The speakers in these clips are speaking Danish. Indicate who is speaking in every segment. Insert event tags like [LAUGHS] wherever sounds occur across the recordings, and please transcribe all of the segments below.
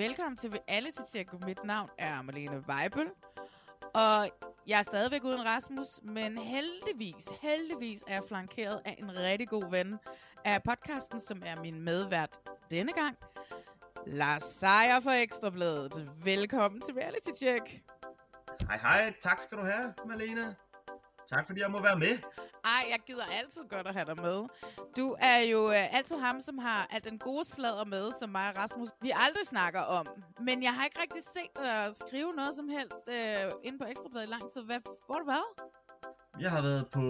Speaker 1: Velkommen til alle til Tjekko. Mit navn er Marlene Weibel. Og jeg er stadigvæk uden Rasmus, men heldigvis, heldigvis er jeg flankeret af en rigtig god ven af podcasten, som er min medvært denne gang. Lars Seier fra Ekstrabladet. Velkommen til Reality Check.
Speaker 2: Hej hej, tak skal du have, Malene. Tak fordi jeg må være med.
Speaker 1: Ej, jeg gider altid godt at have dig med. Du er jo øh, altid ham, som har alt den gode sladder med, som mig og Rasmus, vi aldrig snakker om. Men jeg har ikke rigtig set dig skrive noget som helst øh, inde på Ekstrabladet i lang tid. Hvad, hvor har du været?
Speaker 2: Jeg har været på,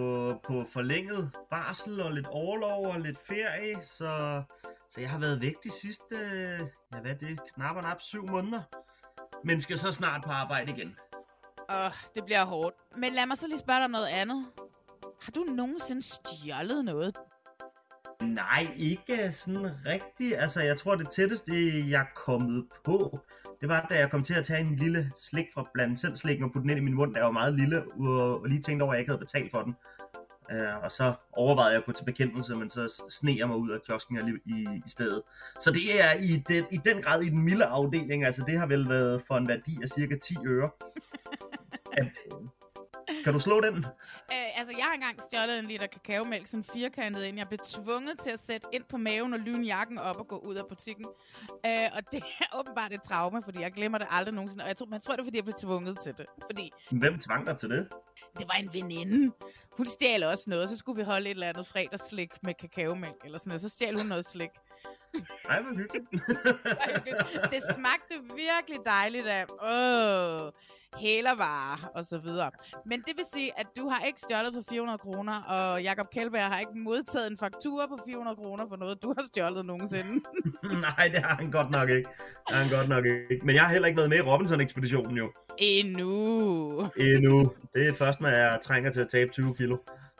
Speaker 2: på forlænget barsel og lidt overlov og lidt ferie, så, så jeg har været væk de sidste, ja hvad er det, knap og nap syv måneder. Men skal så snart på arbejde igen.
Speaker 1: Åh, det bliver hårdt. Men lad mig så lige spørge dig om noget andet. Har du nogensinde stjålet noget?
Speaker 2: Nej, ikke sådan rigtigt. Altså, jeg tror, det tætteste, jeg er kommet på, det var, da jeg kom til at tage en lille slik fra blandt selv slikken og putte den ind i min mund, jeg var meget lille, og, lige tænkte over, at jeg ikke havde betalt for den. Uh, og så overvejede jeg at gå til bekendelse, men så sne jeg mig ud af kiosken i, i, i stedet. Så det er i den, i den grad i den milde afdeling. Altså, det har vel været for en værdi af cirka 10 øre. [LAUGHS] Kan du slå den?
Speaker 1: Øh, altså, jeg har engang stjålet en liter kakaomælk, sådan firkantet ind. Jeg blev tvunget til at sætte ind på maven og lyne jakken op og gå ud af butikken. Øh, og det er åbenbart et traume, fordi jeg glemmer det aldrig nogensinde. Og jeg tror, man tror, det er, fordi jeg blev tvunget til det. Fordi
Speaker 2: Hvem tvang dig til det?
Speaker 1: det var en veninde. Hun stjal også noget. Så skulle vi holde et eller andet fredagsslik med kakaomælk eller sådan noget. Så stjal hun noget slik.
Speaker 2: Ej, hvor hyggeligt. [LAUGHS]
Speaker 1: det smagte virkelig dejligt af åh, hælervarer og så videre. Men det vil sige, at du har ikke stjålet for 400 kroner, og Jakob Kjellberg har ikke modtaget en faktura på 400 kroner for noget, du har stjålet nogensinde. [LAUGHS]
Speaker 2: Nej, det har han godt nok ikke. Det har han godt nok ikke. Men jeg har heller ikke været med i Robinson-ekspeditionen jo.
Speaker 1: Endnu.
Speaker 2: Endnu. Det er først, når jeg trænger til at tabe 20 kilo.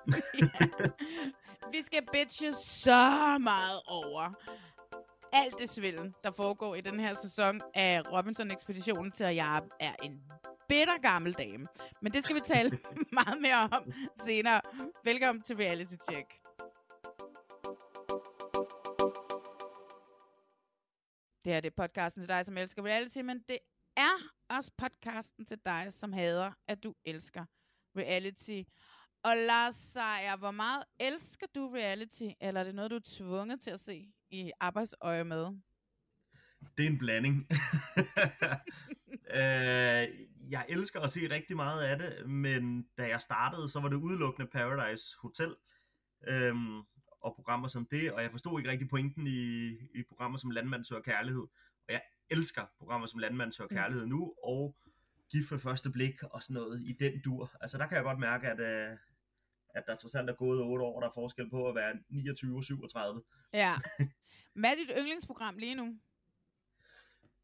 Speaker 2: [LAUGHS]
Speaker 1: Vi skal bitche så meget over alt det svindel, der foregår i den her sæson af Robinson-ekspeditionen til, at jeg er en bitter gammel dame. Men det skal vi tale [LAUGHS] meget mere om senere. Velkommen til Reality Check. Det her det er podcasten til dig, som elsker reality, men det er også podcasten til dig, som hader, at du elsker reality. Og Lars Seier, hvor meget elsker du reality, eller er det noget, du er tvunget til at se i arbejdsøje med?
Speaker 2: Det er en blanding. [LAUGHS] øh, jeg elsker at se rigtig meget af det, men da jeg startede, så var det udelukkende Paradise Hotel øhm, og programmer som det, og jeg forstod ikke rigtig pointen i, i programmer som Landmand søger kærlighed. Og jeg elsker programmer som Landmand søger kærlighed nu, og Gift ved første blik og sådan noget i den dur. Altså der kan jeg godt mærke, at, øh, at der trods alt er gået 8 år, der er forskel på at være 29 og 37.
Speaker 1: Ja. [LAUGHS] Hvad er dit yndlingsprogram lige nu?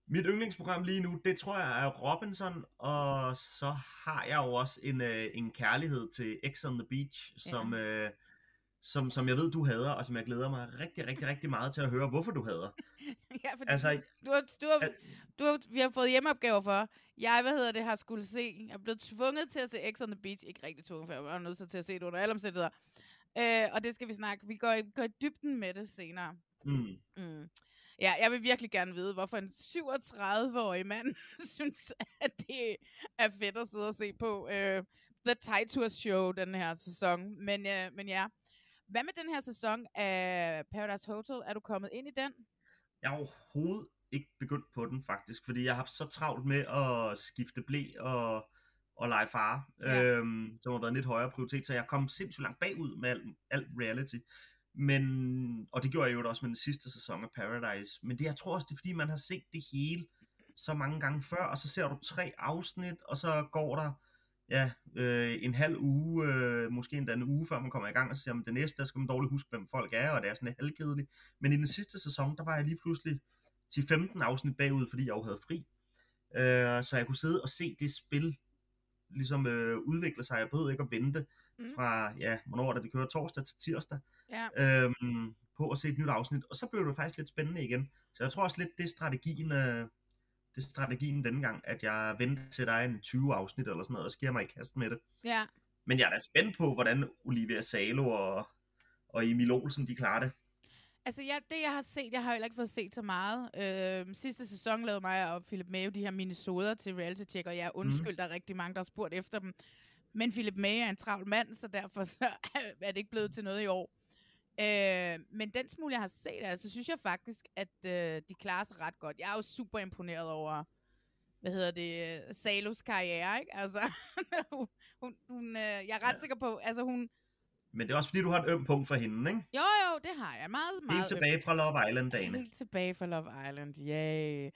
Speaker 2: Mit yndlingsprogram lige nu, det tror jeg er Robinson, og så har jeg jo også en, øh, en kærlighed til X on the Beach, som, øh, som, som jeg ved, du hader, og som jeg glæder mig rigtig, rigtig, rigtig meget til at høre, hvorfor du hader. [LAUGHS]
Speaker 1: ja, fordi
Speaker 2: Altså,
Speaker 1: du har, du har, du har, vi har fået hjemmeopgaver for. Jeg, hvad hedder det, har skulle se. Jeg er blevet tvunget til at se X on the Beach. Ikke rigtig tvunget, for jeg var nødt til at se det under alle omstændigheder. Øh, og det skal vi snakke. Vi går, går i dybden med det senere.
Speaker 2: Mm.
Speaker 1: Mm. Ja, jeg vil virkelig gerne vide, hvorfor en 37-årig mand [LAUGHS] synes, at det er fedt at sidde og se på uh, The Titus Show den her sæson. Men, uh, men ja, Hvad med den her sæson af Paradise Hotel? Er du kommet ind i den?
Speaker 2: Jeg er overhovedet ikke begyndt på den faktisk, fordi jeg har haft så travlt med at skifte blæ og, og lege far,
Speaker 1: Ja.
Speaker 2: øhm, som har været en lidt højere prioritet, så jeg kom sindssygt langt bagud med alt, alt reality. Men, og det gjorde jeg jo også med den sidste sæson af Paradise. Men det, jeg tror også, det er fordi, man har set det hele så mange gange før, og så ser du tre afsnit, og så går der ja, øh, en halv uge, øh, måske endda en uge, før man kommer i gang, og så ser man det næste, der skal man dårligt huske, hvem folk er, og det er sådan lidt halvkedeligt. Men i den sidste sæson, der var jeg lige pludselig til 15 afsnit bagud, fordi jeg jo havde fri. Øh, så jeg kunne sidde og se det spil ligesom øh, udvikle sig. Jeg behøvede ikke at vente
Speaker 1: Mm.
Speaker 2: fra, ja, hvornår det, det kører torsdag til tirsdag,
Speaker 1: Ja.
Speaker 2: øhm, på at se et nyt afsnit. Og så blev det faktisk lidt spændende igen. Så jeg tror også lidt, det er strategien, øh, det er strategien denne gang, at jeg venter til er en 20 afsnit eller sådan noget, og så giver mig i kast med det.
Speaker 1: ja.
Speaker 2: Men jeg er da spændt på, hvordan Olivia Salo og, og Emil Olsen, de klarer det.
Speaker 1: Altså, ja, det jeg har set, jeg har heller ikke fået set så meget. Øh, sidste sæson lavede mig og Philip May jo de her minisoder til reality check, og jeg undskyld, mm. der er rigtig mange, der har spurgt efter dem. Men Philip May er en travl mand, så derfor så [LAUGHS] er det ikke blevet til noget i år. Øh, men den smule, jeg har set, altså, synes jeg faktisk, at øh, de klarer sig ret godt. Jeg er jo super imponeret over, hvad hedder det, Salos karriere, ikke? Altså, [LAUGHS] hun, hun, hun, øh, jeg er ret
Speaker 2: Ja.
Speaker 1: sikker på, altså hun,
Speaker 2: Men det er også fordi, du har et øm punkt for hende, ikke?
Speaker 1: jo jo, det har jeg meget, meget.
Speaker 2: Helt tilbage fra Love Island-dagene.
Speaker 1: Helt tilbage fra Love Island, yay.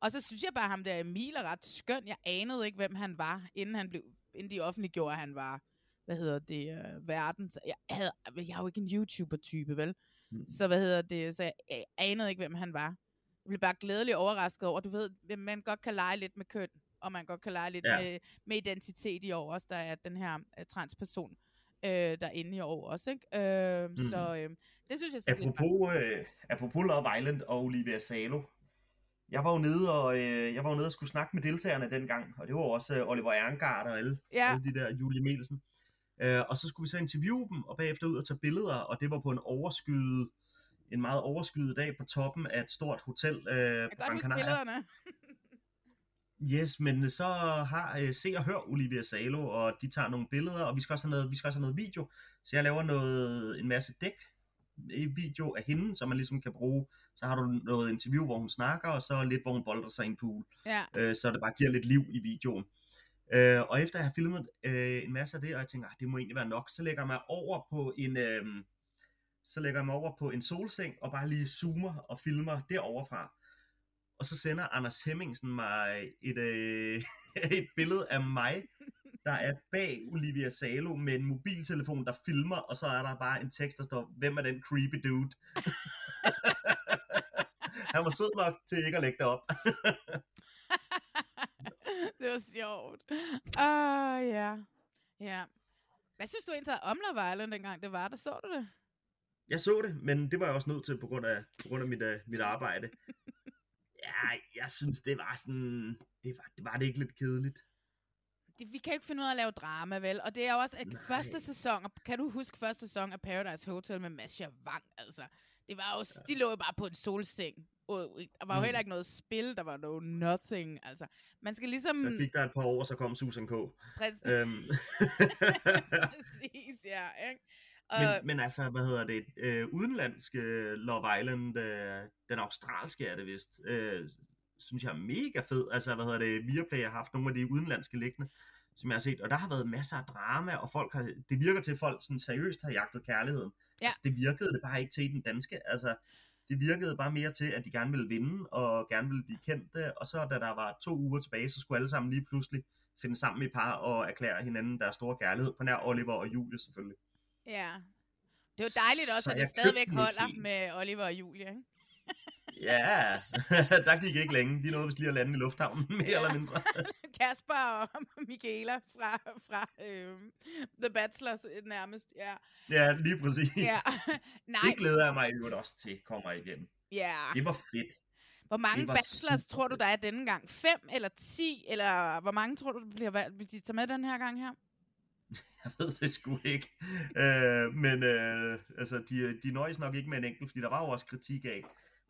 Speaker 1: Og så synes jeg bare, at ham der Emil er ret skøn. Jeg anede ikke, hvem han var, inden, han blev, inden de offentliggjorde, at han var, hvad hedder det, øh, verdens... Jeg, havde, jeg er jo ikke en YouTuber-type, vel?
Speaker 2: Mm.
Speaker 1: Så hvad hedder det, så jeg, jeg anede ikke, hvem han var. Jeg blev bare glædeligt overrasket over, du ved, at man godt kan lege lidt med køn, og man godt kan lege lidt
Speaker 2: Ja.
Speaker 1: med, med identitet i år også. Der er den her uh, transperson, øh, der er inde i år også, ikke? Øh, mm. Så øh, det synes jeg sådan set
Speaker 2: Apropos, øh, apropos Love Island og Olivia Salo. Jeg var jo nede og, øh, jeg var jo nede og skulle snakke med deltagerne dengang, og det var også øh, Oliver Erngard og alle,
Speaker 1: Ja.
Speaker 2: alle de der Julie Melsen. Øh, og så skulle vi så interviewe dem, og bagefter ud og tage billeder, og det var på en overskyet, en meget overskyet dag på toppen af et stort hotel øh,
Speaker 1: Jeg
Speaker 2: på Gran Canaria. Yes, men så har øh, Se og Hør Olivia Salo, og de tager nogle billeder, og vi skal også have noget, vi skal også have noget video. Så jeg laver noget, en masse dæk i video af hende, som man ligesom kan bruge. Så har du noget interview, hvor hun snakker, og så lidt, hvor hun bolder sig i en pool.
Speaker 1: Ja.
Speaker 2: Øh, så det bare giver lidt liv i videoen. Øh, og efter jeg har filmet øh, en masse af det, og jeg tænker, ah, det må egentlig være nok, så lægger jeg mig over på en, øh, så lægger jeg mig over på en solseng, og bare lige zoomer og filmer deroverfra. Og så sender Anders Hemmingsen mig et, øh, [LAUGHS] et billede af mig, der er bag Olivia Salo med en mobiltelefon, der filmer, og så er der bare en tekst, der står, hvem er den creepy dude? [LAUGHS] Han var sød nok til ikke at lægge det op. [LAUGHS]
Speaker 1: det var sjovt. Åh, uh, ja. Ja. Hvad synes du egentlig om Love Island, dengang det var der? Så du det?
Speaker 2: Jeg så det, men det var jeg også nødt til på grund af, på grund af mit, uh, mit [LAUGHS] arbejde. Ja, jeg synes, det var sådan... Det var det, var det ikke lidt kedeligt?
Speaker 1: Det, vi kan jo ikke finde ud af at lave drama, vel? Og det er jo også at
Speaker 2: Nej.
Speaker 1: første sæson, kan du huske første sæson af Paradise Hotel med Masha Wang, altså? Det var jo, ja. de lå jo bare på en solseng. Og Der var jo
Speaker 2: Mm.
Speaker 1: heller ikke noget spil, der var no nothing, altså. Man skal ligesom...
Speaker 2: Så gik der et par år, så kom Susan K.
Speaker 1: Præcis,
Speaker 2: Øhm, [LAUGHS]
Speaker 1: præcis ja, ikke? Og,
Speaker 2: men, men altså, hvad hedder det? Øh, udenlandske Love Island, øh, den australske er det vist, øh, synes jeg er mega fed. Altså, hvad hedder det? Viaplay har haft nogle af de udenlandske liggende, som jeg har set, og der har været masser af drama, og folk har, det virker til, at folk sådan seriøst har jagtet kærligheden.
Speaker 1: Ja.
Speaker 2: Altså, det virkede det bare ikke til i den danske. Altså, det virkede bare mere til, at de gerne ville vinde, og gerne ville blive kendte, og så da der var to uger tilbage, så skulle alle sammen lige pludselig finde sammen i par og erklære hinanden deres store kærlighed, på nær Oliver og Julie selvfølgelig.
Speaker 1: ja. Det var dejligt også,
Speaker 2: Så
Speaker 1: at det stadigvæk holder med Oliver og Julie, ikke?
Speaker 2: Ja, [LAUGHS] der gik ikke længe. De nåede vist lige at lande i lufthavnen, mere
Speaker 1: Ja.
Speaker 2: eller mindre. [LAUGHS]
Speaker 1: Kasper og Michaela fra, fra øh, The Bachelors øh, nærmest, ja.
Speaker 2: Ja, lige præcis.
Speaker 1: ja. [LAUGHS] Nej,
Speaker 2: Det glæder jeg mig øvrigt også til, kommer igen.
Speaker 1: ja.
Speaker 2: Det var fedt.
Speaker 1: Hvor mange bachelors
Speaker 2: super
Speaker 1: tror du, der er denne gang? Fem eller ti? Eller hvor mange tror du, der bliver valgt? De tage med den her gang her?
Speaker 2: Jeg ved det sgu ikke. Øh, men øh, altså, de, de nøjes nok ikke med en enkelt, fordi der var jo også kritik af,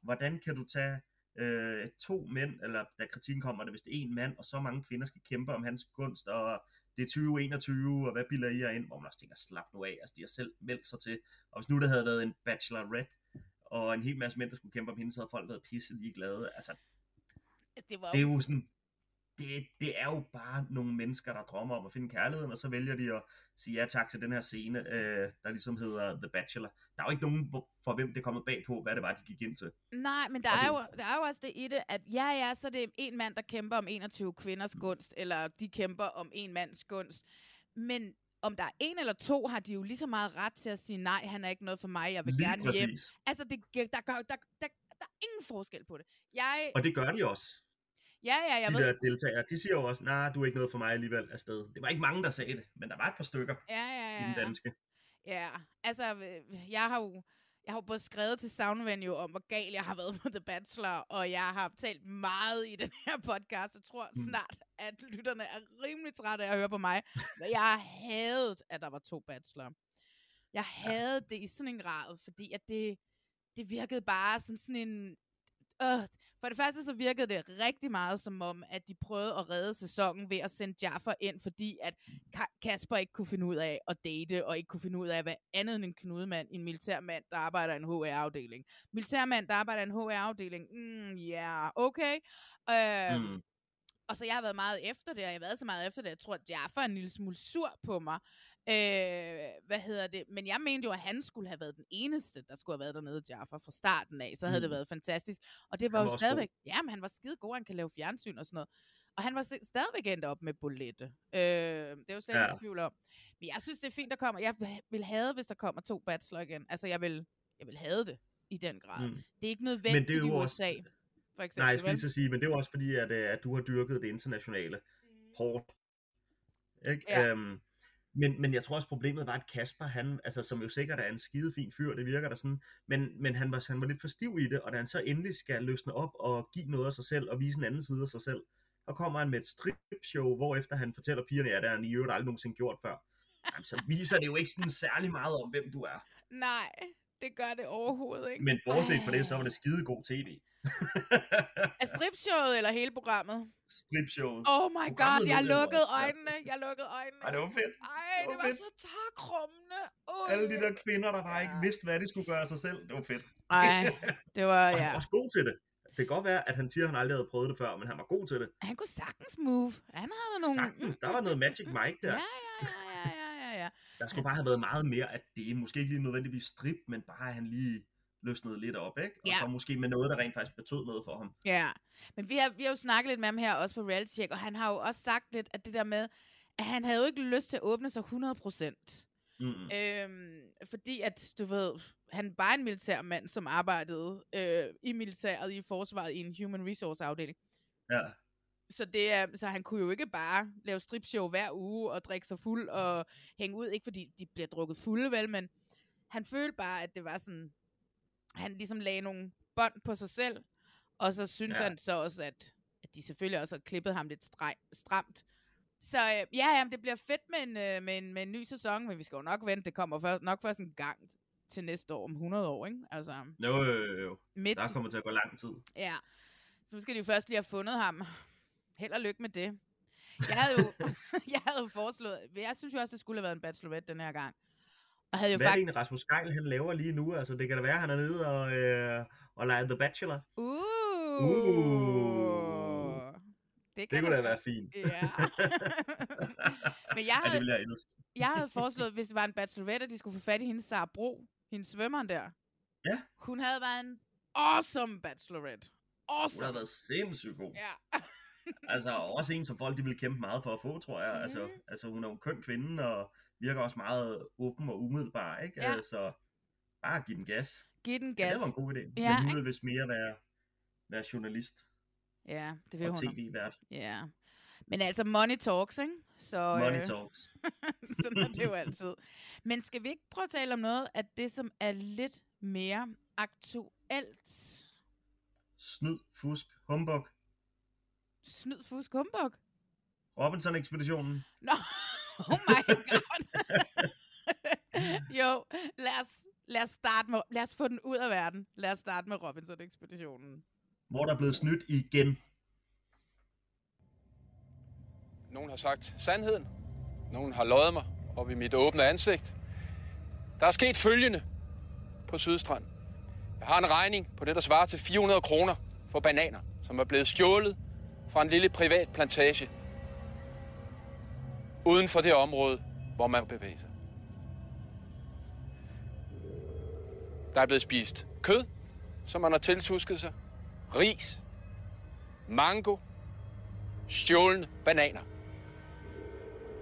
Speaker 2: hvordan kan du tage øh, to mænd, eller da kritikken kommer, det vist en mand, og så mange kvinder skal kæmpe om hans gunst, og det er 2021, og hvad bilder I jer ind? Hvor man også tænker, slap nu af, altså de har selv meldt sig til. Og hvis nu der havde været en bachelorette, og en hel masse mænd, der skulle kæmpe om hende, så havde folk været pisse ligeglade. Altså,
Speaker 1: Det var
Speaker 2: det er jo sådan, det, det er jo bare nogle mennesker, der drømmer om at finde kærligheden, og så vælger de at sige ja tak til den her scene, øh, der ligesom hedder The Bachelor. Der er jo ikke nogen, for hvem det er kommet bag på, hvad det var, de gik ind til.
Speaker 1: Nej, men der
Speaker 2: Og
Speaker 1: er,
Speaker 2: det-
Speaker 1: jo, der er jo også det i det, at ja, ja, så er det en mand, der kæmper om 21 kvinders gunst, eller de kæmper om en mands gunst. Men om der er en eller to, har de jo lige så meget ret til at sige, nej, han er ikke noget for mig, jeg vil
Speaker 2: Lige
Speaker 1: gerne
Speaker 2: præcis.
Speaker 1: hjem. Altså, det, der, gør, der, der, der, der er ingen forskel på det. Jeg,
Speaker 2: Og det gør de også.
Speaker 1: Ja, ja, jeg
Speaker 2: de
Speaker 1: ved,
Speaker 2: der deltagere, de siger jo også, nej, nah, du er ikke noget for mig alligevel afsted. Det var ikke mange, der sagde det, men der var et par stykker
Speaker 1: ja, ja,
Speaker 2: i den
Speaker 1: ja, ja.
Speaker 2: danske.
Speaker 1: Ja, altså, jeg har jo jeg har jo både skrevet til Soundvenue om, hvor gal jeg har været på The Bachelor, og jeg har talt meget i den her podcast. Jeg tror
Speaker 2: Mm.
Speaker 1: snart, at lytterne er rimelig trætte af at høre på mig. Men jeg havde, at der var to Bachelor. Jeg havde det i sådan en grad, fordi at det, det virkede bare som sådan en... Øh, for det første så virkede det rigtig meget som om, at de prøvede at redde sæsonen ved at sende Jaffer ind, fordi at Ka- Kasper ikke kunne finde ud af at date, og ikke kunne finde ud af, hvad andet end en knudemand, en militærmand, der arbejder i en HR-afdeling. Militærmand, der arbejder i en HR-afdeling, mm, ja, yeah, okay. Øh,
Speaker 2: Mm
Speaker 1: og så jeg har været meget efter det, og jeg har været så meget efter det, jeg tror, at Jaffa er en lille smule sur på mig. Øh, hvad hedder det? Men jeg mente jo, at han skulle have været den eneste, der skulle have været dernede, Jaffa, fra starten af. Så havde mm. det været fantastisk. Og det var
Speaker 2: Han
Speaker 1: jo
Speaker 2: var også god.
Speaker 1: stadigvæk... Ja, men han var skide god, han kan lave fjernsyn og sådan noget. Og han var stadigvæk endt op med Bolette. Øh, det er jo slet ikke
Speaker 2: Ja.
Speaker 1: tvivl om. Men jeg synes, det er fint, der kommer... Jeg vil have, hvis der kommer to bachelor igen. Altså, jeg vil, jeg vil have det i den grad. Mm. Det er ikke nødvendigt
Speaker 2: jo
Speaker 1: i
Speaker 2: også-
Speaker 1: USA, for eksempel.
Speaker 2: Nej, jeg skulle lige at sige, men det er jo også fordi, at, øh, at du har dyrket det internationale hårdt. Ikke?
Speaker 1: Ja.
Speaker 2: Øhm, men, men jeg tror også, problemet var, at Kasper, han, altså, som jo sikkert er en skide fin fyr, det virker der sådan, men, men han, var, han var lidt for stiv i det, og da han så endelig skal løsne op og give noget af sig selv, og vise en anden side af sig selv, så kommer han med et stripshow, hvor efter han fortæller pigerne, at det har han i øvrigt aldrig nogensinde gjort før. Jamen, så viser det jo ikke sådan særlig meget om, hvem du er.
Speaker 1: Nej, det gør det overhovedet ikke.
Speaker 2: Men bortset fra det, så var det skide god tv. [LAUGHS]
Speaker 1: Er stripshowet eller hele programmet?
Speaker 2: Stripshowet.
Speaker 1: Oh my god, jeg lukkede
Speaker 2: ja.
Speaker 1: øjnene. Jeg lukkede øjnene.
Speaker 2: Ej, det var fedt.
Speaker 1: Ej,
Speaker 2: det
Speaker 1: det
Speaker 2: var
Speaker 1: var
Speaker 2: fedt.
Speaker 1: så takrummende. Uh.
Speaker 2: Alle de der kvinder, der bare ikke
Speaker 1: Ja.
Speaker 2: vidste, hvad de skulle gøre af sig selv. Det var fedt.
Speaker 1: Ej, [LAUGHS] det var,
Speaker 2: Og han
Speaker 1: ja.
Speaker 2: var også god til det. Det kan godt være, at han siger, at han aldrig havde prøvet det før, men han var god til det.
Speaker 1: Han kunne sagtens move. Han havde nogle...
Speaker 2: Sagtens. Der var noget Magic Mike der.
Speaker 1: Ja, ja, ja, ja, ja, ja, ja.
Speaker 2: Der skulle bare have været meget mere, at det måske ikke lige nødvendigvis strip, men bare han lige løsnede lidt op, ikke? Og
Speaker 1: Ja.
Speaker 2: så måske med noget, der rent faktisk betød noget for ham.
Speaker 1: Ja, men vi har, vi har jo snakket lidt med ham her også på Reality Check, og han har jo også sagt lidt, at det der med, at han havde jo ikke lyst til at åbne sig 100%.
Speaker 2: Mm.
Speaker 1: Øhm, fordi at, du ved, han var en militærmand, som arbejdede øh, i militæret, i forsvaret, i en human resource afdeling.
Speaker 2: Ja.
Speaker 1: Så, det er, så han kunne jo ikke bare lave stripshow hver uge og drikke sig fuld og hænge ud. Ikke fordi de bliver drukket fulde, vel, men han følte bare, at det var sådan... Han ligesom lagde nogle bånd på sig selv, og så synes
Speaker 2: Ja.
Speaker 1: han så også, at, at de selvfølgelig også har klippet ham lidt strej, stramt. Så øh, ja, ja, det bliver fedt med en, øh, med, en, med en ny sæson, men vi skal jo nok vente. Det kommer først, nok først en gang til næste år, om 100 år, ikke? Altså
Speaker 2: Jo, jo, jo, jo.
Speaker 1: midt.
Speaker 2: Der kommer til at gå lang tid.
Speaker 1: Ja, så nu skal de jo først lige have fundet ham. Held og lykke med det. Jeg havde jo, [LAUGHS] jeg havde jo foreslået, jeg synes jo også, det skulle have været en bachelorette den her gang. Og havde jo
Speaker 2: Hvad er det
Speaker 1: faktisk...
Speaker 2: egentlig, Rasmus Geil, han laver lige nu? Altså, det kan da være, at han er nede og, øh, og leger The Bachelor.
Speaker 1: Uh,
Speaker 2: Uh.
Speaker 1: Det,
Speaker 2: Det
Speaker 1: kan
Speaker 2: kunne da være fint.
Speaker 1: Ja. Men jeg [LAUGHS]
Speaker 2: Ja, det
Speaker 1: havde,
Speaker 2: vil jeg elske.
Speaker 1: jeg havde foreslået, hvis det var en bachelorette, at de skulle få fat i hende Sara Bro, hendes svømmeren der.
Speaker 2: Ja.
Speaker 1: Hun havde været en awesome bachelorette.
Speaker 2: Hun
Speaker 1: Awesome.
Speaker 2: har været sindssygt god.
Speaker 1: Ja.
Speaker 2: Altså også en, som folk de vil kæmpe meget for at få, tror jeg.
Speaker 1: Mhm.
Speaker 2: Altså, altså hun er jo en køn kvinde, og virker også meget åben og umiddelbar, ikke?
Speaker 1: Ja.
Speaker 2: Altså, bare giv den gas.
Speaker 1: Giv den
Speaker 2: Ja,
Speaker 1: gas.
Speaker 2: det var en god idé.
Speaker 1: Ja,
Speaker 2: Men hun vil vist mere være, være journalist
Speaker 1: Ja, det vil
Speaker 2: og
Speaker 1: hun.
Speaker 2: tv-vært.
Speaker 1: Ja. Men altså, money talks, ikke? Så,
Speaker 2: Money
Speaker 1: øh,
Speaker 2: talks. [LAUGHS]
Speaker 1: sådan er det jo altid. Men skal vi ikke prøve at tale om noget af det, som er lidt mere aktuelt?
Speaker 2: Snyd, fusk, humbug.
Speaker 1: Snyd, fusk, humbug.
Speaker 2: Robinson-ekspeditionen.
Speaker 1: Nå, [LAUGHS] oh my god. jo, lad os, lad os starte med, lad os få den ud af verden. Lad os starte med Robinson-ekspeditionen.
Speaker 2: Hvor der er blevet snydt igen.
Speaker 3: Nogen har sagt sandheden. Nogen har løjet mig op i mit åbne ansigt. Der er sket følgende på Sydstrand. Jeg har en regning på det, der svarer til 400 kroner for bananer, som er blevet stjålet fra en lille privat plantage uden for det område, hvor man bevæger sig. Der er blevet spist kød, som man har tiltusket sig, ris, mango, stjålne bananer.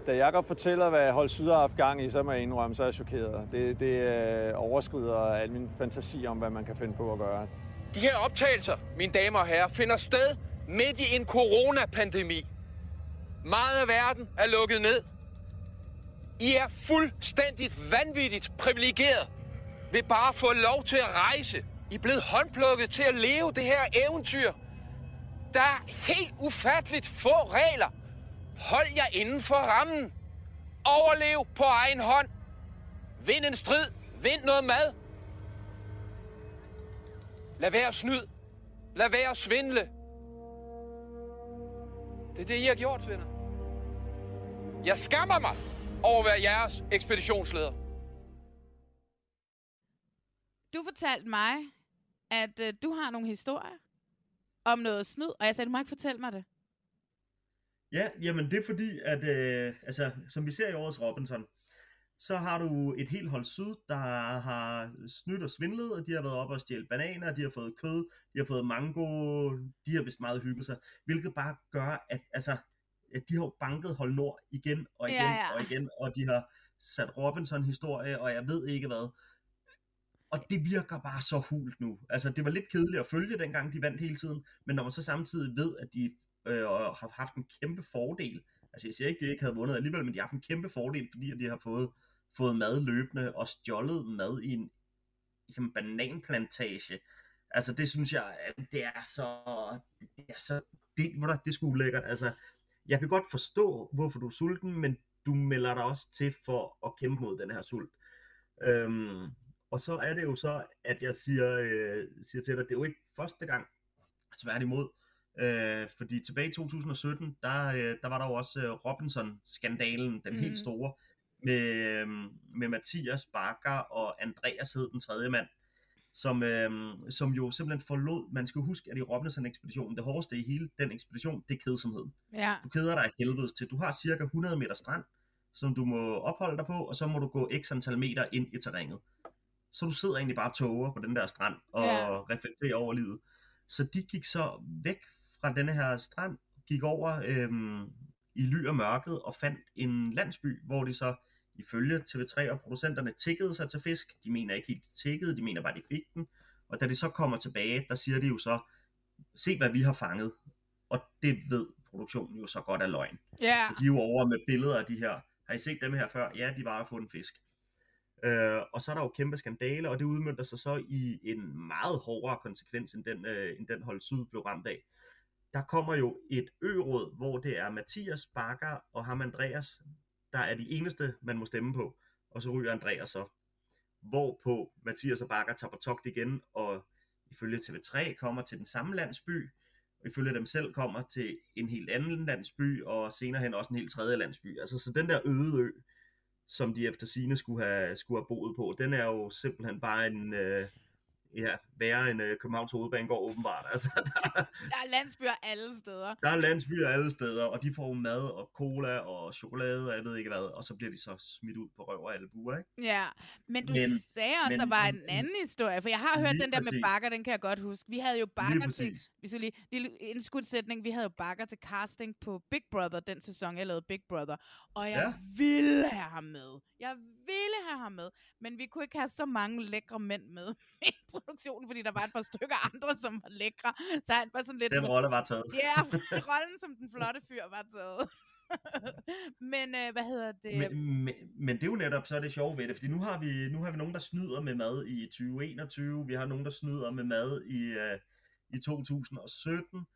Speaker 4: Da Jakob fortæller, hvad Hold Syd har haft gang i, så må jeg indrømme, så er jeg chokeret. Det, det øh, overskrider al min fantasi om, hvad man kan finde på at gøre.
Speaker 3: De her optagelser, mine damer og herrer, finder sted midt i en coronapandemi. Meget af verden er lukket ned. I er fuldstændigt vanvittigt privilegeret ved bare at få lov til at rejse. I er blevet håndplukket til at leve det her eventyr. Der er helt ufatteligt få regler. Hold jer inden for rammen. Overlev på egen hånd. Vind en strid. Vind noget mad. Lad være at snyd. Lad være at svindle. Det er det, I har gjort, venner. Jeg skammer mig over at være jeres ekspeditionsleder.
Speaker 1: Du fortalte mig, at øh, du har nogle historier om noget snyd, og jeg sagde, du må ikke fortælle mig det.
Speaker 2: Ja, jamen det er fordi, at øh, altså, som vi ser i årets Robinson, så har du et helt hold syd, der har snydt og svindlet, og de har været oppe og stjæle bananer, de har fået kød, de har fået mango, de har vist meget hygget sig, hvilket bare gør, at altså, at de har banket hold nord igen og igen
Speaker 1: Ja, ja.
Speaker 2: og igen, og de har sat Robinson-historie, og jeg ved ikke hvad. Og det virker bare så hult nu. Altså, det var lidt kedeligt at følge, dengang de vandt hele tiden, men når man så samtidig ved, at de øh, har haft en kæmpe fordel, altså jeg siger ikke, at de ikke havde vundet alligevel, men de har haft en kæmpe fordel, fordi at de har fået, fået mad løbende og stjålet mad i en, i en bananplantage. Altså det synes jeg, det er så, det er så, det, det er sgu ulækkert. Altså, jeg kan godt forstå, hvorfor du er sulten, men du melder dig også til for at kæmpe mod den her sult. Øhm, og så er det jo så, at jeg siger, øh, siger til dig, det er jo ikke første gang, tværtimod. Øh, fordi tilbage i 2017, der, øh, der var der jo også øh, Robinson-skandalen, den mm. helt store, med, øh, med Mathias Bakker og Andreas hed den tredje mand, som, øh, som jo simpelthen forlod, man skal huske, at i Robinson-ekspeditionen, det hårdeste i hele den ekspedition, det er kedsomheden.
Speaker 1: Ja.
Speaker 2: Du keder dig af helvedes til. Du har cirka 100 meter strand, som du må opholde dig på, og så må du gå x antal meter ind i terrænet. Så du sidder egentlig bare og toger på den der strand og
Speaker 1: Ja.
Speaker 2: reflekterer over livet. Så de gik så væk fra denne her strand, gik over øhm, i ly og mørket og fandt en landsby, hvor de så ifølge TV3 og producenterne tikkede sig til fisk. De mener ikke helt, de tikkede, de mener bare, de fik den. Og da de så kommer tilbage, der siger de jo så, se hvad vi har fanget. Og det ved produktionen jo så godt er løgn. Så de er jo over med billeder af de her. Har I set dem her før? Ja, de var at få en fisk. Øh, og så er der jo kæmpe skandale, og det udmyndter sig så i en meget hårdere konsekvens, end den, øh, end den hold syd blev ramt af. Der kommer jo et ø-råd, hvor det er Mathias Bakker og ham Andreas, der er de eneste, man må stemme på. Og så ryger Andreas så. Hvorpå Mathias og Bakker tager på togt igen, og ifølge TV3 kommer til den samme landsby, og ifølge dem selv kommer til en helt anden landsby, og senere hen også en helt tredje landsby. Altså, så den der øde ø, som de efter sine skulle have, skulle have boet på, den er jo simpelthen bare en, øh, ja, værre end øh, Københavns Hovedbanegård åbenbart. [LAUGHS] Altså, der,
Speaker 1: Der er landsbyer alle steder.
Speaker 2: der er landsbyer alle steder, og de får mad og cola og chokolade og jeg ved ikke hvad, og så bliver de så smidt ud på røv og albuer, ikke?
Speaker 1: Ja, men du
Speaker 2: Men-
Speaker 1: sagde også,
Speaker 2: men-
Speaker 1: der var en anden historie, for jeg har hørt den der med
Speaker 2: præcis.
Speaker 1: bakker, den kan jeg godt huske. Vi havde jo bakker til, vi skal lige, lille indskudsætning, vi havde jo bakker til casting på Big Brother, den sæson, jeg lavede Big Brother, og jeg
Speaker 2: Ja.
Speaker 1: ville have ham med. Jeg ville have ham med, men vi kunne ikke have så mange lækre mænd med produktionen, fordi der var et par stykker [LAUGHS] andre, som var lækre, så han var sådan lidt...
Speaker 2: Den rolle var taget.
Speaker 1: Ja, [LAUGHS] rollen som den flotte fyr var taget. [LAUGHS] men øh, hvad hedder det?
Speaker 2: Men, men, men det er jo netop så er det sjove ved det, fordi nu har vi nu har vi nogen der snyder med mad i 2021, vi har nogen der snyder med mad i øh, i 2017.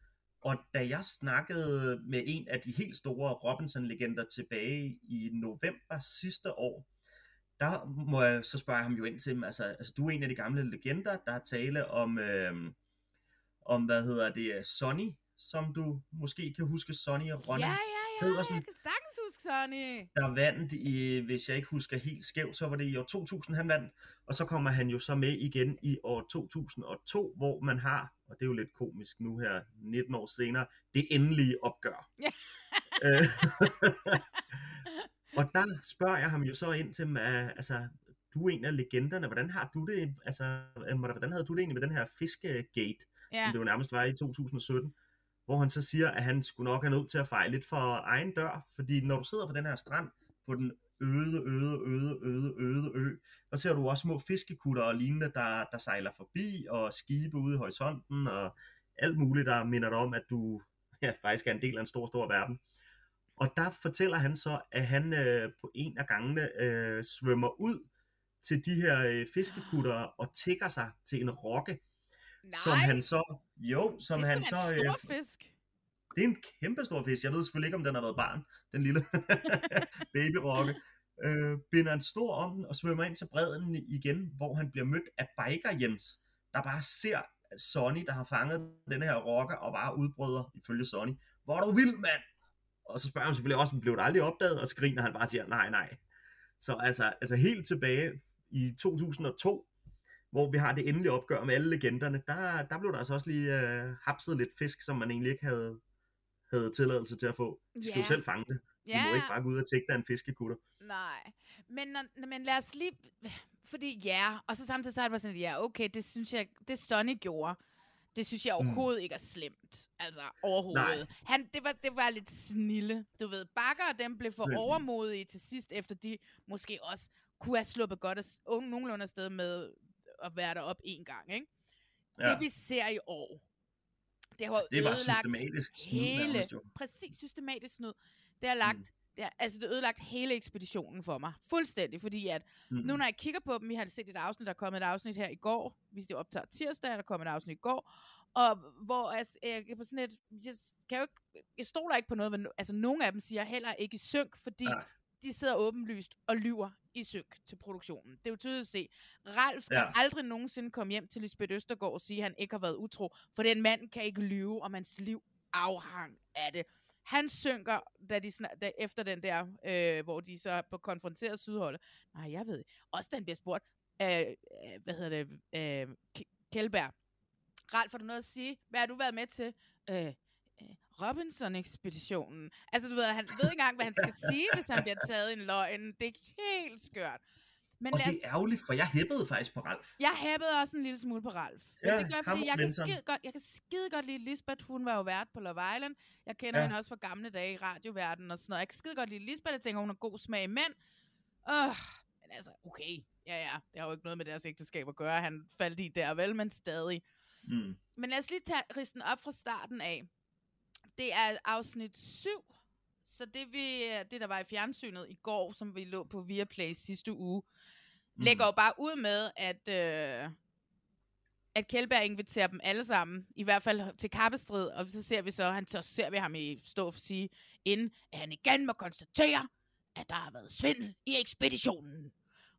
Speaker 2: Og da jeg snakkede med en af de helt store Robinson-legender tilbage i november sidste år, der må jeg så spørge ham jo ind til, altså, altså du er en af de gamle legender, der er tale om, øh, om hvad hedder det, Sonny, som du måske kan huske, Sonny og Ronny.
Speaker 1: Ja, ja,
Speaker 2: Pedersen,
Speaker 1: jeg kan sagtens huske Sonny.
Speaker 2: der vandt, i, hvis jeg ikke husker helt skævt, så var det i år 2000, han vandt. Og så kommer han jo så med igen i år 2002, hvor man har, og det er jo lidt komisk nu her, 19 år senere, det endelige opgør.
Speaker 1: Ja. [LAUGHS] [LAUGHS]
Speaker 2: Og der spørger jeg ham jo så ind til, uh, altså, du er en af legenderne, hvordan har du det, altså, øh, hvordan havde du det egentlig med den her fiskegate,
Speaker 1: Ja.
Speaker 2: som det jo nærmest var i 2017, hvor han så siger, at han skulle nok have nødt til at fejle lidt for egen dør, fordi når du sidder på den her strand, på den øde, øde, øde, øde, øde ø, så ser du også små fiskekutter og lignende, der, der sejler forbi, og skibe ude i horisonten, og alt muligt, der minder dig om, at du ja, faktisk er en del af en stor, stor verden. Og der fortæller han så, at han øh, på en af gangene øh, svømmer ud til de her øh, fiskekutter [GASPS] og tækker sig til en rokke,
Speaker 1: Nej,
Speaker 2: som han så, jo, som
Speaker 1: det
Speaker 2: han så, øh,
Speaker 1: stor fisk.
Speaker 2: det er en kæmpe stor fisk. Jeg ved selvfølgelig ikke, om den har været barn, den lille [LAUGHS] babyrokke. Øh, binder en stor om den og svømmer ind til bredden igen, hvor han bliver mødt af biker Jens, der bare ser Sonny, der har fanget den her rokke og bare udbryder, ifølge Sonny, hvor er du vild, mand! Og så spørger han selvfølgelig også, om blev det aldrig opdaget, og så griner han bare og siger, nej, nej. Så altså, altså helt tilbage i 2002, hvor vi har det endelige opgør med alle legenderne, der, der blev der altså også lige øh, hapset lidt fisk, som man egentlig ikke havde, havde tilladelse til at få. Du skal
Speaker 1: Ja.
Speaker 2: jo selv fange det. Du
Speaker 1: Ja.
Speaker 2: må ikke bare gå ud og tække dig en fiskekutter.
Speaker 1: Nej, men, når, men lad os lige... Fordi ja, og så samtidig så er det bare sådan, at ja, okay, det synes jeg, det Sonny gjorde, det synes jeg overhovedet mm. ikke er slemt. Altså, overhovedet.
Speaker 2: Nej.
Speaker 1: Han, det, var, det var lidt snille. Du ved, Bakker og dem blev for
Speaker 2: er
Speaker 1: overmodige til sidst, efter de måske også kunne have sluppet godt un- nogenlunde afsted med at være deroppe en gang, ikke?
Speaker 2: Ja.
Speaker 1: Det vi ser i år, det har
Speaker 2: Det var
Speaker 1: ødelagt
Speaker 2: systematisk snyd
Speaker 1: hele,
Speaker 2: nærmest
Speaker 1: præcis systematisk snyd. Det har lagt,
Speaker 2: Mm.
Speaker 1: Det har, altså det ødelagt hele ekspeditionen for mig. Fuldstændig, fordi at
Speaker 2: Mm.
Speaker 1: nu når jeg kigger på dem, vi har set et afsnit, der er kommet et afsnit her i går, hvis det optager tirsdag, der kom et afsnit i går, og hvor altså, jeg på sådan et, jeg kan jo ikke, jeg stoler ikke på noget, men altså nogle af dem siger heller ikke i synk, fordi
Speaker 2: Nej.
Speaker 1: de sidder åbenlyst og lyver i synk til produktionen. Det er jo tydeligt at se. Ralf kan
Speaker 2: Ja.
Speaker 1: aldrig nogensinde komme hjem til Lisbeth Østergaard og sige, at han ikke har været utro, for den mand kan ikke lyve, om hans liv afhang af det. Han synker, da de snak, da, efter den der, øh, hvor de så på konfronteret Sydholdet. Nej, jeg ved ikke. Også den bliver spurgt, øh, hvad hedder det, øh, K- Kjellberg. Ralf, har du noget at sige? Hvad har du været med til? Øh, øh, Robinson-ekspeditionen. Altså, du ved, han ved ikke engang, hvad han skal sige, hvis han bliver taget i en løgn. Det er helt skørt. Men
Speaker 2: Og
Speaker 1: lad os,
Speaker 2: det er ærgerligt, for jeg hæppede faktisk på Ralf.
Speaker 1: jeg hæppede også en lille smule på Ralf. Men
Speaker 2: Ja,
Speaker 1: det gør fordi jeg kan, skide godt, jeg kan skide godt lide Lisbeth. Hun var jo vært på Love Island. Jeg kender
Speaker 2: Ja.
Speaker 1: hende også fra gamle dage i radioverdenen og sådan noget. Jeg kan skide godt lide Lisbeth. Jeg tænker, hun har god smag i mænd. Uh, men altså, okay. Ja, ja. Det har jo ikke noget med deres ægteskab at gøre. Han faldt i der, vel, men stadig.
Speaker 2: Mm.
Speaker 1: Men lad os lige tage risten op fra starten af. Det er afsnit 7. Så det, vi, det, der var i fjernsynet i går, som vi lå på Viaplay sidste uge,
Speaker 2: Mm.
Speaker 1: lægger jo bare ud med, at, øh, at Kjellberg inviterer dem alle sammen, i hvert fald til kappestrid, og så ser vi så, han, så ser vi ham i stå og sige, inden at han igen må konstatere, at der har været svindel i ekspeditionen.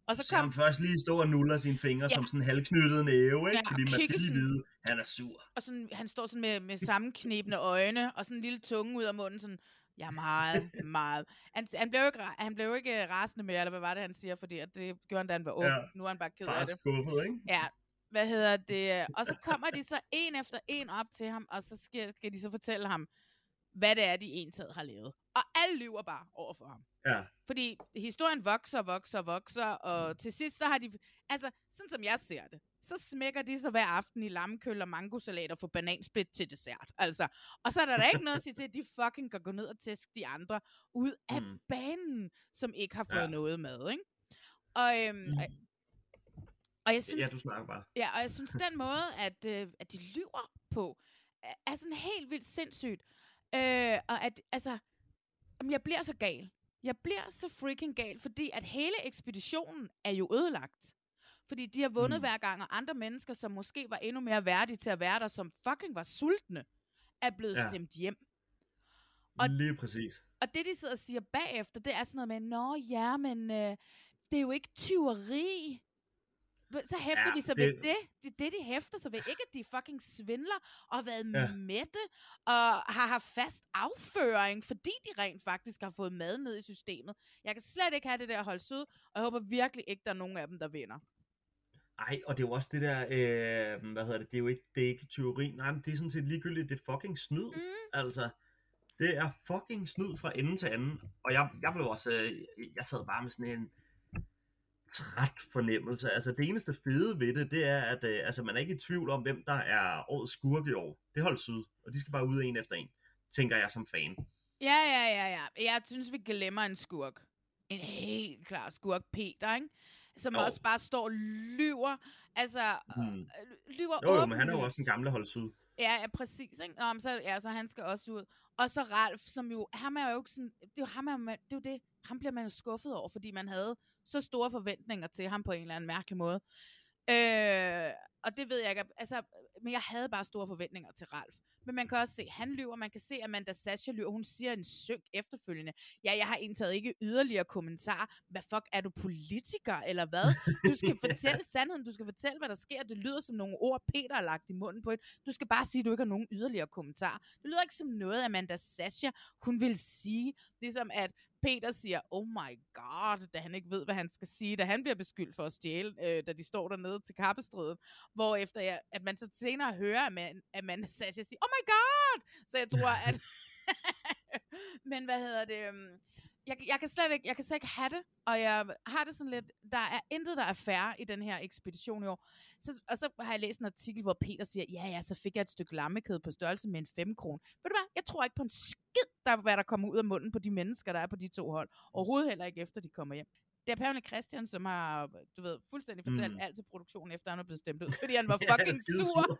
Speaker 1: Og så
Speaker 2: Så han
Speaker 1: kom,
Speaker 2: først lige stå og nuller sine fingre
Speaker 1: Ja.
Speaker 2: som sådan en halvknyttet næve, ikke?
Speaker 1: Ja,
Speaker 2: Fordi man skal lige vide, han er sur.
Speaker 1: og sådan, han står sådan med, med sammenknebende øjne, og sådan en lille tunge ud af munden, sådan, ja, meget, meget. Han, han, blev jo ikke, han blev jo ikke øh, rasende mere, eller hvad var det, han siger, fordi at det gjorde han, da han var ung.
Speaker 2: Ja.
Speaker 1: Nu er han bare ked af det.
Speaker 2: skuffet, ikke?
Speaker 1: Ja, hvad hedder det? Og så kommer de så en efter en op til ham, og så skal, skal de så fortælle ham, hvad det er, de entaget har lavet. Og alle lyver bare over for ham.
Speaker 2: Ja.
Speaker 1: Fordi historien vokser, vokser, vokser, og til sidst så har de, altså sådan som jeg ser det, så smækker de sig hver aften i lammekøl og mangosalat og får banansplit til dessert. Altså, og så er der da ikke noget at sige til, at de fucking kan gå ned og tæske de andre ud af
Speaker 2: Mm.
Speaker 1: banen, som ikke har fået
Speaker 2: Ja.
Speaker 1: noget med, ikke? Og, øhm,
Speaker 2: Mm.
Speaker 1: og, og jeg synes,
Speaker 2: Ja, du snakker bare.
Speaker 1: Ja, og jeg synes, den måde, at, øh, at de lyver på, er, er sådan helt vildt sindssygt. Øh, og at, altså, jamen, jeg bliver så gal. Jeg bliver så freaking gal, fordi at hele ekspeditionen er jo ødelagt. Fordi de har vundet
Speaker 2: Mm.
Speaker 1: hver gang, og andre mennesker, som måske var endnu mere værdige til at være der, som fucking var sultne, er blevet
Speaker 2: Ja.
Speaker 1: stemt hjem. Og-
Speaker 2: Lige præcis.
Speaker 1: Og det, de sidder og siger bagefter, det er sådan noget med, Nå ja, men øh, det er jo ikke tyveri. Så hæfter
Speaker 2: Ja,
Speaker 1: de sig
Speaker 2: det-
Speaker 1: ved det. Det er det, de hæfter sig ved. Ikke, at de fucking svindler og har været
Speaker 2: ja.
Speaker 1: mætte og har haft fast afføring, fordi de rent faktisk har fået mad ned i systemet. Jeg kan slet ikke have det der hold syd, og jeg håber virkelig ikke, der er nogen af dem, der vinder.
Speaker 2: Ej, og det er jo også det der, øh, hvad hedder det, det er jo ikke, det er ikke teori, nej, men det er sådan set ligegyldigt, det er fucking snyd,
Speaker 1: Mm.
Speaker 2: altså. Det er fucking snyd fra ende til anden, og jeg, jeg blev også, øh, jeg sad bare med sådan en træt fornemmelse, altså det eneste fede ved det, det er, at øh, altså, man er ikke i tvivl om, hvem der er årets skurk i år. Det holder syd, og de skal bare ud en efter en, tænker jeg som fan.
Speaker 1: Ja, ja, ja, ja. Jeg synes, vi glemmer en skurk. En helt klar skurk, Peter, ikke? Som
Speaker 2: Jo.
Speaker 1: også bare står og lyver. Altså,
Speaker 2: Hmm.
Speaker 1: øh, lyver
Speaker 2: Jo, jo, men han er jo også den gamle hold syd.
Speaker 1: Ja, ja, præcis. Ikke? Nå, så, ja, så han skal også ud. Og så Ralf, som jo, ham er jo ikke sådan, det er jo, ham er, det er jo det, ham bliver man jo skuffet over, fordi man havde så store forventninger til ham på en eller anden mærkelig måde. Øh, og det ved jeg ikke, altså, men jeg havde bare store forventninger til Ralf. Men man kan også se, han lyver, man kan se, at Amanda Sasha lyver, hun siger en synk efterfølgende. Ja, jeg har indtaget ikke yderligere kommentar. Hvad fuck, er du politiker, eller hvad? Du skal [LAUGHS] fortælle sandheden, du skal fortælle, hvad der sker. Det lyder som nogle ord, Peter har lagt i munden på et. Du skal bare sige, at du ikke har nogen yderligere kommentar. Det lyder ikke som noget, Amanda Sasha, hun vil sige. Ligesom at Peter siger, oh my god, da han ikke ved, hvad han skal sige, da han bliver beskyldt for at stjæle, øh, da de står dernede til kappestriden. Hvorefter jeg, at man så senere hører at man Sasha siger, oh my god! Så jeg tror, at... [LAUGHS] Men hvad hedder det... Øhm, jeg, jeg, kan slet ikke, jeg kan slet ikke have det, og jeg har det sådan lidt, der er intet, der er færre i den her ekspedition i år. Så, og så har jeg læst en artikel, hvor Peter siger, ja ja, så fik jeg et stykke lammekød på størrelse med en 5 kron. Ved du hvad, jeg tror ikke på en skid, der hvad der kommer ud af munden på de mennesker, der er på de to hold. Overhovedet heller ikke efter, de kommer hjem. Det er Pavne Christian, som har, du ved, fuldstændig fortalt
Speaker 2: Mm.
Speaker 1: alt til produktionen, efter han var blevet stemt ud, fordi han [LAUGHS] var
Speaker 2: Ja,
Speaker 1: fucking
Speaker 2: skidesur.
Speaker 1: sur. [LAUGHS]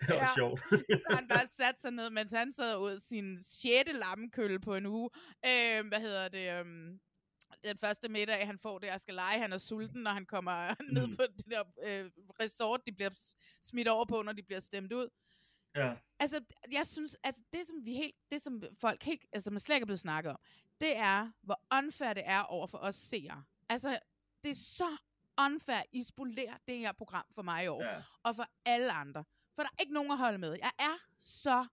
Speaker 2: det var
Speaker 1: Ja.
Speaker 2: sjovt.
Speaker 1: Så han bare satte sig ned, mens han sad ud sin sjette lammekølle på en uge. Øh, hvad hedder det? Øhm, den første middag, han får der, skal lege. Han er sulten, når han kommer [LAUGHS] ned
Speaker 2: Mm.
Speaker 1: på det der øh, resort, de bliver smidt over på, når de bliver stemt ud.
Speaker 2: ja.
Speaker 1: Altså, jeg synes, altså det som vi helt, det som folk helt, altså man slet ikke er blevet snakket om, det er, hvor unfair det er over for os seere. Altså, det er så unfair, I spolerer det her program for mig i år
Speaker 2: ja.
Speaker 1: og for alle andre. For der er ikke nogen at holde med. Jeg er så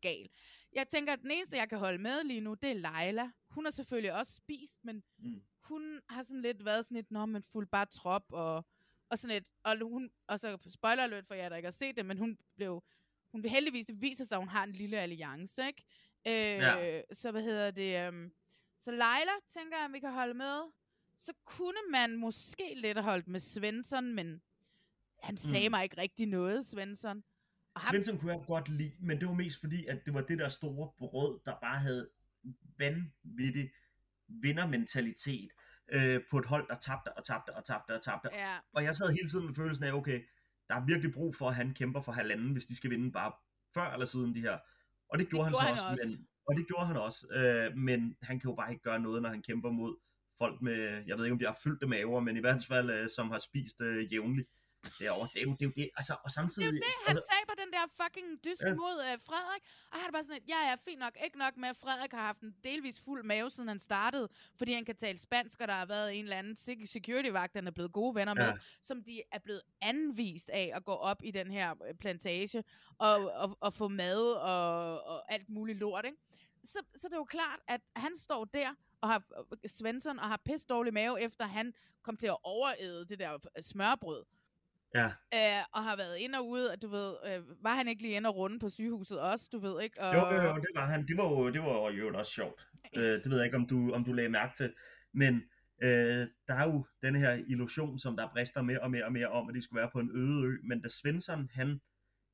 Speaker 1: gal. Jeg tænker, at den eneste, jeg kan holde med lige nu, det er Leila. Hun har selvfølgelig også spist, men
Speaker 2: Mm.
Speaker 1: hun har sådan lidt været sådan lidt, når man fuldt bare trop, og, og sådan lidt, og hun, og så spoiler alert for jer, der ikke har set det, men hun blev, hun vil heldigvis, det viser sig, at hun har en lille alliance, ikke? Øh,
Speaker 2: Ja.
Speaker 1: Så hvad hedder det, um, så Leila, tænker jeg, vi kan holde med. Så kunne man måske lidt have holdt med Svensson, men han sagde
Speaker 2: Mm.
Speaker 1: mig ikke rigtig noget, Svensson. Og ham,
Speaker 2: Svensson kunne jeg godt lide, men det var mest fordi, at det var det der store brød, der bare havde vanvittig vindermentalitet øh, på et hold, der tabte og tabte og tabte og tabte.
Speaker 1: ja,
Speaker 2: Og jeg sad hele tiden med følelsen af, okay, der er virkelig brug for, at han kæmper for halvanden, hvis de skal vinde bare før eller siden de her. Og det gjorde,
Speaker 1: gjorde
Speaker 2: han så
Speaker 1: han
Speaker 2: også,
Speaker 1: også.
Speaker 2: Men, og det gjorde han også. Øh, men han kan jo bare ikke gøre noget, når han kæmper mod folk med, jeg ved ikke om de har fyldte maver, men i hvert fald øh, som har spist øh, jævnligt derovre. Det er jo det, er jo det. altså, og samtidig...
Speaker 1: det er jo det, han
Speaker 2: altså,
Speaker 1: taber den der fucking dysk
Speaker 2: Ja.
Speaker 1: mod øh, Frederik. Og han er bare sådan et, ja, ja, fint nok, ikke nok med, at Frederik har haft en delvis fuld mave, siden han startede, fordi han kan tale spansk, og der har været en eller anden sec- security-vagt, han er blevet gode venner med,
Speaker 2: Ja.
Speaker 1: som de er blevet anvist af at gå op i den her øh, plantage, og, og, og få mad og, og alt muligt lort, ikke? Så, så det er jo klart, at han står der, og har øh, Svensson, og har pisse dårlig mave, efter han kom til at overæde det der smørbrød
Speaker 2: ja,
Speaker 1: øh, og har været ind og ude, og du ved, øh, var han ikke lige inde og runde på sygehuset også, du ved ikke? Og,
Speaker 2: Jo, jo, jo, det var han. Det var jo, det var jo også sjovt. Øh, det ved jeg ikke, om du, om du lagde mærke til. Men øh, der er jo den her illusion, som der brister mere og mere og mere om, at de skulle være på en øde ø. Men da Svensson, han,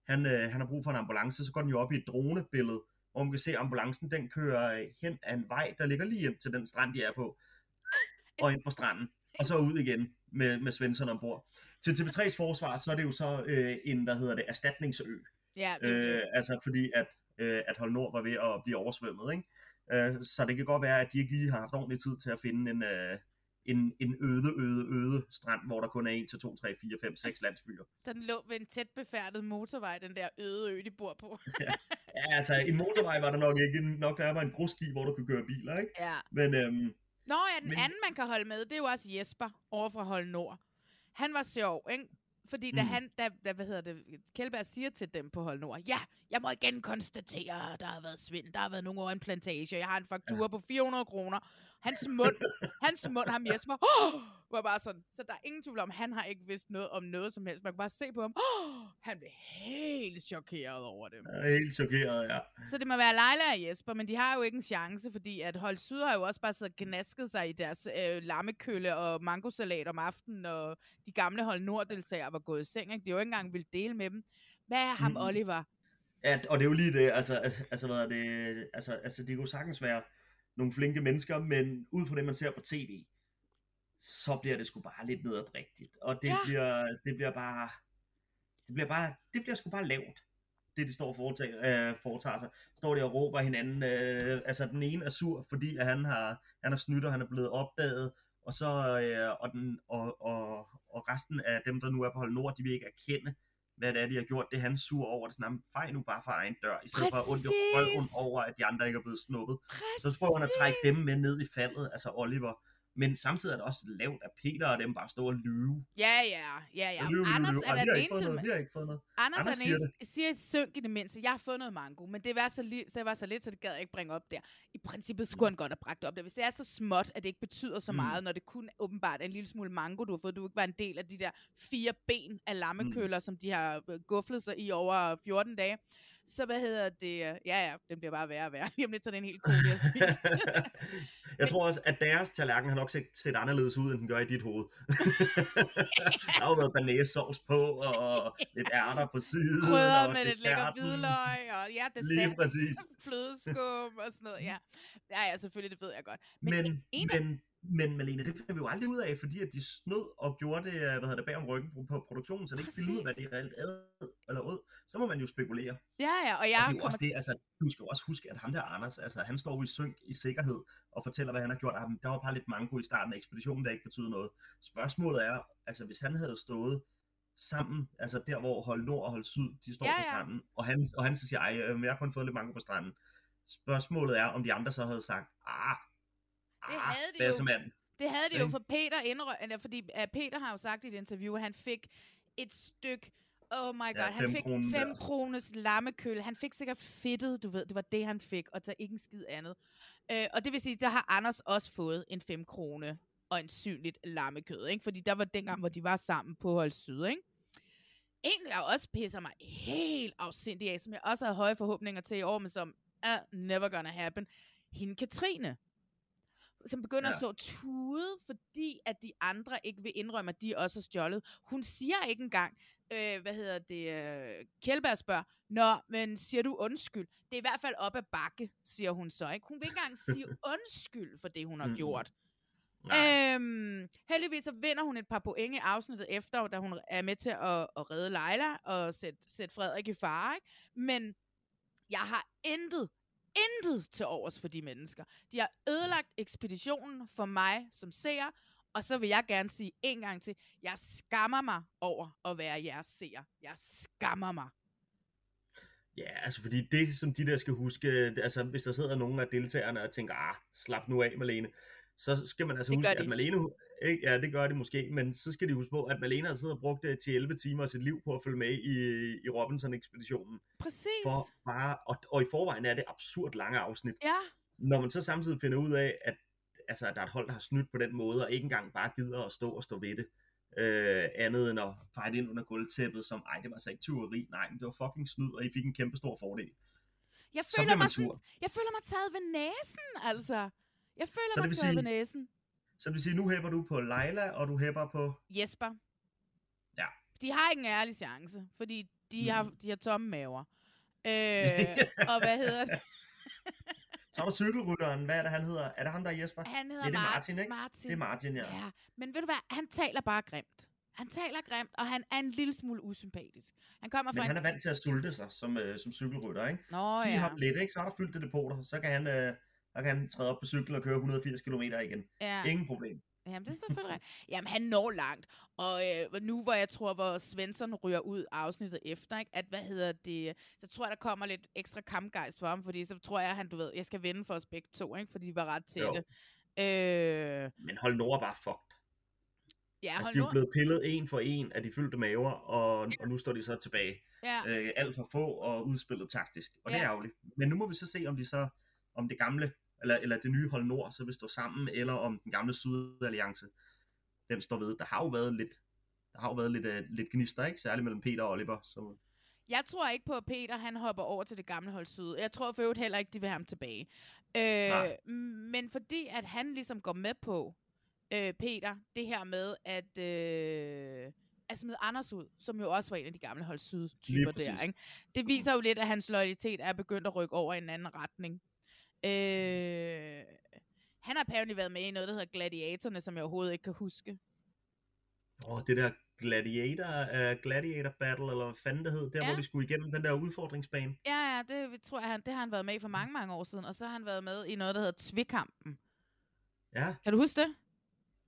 Speaker 2: han, øh, han har brug for en ambulance, så går den jo op i et dronebillede, hvor man kan se, at ambulancen den kører øh, hen ad en vej, der ligger lige ind til den strand, de er på. [LAUGHS] Og ind på stranden. Og så ud igen med, med Svensson ombord. Til TV3's forsvar, så er det jo så øh, en, hvad hedder det, erstatningsø.
Speaker 1: Ja, det, jo
Speaker 2: Øh,
Speaker 1: det.
Speaker 2: altså fordi at, øh, at Hold Nord var ved at blive oversvømmet. Ikke? Øh, så det kan godt være, at de ikke lige har haft ordentlig tid til at finde en, øh, en, en øde, øde, øde strand, hvor der kun er 1 til 2, 3, 4, 5, 6 landsbyer.
Speaker 1: Den lå ved en tæt befærdet motorvej, den der øde ø, de bor på. [LAUGHS]
Speaker 2: Ja, altså en motorvej var der nok ikke. Nok der var en grussti, hvor du kunne køre biler. Ikke?
Speaker 1: ja.
Speaker 2: Men, øhm,
Speaker 1: Nå ja, den
Speaker 2: Men-
Speaker 1: anden, man kan holde med, det er jo også Jesper over fra Hold Nord. Han var sjov, ikke? Fordi da
Speaker 2: Mm.
Speaker 1: han, da, da, hvad hedder det, Kjellberg siger til dem på Hold Nord, ja, jeg må igen konstatere, at der har været svind, der har været nogle over en plantage, jeg har en faktura ja. på 400 kroner. Hans mund, hans mund, ham Jesper, oh, var bare sådan, så der er ingen tvivl om, han har ikke vidst noget om noget som helst. Man kan bare se på ham, oh, han blev helt chokeret over det.
Speaker 2: Er helt chokeret, ja.
Speaker 1: Så det må være Leila og Jesper, men de har jo ikke en chance, fordi at Hold Syd har jo også bare siddet og gnasket sig i deres øh, lammekølle og mangosalat om aftenen, og de gamle Hold Nord-deltagere var gået i seng. Ikke? De jo ikke engang ville dele med dem. Hvad er ham,
Speaker 2: Mm.
Speaker 1: Oliver?
Speaker 2: Ja, og det er jo lige det, altså, altså, altså hvad er det, altså, altså, det kunne sagtens være nogle flinke mennesker, men ud fra det, man ser på tv, så bliver det sgu bare lidt nederdrægtigt, og det,
Speaker 1: ja.
Speaker 2: bliver, det bliver bare, det bliver bare, det bliver sgu bare lavt, det de står og foretager, øh, foretager sig. Står de og råber hinanden, øh, altså den ene er sur, fordi at han har, han har snydt, og han er blevet opdaget, og så, øh, og, den, og, og, og resten af dem, der nu er på Hold Nord, de vil ikke erkende, hvad det er, de har gjort. Det er han sur over. Det er sådan, "Jamen, fej nu bare for egen dør, i stedet for at ondt røven
Speaker 1: Præcis.
Speaker 2: over, at de andre ikke er blevet snuppet.
Speaker 1: Præcis.
Speaker 2: Så prøver han at trække dem med ned i faldet, altså Oliver. Men samtidig er det også lavt, at Peter og dem bare står og lyve.
Speaker 1: Ja, ja, ja, ja.
Speaker 2: Lyve,
Speaker 1: Anders
Speaker 2: lyve.
Speaker 1: er den eneste,
Speaker 2: noget, vi har ikke fået noget.
Speaker 1: Anders,
Speaker 2: Anders
Speaker 1: er den
Speaker 2: siger
Speaker 1: eneste, siger synk i det mindste. Jeg har fået noget mango, men det var så, li- så det var så lidt, så det gad jeg ikke bringe op der. I princippet skulle han godt have bragt det op der. Hvis det er så småt, at det ikke betyder så
Speaker 2: Mm.
Speaker 1: meget, når det kun åbenbart er en lille smule mango, du har fået, du ikke var en del af de der fire ben af lammekøller, mm. som de har øh, gufflet sig i over 14 dage. Så hvad hedder det? øh, Ja, ja, den bliver bare værre og værre. [LAUGHS] Lige om lidt, så er det en helt kode, [LAUGHS] jeg spist.
Speaker 2: jeg tror også, at deres tallerken har nok set, set anderledes ud, end den gør i dit hoved. [LAUGHS] der har jo været banæssovs på, og lidt ærter på siden.
Speaker 1: Krydret
Speaker 2: og
Speaker 1: med lidt lækker hvidløg, og ja,
Speaker 2: Lige
Speaker 1: dessert,
Speaker 2: præcis.
Speaker 1: flødeskum og sådan noget. Ja, ja, ja selvfølgelig, det ved jeg godt. Men,
Speaker 2: Men,
Speaker 1: en
Speaker 2: men, men Malene, det finder vi jo aldrig ud af, fordi at de snød og gjorde det, øh, hvad hedder det, bag om ryggen på, produktionen, så det ikke filmede, hvad
Speaker 1: Præcis.
Speaker 2: det reelt er, eller ud. Så må man jo spekulere.
Speaker 1: Ja, ja, og
Speaker 2: Og
Speaker 1: jeg
Speaker 2: det er jo
Speaker 1: kommer
Speaker 2: også det, altså, du skal jo også huske, at ham der Anders, altså, han står jo i synk i sikkerhed og fortæller, hvad han har gjort. Der var bare lidt mango i starten af ekspeditionen, der ikke betyder noget. Spørgsmålet er, altså, hvis han havde stået sammen, altså der, hvor Hold Nord og Hold Syd, de står
Speaker 1: Ja,
Speaker 2: på stranden, og han, og han så siger, ej, øh, jeg har kun fået lidt mango på stranden. Spørgsmålet er, om de andre så havde sagt, ah,
Speaker 1: Det
Speaker 2: ah,
Speaker 1: havde de
Speaker 2: det
Speaker 1: jo. Det havde det jo for Peter indrø... fordi Peter har jo sagt i et interview, at han fik et stykke Oh my god,
Speaker 2: Ja,
Speaker 1: han fik
Speaker 2: kronen
Speaker 1: 5
Speaker 2: der.
Speaker 1: kroners lammekølle. Han fik sikkert fedtet, du ved. Det var det, han fik, og så ikke en skid andet. Øh, og det vil sige, der har Anders også fået en 5 krone og en synligt lammekød, ikke? Fordi der var dengang, hvor de var sammen på Hold Syd, ikke? En, der også pisser mig helt afsindig af, som jeg også havde høje forhåbninger til i år, men som er never gonna happen. Hende Katrine som begynder ja. at slå tude, fordi at de andre ikke vil indrømme, at de også har stjålet. Hun siger ikke engang, øh, hvad hedder det, øh, Kjellberg spørger, Nå, men siger du undskyld? Det er i hvert fald op ad bakke, siger hun så, ikke? Hun vil ikke engang sige [LAUGHS] undskyld for det, hun har
Speaker 2: Mm-mm.
Speaker 1: gjort.
Speaker 2: Nej.
Speaker 1: Øhm, heldigvis så vinder hun et par point i afsnittet efter, da hun er med til at, at redde Leila og sætte, sætte Frederik i fare. Ikke? Men jeg har intet, intet til overs for de mennesker. De har ødelagt ekspeditionen for mig som seer, og så vil jeg gerne sige en gang til, jeg skammer mig over at være jeres seer. Jeg skammer mig.
Speaker 2: Ja, altså fordi det, som de der skal huske, altså hvis der sidder nogle af deltagerne og tænker, ah, slap nu af, Malene, så skal man altså
Speaker 1: Det
Speaker 2: huske,
Speaker 1: de.
Speaker 2: at Malene, ikke, ja, det gør de måske, men så skal de huske på, at Malene har siddet og brugt det til 11 timer af sit liv på at følge med i, i Robinson-ekspeditionen.
Speaker 1: Præcis.
Speaker 2: For bare, og, og i forvejen er det absurd lange afsnit.
Speaker 1: Ja,
Speaker 2: Når man så samtidig finder ud af, at altså, der er et hold, der har snydt på den måde, og ikke engang bare gider at stå og stå ved det, øh, andet end at det ind under gulvtæppet, som, ej, det var altså ikke tyveri, nej, men det var fucking snyd, og I fik en kæmpe stor fordel.
Speaker 1: jeg
Speaker 2: Så
Speaker 1: føler,
Speaker 2: man
Speaker 1: mig sådan, jeg føler mig taget ved næsen, altså. Jeg føler
Speaker 2: Så det
Speaker 1: mig taget
Speaker 2: sige-
Speaker 1: ved næsen.
Speaker 2: Så det vil sige, nu hæpper du på Leila, og du hæpper på...
Speaker 1: Jesper.
Speaker 2: Ja.
Speaker 1: De har ikke en ærlig chance, fordi de,
Speaker 2: Mm.
Speaker 1: har, de har tomme maver. Øh, og hvad hedder det? [LAUGHS]
Speaker 2: Så er der cykelrytteren. Hvad er det, han hedder? Er det ham, der er Jesper?
Speaker 1: Han hedder
Speaker 2: Ja, det er
Speaker 1: Mar-
Speaker 2: Martin, ikke?
Speaker 1: Martin.
Speaker 2: Det er Martin, ja.
Speaker 1: Ja, men ved du hvad? Han taler bare grimt. Han taler grimt, og han er en lille smule usympatisk. Han kommer
Speaker 2: Men
Speaker 1: fra
Speaker 2: han
Speaker 1: en...
Speaker 2: er vant til at sulte sig som, øh, som cykelrytter, ikke?
Speaker 1: Nå
Speaker 2: Giv
Speaker 1: ja.
Speaker 2: ham lidt, ikke? Så er der fyldt det depoter. Så kan han, øh, så kan han træde op på cyklen og køre 180 km igen.
Speaker 1: ja.
Speaker 2: Ingen problem.
Speaker 1: Jamen, det er selvfølgelig rigtigt. Jamen, han når langt. Og øh, nu, hvor jeg tror, hvor Svensson ryger ud afsnittet efter, ikke? at hvad hedder det, så tror jeg, der kommer lidt ekstra kampgejst for ham, fordi så tror jeg, han, du ved, jeg skal vinde for os begge to, ikke? fordi de var ret tætte. Øh,
Speaker 2: Men hold Nord bare fucked.
Speaker 1: ja,
Speaker 2: Altså,
Speaker 1: hold
Speaker 2: de er jo blevet pillet en for en af de fyldte maver, og, og nu står de så tilbage.
Speaker 1: Ja,
Speaker 2: Øh, alt for få og udspillet taktisk. Og det
Speaker 1: Ja.
Speaker 2: er ærgerligt. Men nu må vi så se, om de så, om det gamle, eller, eller det nye hold Nord, så vil stå sammen, eller om den gamle Sydalliance, den står ved. Der har jo været lidt, der har jo været lidt, uh, lidt gnister, ikke? Særligt mellem Peter og Oliver. Så,
Speaker 1: Jeg tror ikke på, at Peter han hopper over til det gamle hold syd. Jeg tror for øvrigt heller ikke, de vil have ham tilbage. Øh,
Speaker 2: Nej.
Speaker 1: men fordi at han ligesom går med på, øh, Peter, det her med at, øh, at smide Anders ud, som jo også var en af de gamle hold syd
Speaker 2: Lige
Speaker 1: typer
Speaker 2: præcis.
Speaker 1: der. Ikke? Det viser jo lidt, at hans loyalitet er begyndt at rykke over i en anden retning. Øh, han har apparently været med i noget, der hedder Gladiatorne, som jeg overhovedet ikke kan huske.
Speaker 2: åh, det der Gladiator, uh, Gladiator Battle, eller hvad fanden det hed, der
Speaker 1: Ja.
Speaker 2: hvor de skulle igennem den der udfordringsbane.
Speaker 1: Ja, ja, det tror jeg, han, det har han været med i for mange, mange år siden. Og så har han været med i noget, der hedder Tvikampen.
Speaker 2: Ja,
Speaker 1: Kan du huske det?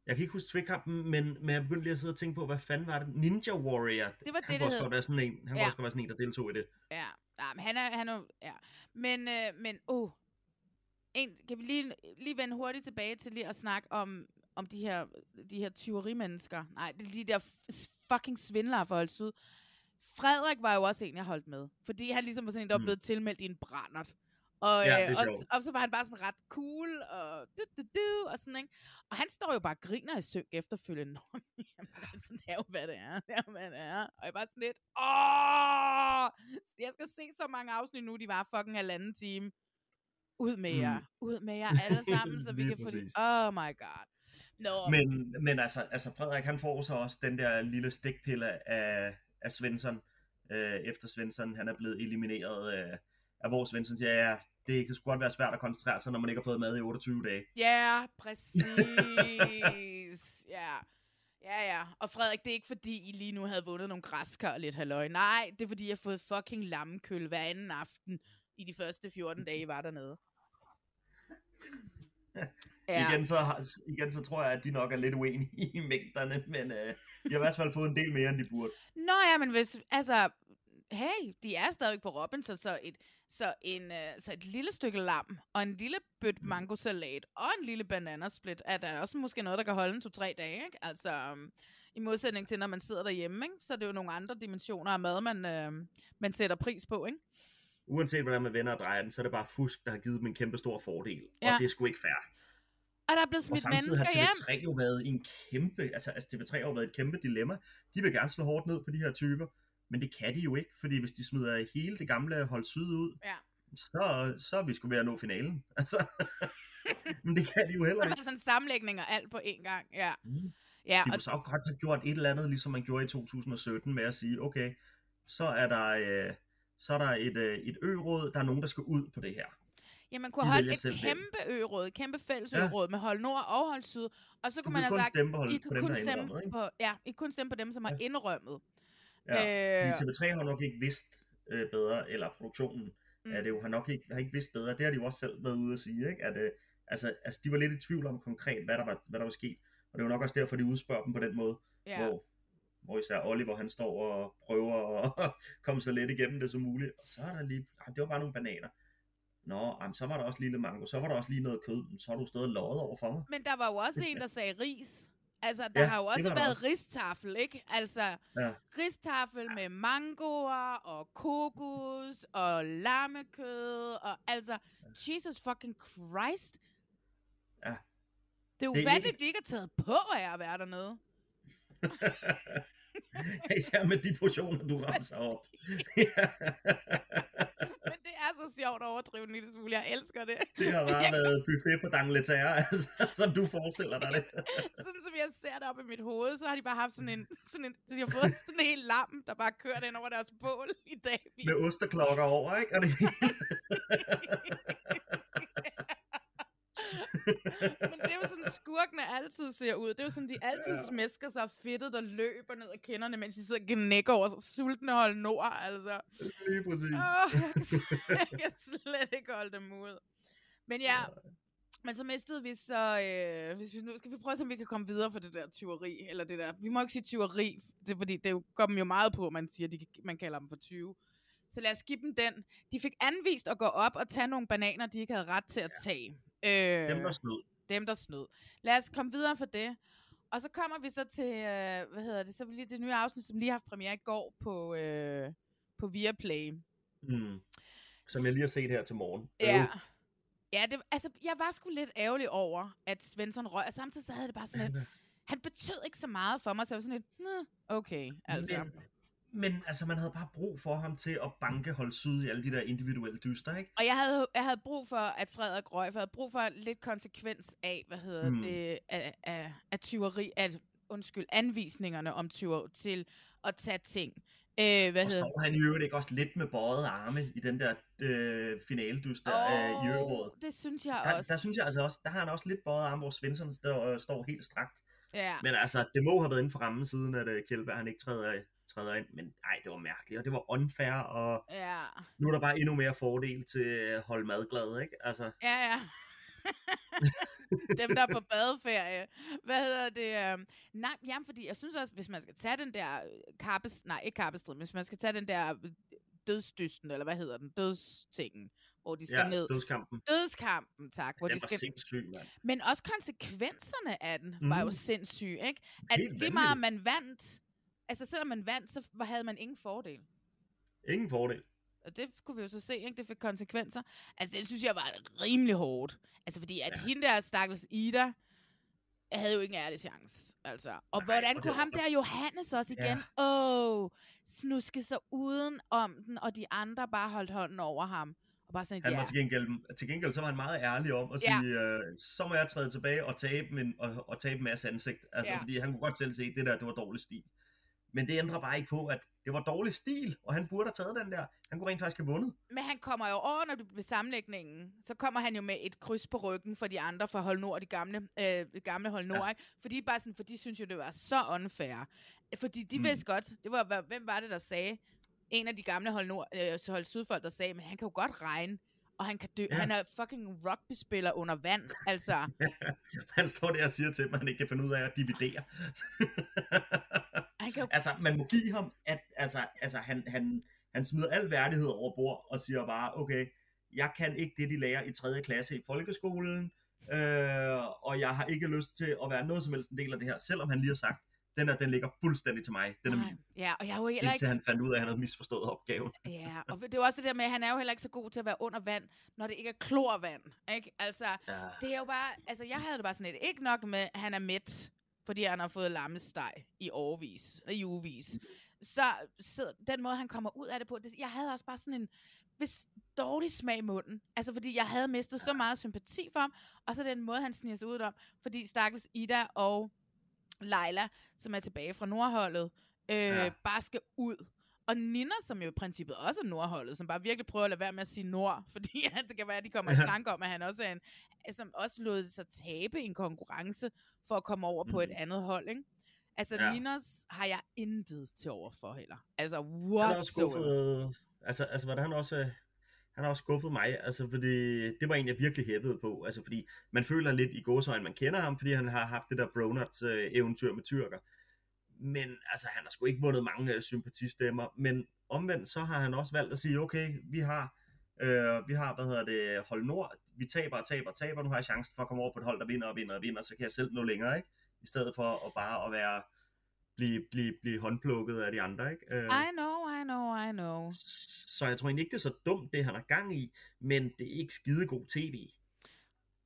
Speaker 2: jeg kan ikke huske tvikkampen, men, men jeg begyndte lige at sidde og tænke på, hvad fanden var det? Ninja Warrior.
Speaker 1: Det var
Speaker 2: han
Speaker 1: det, det hed.
Speaker 2: være sådan en, han
Speaker 1: Ja.
Speaker 2: kunne også være sådan en, der deltog i det.
Speaker 1: Ja, ja men han er, han er, ja. Men, øh, men, uh, en, kan vi lige, lige vende hurtigt tilbage til lige at snakke om, om de her, de her tyverimennesker. Nej, det er de der fucking svindlere for holdt syd. Frederik var jo også en, jeg holdt med. Fordi han ligesom var sådan en, der var
Speaker 2: Mm.
Speaker 1: blevet tilmeldt i en brændert. Og,
Speaker 2: Ja,
Speaker 1: øh, og, og, så var han bare sådan ret cool, og du, du, du, og sådan, ikke? Og han står jo bare og griner i synk efterfølgende. [LAUGHS] Nå, Jamen, altså, det er jo, hvad det er. Det er jo, hvad det er. Og jeg bare sådan lidt, åh! Jeg skal se så mange afsnit nu, de var fucking halvanden time. Ud med
Speaker 2: Mm.
Speaker 1: jer. Ud med jer [LAUGHS] alle sammen, så vi kan få det. Oh my god. Nå,
Speaker 2: Men, men altså, altså Frederik, han får så også den der lille stikpille af, af Svensson, øh, efter Svensson, han er blevet elimineret øh, af hvor Svensson siger, ja, det kan sgu godt være svært at koncentrere sig, når man ikke har fået mad i 28 dage.
Speaker 1: Ja, præcis. ja. Ja, ja. Og Frederik, det er ikke fordi, I lige nu havde vundet nogle græskar og lidt halløj. Nej, det er fordi, jeg har fået fucking lammekøl hver anden aften i de første 14 dage, I var dernede.
Speaker 2: Ja. Igen, så, igen så tror jeg, at de nok er lidt uenige i mængderne, men øh, de har i hvert fald fået en del mere, end de burde.
Speaker 1: Nå ja, men hvis, altså, hey, de er stadig på Robinson, så et, så, en, uh, så et lille stykke lam, og en lille bøt mangosalat, og en lille bananasplit, er der også måske noget, der kan holde en to-tre dage, ikke? Altså, um, i modsætning til, når man sidder derhjemme, ikke? Så er det jo nogle andre dimensioner af mad, man, uh, man sætter pris på, ikke?
Speaker 2: Uanset hvordan man vender og drejer den, så er det bare fusk, der har givet dem en kæmpe stor fordel.
Speaker 1: Ja.
Speaker 2: Og det er sgu ikke fair.
Speaker 1: Og der er blevet
Speaker 2: Og
Speaker 1: smidt
Speaker 2: samtidig har
Speaker 1: mennesker hjem.
Speaker 2: TV3 jo været en kæmpe, altså, altså TV3 har jo været et kæmpe dilemma. De vil gerne slå hårdt ned på de her typer, men det kan de jo ikke, fordi hvis de smider hele det gamle hold syd ud,
Speaker 1: Ja.
Speaker 2: så, så er vi sgu ved at nå finalen. [LAUGHS] Altså, men det kan de jo heller
Speaker 1: Og det
Speaker 2: ikke.
Speaker 1: er sådan en sammenlægning og alt på én gang, ja.
Speaker 2: Mm.
Speaker 1: Ja,
Speaker 2: De
Speaker 1: og
Speaker 2: så godt have gjort et eller andet, ligesom man gjorde i 2017, med at sige, okay, så er der, øh, så er der et, øh, et ø-råd, der er nogen, der skal ud på det her.
Speaker 1: Ja, man kunne
Speaker 2: De
Speaker 1: holde et kæmpe ø-råd, kæmpe fælles
Speaker 2: Ja.
Speaker 1: ø-råd med hold nord og hold syd. Og så kunne man
Speaker 2: kan
Speaker 1: have sagt, I
Speaker 2: dem,
Speaker 1: kun stemme på, ja, I kun stemme på dem, som har
Speaker 2: Ja.
Speaker 1: indrømmet.
Speaker 2: Ja.
Speaker 1: Øh,
Speaker 2: Fordi TV3 har nok ikke vidst øh, bedre, eller produktionen mm. Er det jo, har nok ikke, har ikke vidst bedre. Det har de jo også selv været ude at sige, ikke? At, øh, altså, altså, de var lidt i tvivl om konkret, hvad der var, hvad der var sket. Og det jo nok også derfor, de udspørger dem på den måde,
Speaker 1: ja.
Speaker 2: hvor, hvor især Oliver, han står og prøver at [LAUGHS] komme så let igennem det som muligt. Og så er der lige, ah, det var bare nogle bananer. Nå, jamen, så var der også lige lidt mango, så var der også lige noget kød, så har du stået og løjet over for mig.
Speaker 1: Men der var jo også en, der sagde ris. Altså, der
Speaker 2: Ja,
Speaker 1: har jo også været ristafel, ikke? Altså,
Speaker 2: Ja.
Speaker 1: ristafel med mangoer og kokos og lammekød og altså, Jesus fucking Christ.
Speaker 2: Ja.
Speaker 1: Det er
Speaker 2: Det er
Speaker 1: ufatteligt,
Speaker 2: ikke-
Speaker 1: de ikke har taget på af at være dernede. [LAUGHS] [LAUGHS]
Speaker 2: Især med de portioner, du ramser op. [LAUGHS]
Speaker 1: Men det er så sjovt at overdrive en lille smule. Jeg elsker det.
Speaker 2: det har [LAUGHS] bare været buffet på Dangleterre, altså, som du forestiller dig det.
Speaker 1: sådan som jeg ser det op i mit hoved, så har de bare haft sådan en, sådan en de har fået sådan en hel lam, der bare kørt ind over deres bål i dag.
Speaker 2: Med osteklokker over, ikke? Og det,
Speaker 1: Men det er jo sådan, skurkene altid ser ud. Det er jo sådan, de altid
Speaker 2: Ja.
Speaker 1: smæsker sig af fedtet, der løber ned ad kinderne, mens de sidder og gnækker over sig sultne hold nord, altså.
Speaker 2: lige præcis.
Speaker 1: Åh, jeg, kan, jeg kan slet ikke holde dem ud. Men ja, men så mistede vi så, øh, hvis vi nu skal vi prøve at se, om vi kan komme videre for det der tyveri, eller det der, vi må ikke sige tyveri, det, fordi det jo- går dem jo meget på, man siger, de, man kalder dem for 20. Så lad os give dem den. De fik anvist at gå op og tage nogle bananer, de ikke havde ret til at tage. Øh,
Speaker 2: Dem var snød.
Speaker 1: Dem, der snød. Lad os komme videre for det. Og så kommer vi så til, øh, hvad hedder det, så lige det nye afsnit, som lige har haft premiere i går på, øh, på Viaplay.
Speaker 2: Mm. Som jeg lige har set her til morgen.
Speaker 1: Ja. Ja, det, altså, jeg var sgu lidt ærgerlig over, at Svensson røg, og samtidig så havde det bare sådan lidt, [LAUGHS] han betød ikke så meget for mig, så jeg var sådan lidt, "Nå, okay, altså.
Speaker 2: Men, men altså, man havde bare brug for ham til at banke hold syd i alle de der individuelle dyster, ikke?
Speaker 1: Og jeg havde, jeg havde brug for, at Frederik røg, for jeg havde brug for lidt konsekvens af, hvad hedder
Speaker 2: Mm.
Speaker 1: det, af, af, af tyveri, af, undskyld, anvisningerne om tyver til at tage ting. Øh, hvad
Speaker 2: Og
Speaker 1: hedder
Speaker 2: står han i øvrigt ikke også lidt med bøjet arme i den der øh, finaledyster oh, i øvrigt.
Speaker 1: det synes jeg
Speaker 2: Der,
Speaker 1: også.
Speaker 2: der synes jeg altså også, der har han også lidt bøjet arme, hvor Svensson står, øh, står helt strakt.
Speaker 1: ja.
Speaker 2: Men altså, det må have været inden for rammen siden, at øh, Kjellberg han ikke træder, træder ind. Men nej, det var mærkeligt, og det var unfair, og
Speaker 1: Ja,
Speaker 2: nu er der bare endnu mere fordel til at holde madglad, ikke? Altså,
Speaker 1: ja, ja. [LAUGHS] Dem, der er på badeferie. Hvad hedder det? øhm, nej, jamen, fordi jeg synes også, hvis man skal tage den der øh, kappes... Nej, ikke kappestrid, men hvis man skal tage den der øh, dødsdysten, eller hvad hedder den? Dødstingen, hvor de skal
Speaker 2: ja,
Speaker 1: ned.
Speaker 2: dødskampen.
Speaker 1: Dødskampen, tak. Hvor
Speaker 2: Den
Speaker 1: de skal...
Speaker 2: sindssyg, mand.
Speaker 1: Men også konsekvenserne af den var jo
Speaker 2: Mhm.
Speaker 1: sindssyge, ikke? At
Speaker 2: Helt
Speaker 1: lige meget man vandt, altså selvom man vandt, så havde man ingen fordel.
Speaker 2: Ingen fordel.
Speaker 1: Og det kunne vi jo så se, ikke? Det fik konsekvenser. Altså, det synes jeg var rimelig hårdt. Altså, fordi at ja. hende der stakkels Ida, havde jo ikke en ærlig chance. Altså. Og
Speaker 2: Nej,
Speaker 1: hvordan
Speaker 2: og
Speaker 1: kunne
Speaker 2: det-
Speaker 1: ham der Johannes også
Speaker 2: Ja.
Speaker 1: igen, åh, oh, snuske sig uden om den, og de andre bare holdt hånden over ham. Og bare sådan,
Speaker 2: Han
Speaker 1: ja,
Speaker 2: var til gengæld, til gengæld så var han meget ærlig om at
Speaker 1: Ja.
Speaker 2: sige, øh, så må jeg træde tilbage og tabe, en, og, og tabe en masse ansigt. Altså,
Speaker 1: Ja.
Speaker 2: fordi han kunne godt selv se, at det der, det var dårlig stil. Men det ændrer bare ikke på, at det var dårlig stil, og han burde have taget den der. Han kunne rent faktisk have vundet.
Speaker 1: Men han kommer jo over, når det bliver sammenlægningen. Så kommer han jo med et kryds på ryggen for de andre fra Hold Nord, de gamle, øh, gamle Hold Nord. Ja. Ikke? Fordi, bare sådan, for de synes jo, det var så unfair. Fordi de mm. Vidste godt, det var, hvem var det, der sagde? En af de gamle Hold, Nord, øh, Hold Sydfolk, der sagde, men han kan jo godt regne. Og han kan dø. Ja. Han er fucking rugby-spiller under vand. Altså, [LAUGHS]
Speaker 2: Han står der og siger til dem, at han ikke kan finde ud af at dividere. [LAUGHS]
Speaker 1: han kan jo...
Speaker 2: altså, man må give ham, at altså, altså, han, han, han smider al værdighed over bord og siger bare, okay, jeg kan ikke det, de lærer i 3. klasse i folkeskolen, øh, og jeg har ikke lyst til at være noget som helst en del af det her, selvom han lige har sagt, den her, den ligger fuldstændig til mig. Den er min.
Speaker 1: ja, og jeg er jo heller
Speaker 2: Indtil
Speaker 1: ikke...
Speaker 2: han fandt ud af, at han havde misforstået opgaven. [LAUGHS]
Speaker 1: Ja, og det er også det der med, at han er jo heller ikke så god til at være under vand, når det ikke er klorvand. Ikke? Altså,
Speaker 2: Ja.
Speaker 1: det er jo bare, altså jeg havde det bare sådan lidt, ikke nok med, at han er mæt, fordi han har fået lammesteg i årvis, i ugevis. Så, så den måde, han kommer ud af det på, det, jeg havde også bare sådan en hvis dårlig smag i munden. Altså, fordi jeg havde mistet så meget sympati for ham, og så den måde, han sniger sig ud om, fordi stakkels Ida og Leila, som er tilbage fra Nordholdet, øh, ja. Bare skal ud. Og Nina, som jo i princippet også er Nordholdet, som bare virkelig prøver at lade være med at sige Nord, [LAUGHS] fordi at det kan være, at de kommer i tanke om, at han også er en, som også lod sig tabe en konkurrence for at komme over mm. på et
Speaker 2: Mhm.
Speaker 1: andet hold, ikke? Altså, ja. Ninos har jeg intet til over for heller. Altså,
Speaker 2: Han også
Speaker 1: whatsoever.
Speaker 2: skuffet, altså, altså, hvordan han også, øh, han har også skuffet mig, altså, fordi det var en, jeg virkelig hæppede på, altså, fordi man føler lidt i gåsøjne, man kender ham, fordi han har haft det der Bronuts øh, eventyr med tyrker. Men altså, han har sgu ikke vundet mange øh, sympatistemmer, men omvendt så har han også valgt at sige, okay, vi har, øh, vi har, hvad hedder det, hold nord, vi taber og taber og taber, nu har jeg chancen for at komme over på et hold, der vinder og vinder og vinder, så kan jeg selv nå længere, ikke? I stedet for at bare at være, blive, blive, blive håndplukket af de andre, ikke? Øh,
Speaker 1: I know, I know, I know.
Speaker 2: så jeg tror egentlig ikke, det er så dumt, det han har gang i, men det er ikke skide god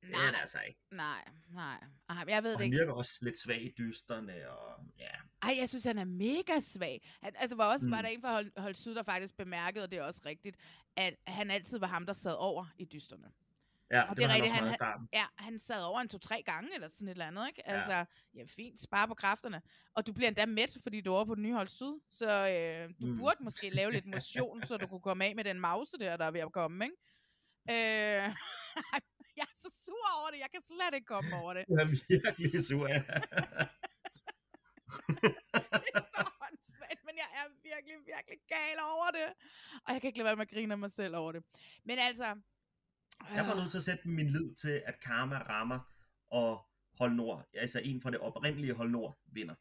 Speaker 2: Det er
Speaker 1: Nej,
Speaker 2: det altså ikke.
Speaker 1: nej, nej. Ej, jeg ved
Speaker 2: Og
Speaker 1: det
Speaker 2: han
Speaker 1: ikke.
Speaker 2: virker også lidt svag i dysterne, og ja.
Speaker 1: Ej, jeg synes, han er mega svag. Han, altså, var også mm. var der en fra Hold, Hold Syd, der faktisk bemærkede, og det er også rigtigt, at han altid var ham, der sad over i dysterne.
Speaker 2: Ja,
Speaker 1: Og
Speaker 2: det,
Speaker 1: det er
Speaker 2: var
Speaker 1: rigtigt,
Speaker 2: han
Speaker 1: han. Ja, han sad over en to-tre gange, eller sådan et eller andet, ikke?
Speaker 2: Ja.
Speaker 1: Altså, ja, fint, spare på kræfterne. Og du bliver endda mæt, fordi du er over på den nye Hold Syd. Så øh, du. Mm. burde måske lave lidt motion, så du kunne komme af med den mause der, der er ved at komme, ikke? Øh, [LAUGHS] [LAUGHS] jeg er så sur over det. Jeg kan slet ikke komme over det.
Speaker 2: Jeg er virkelig sur, ja. [LAUGHS]
Speaker 1: Det er så åndssvagt, men jeg er virkelig, virkelig gal over det. Og jeg kan ikke lade være med at grine af mig selv over det. Men altså...
Speaker 2: Jeg var
Speaker 1: øh,
Speaker 2: nødt til at sætte min lid til, at Karma rammer og Hold Nord, altså en fra det oprindelige Hold Nord, vinder.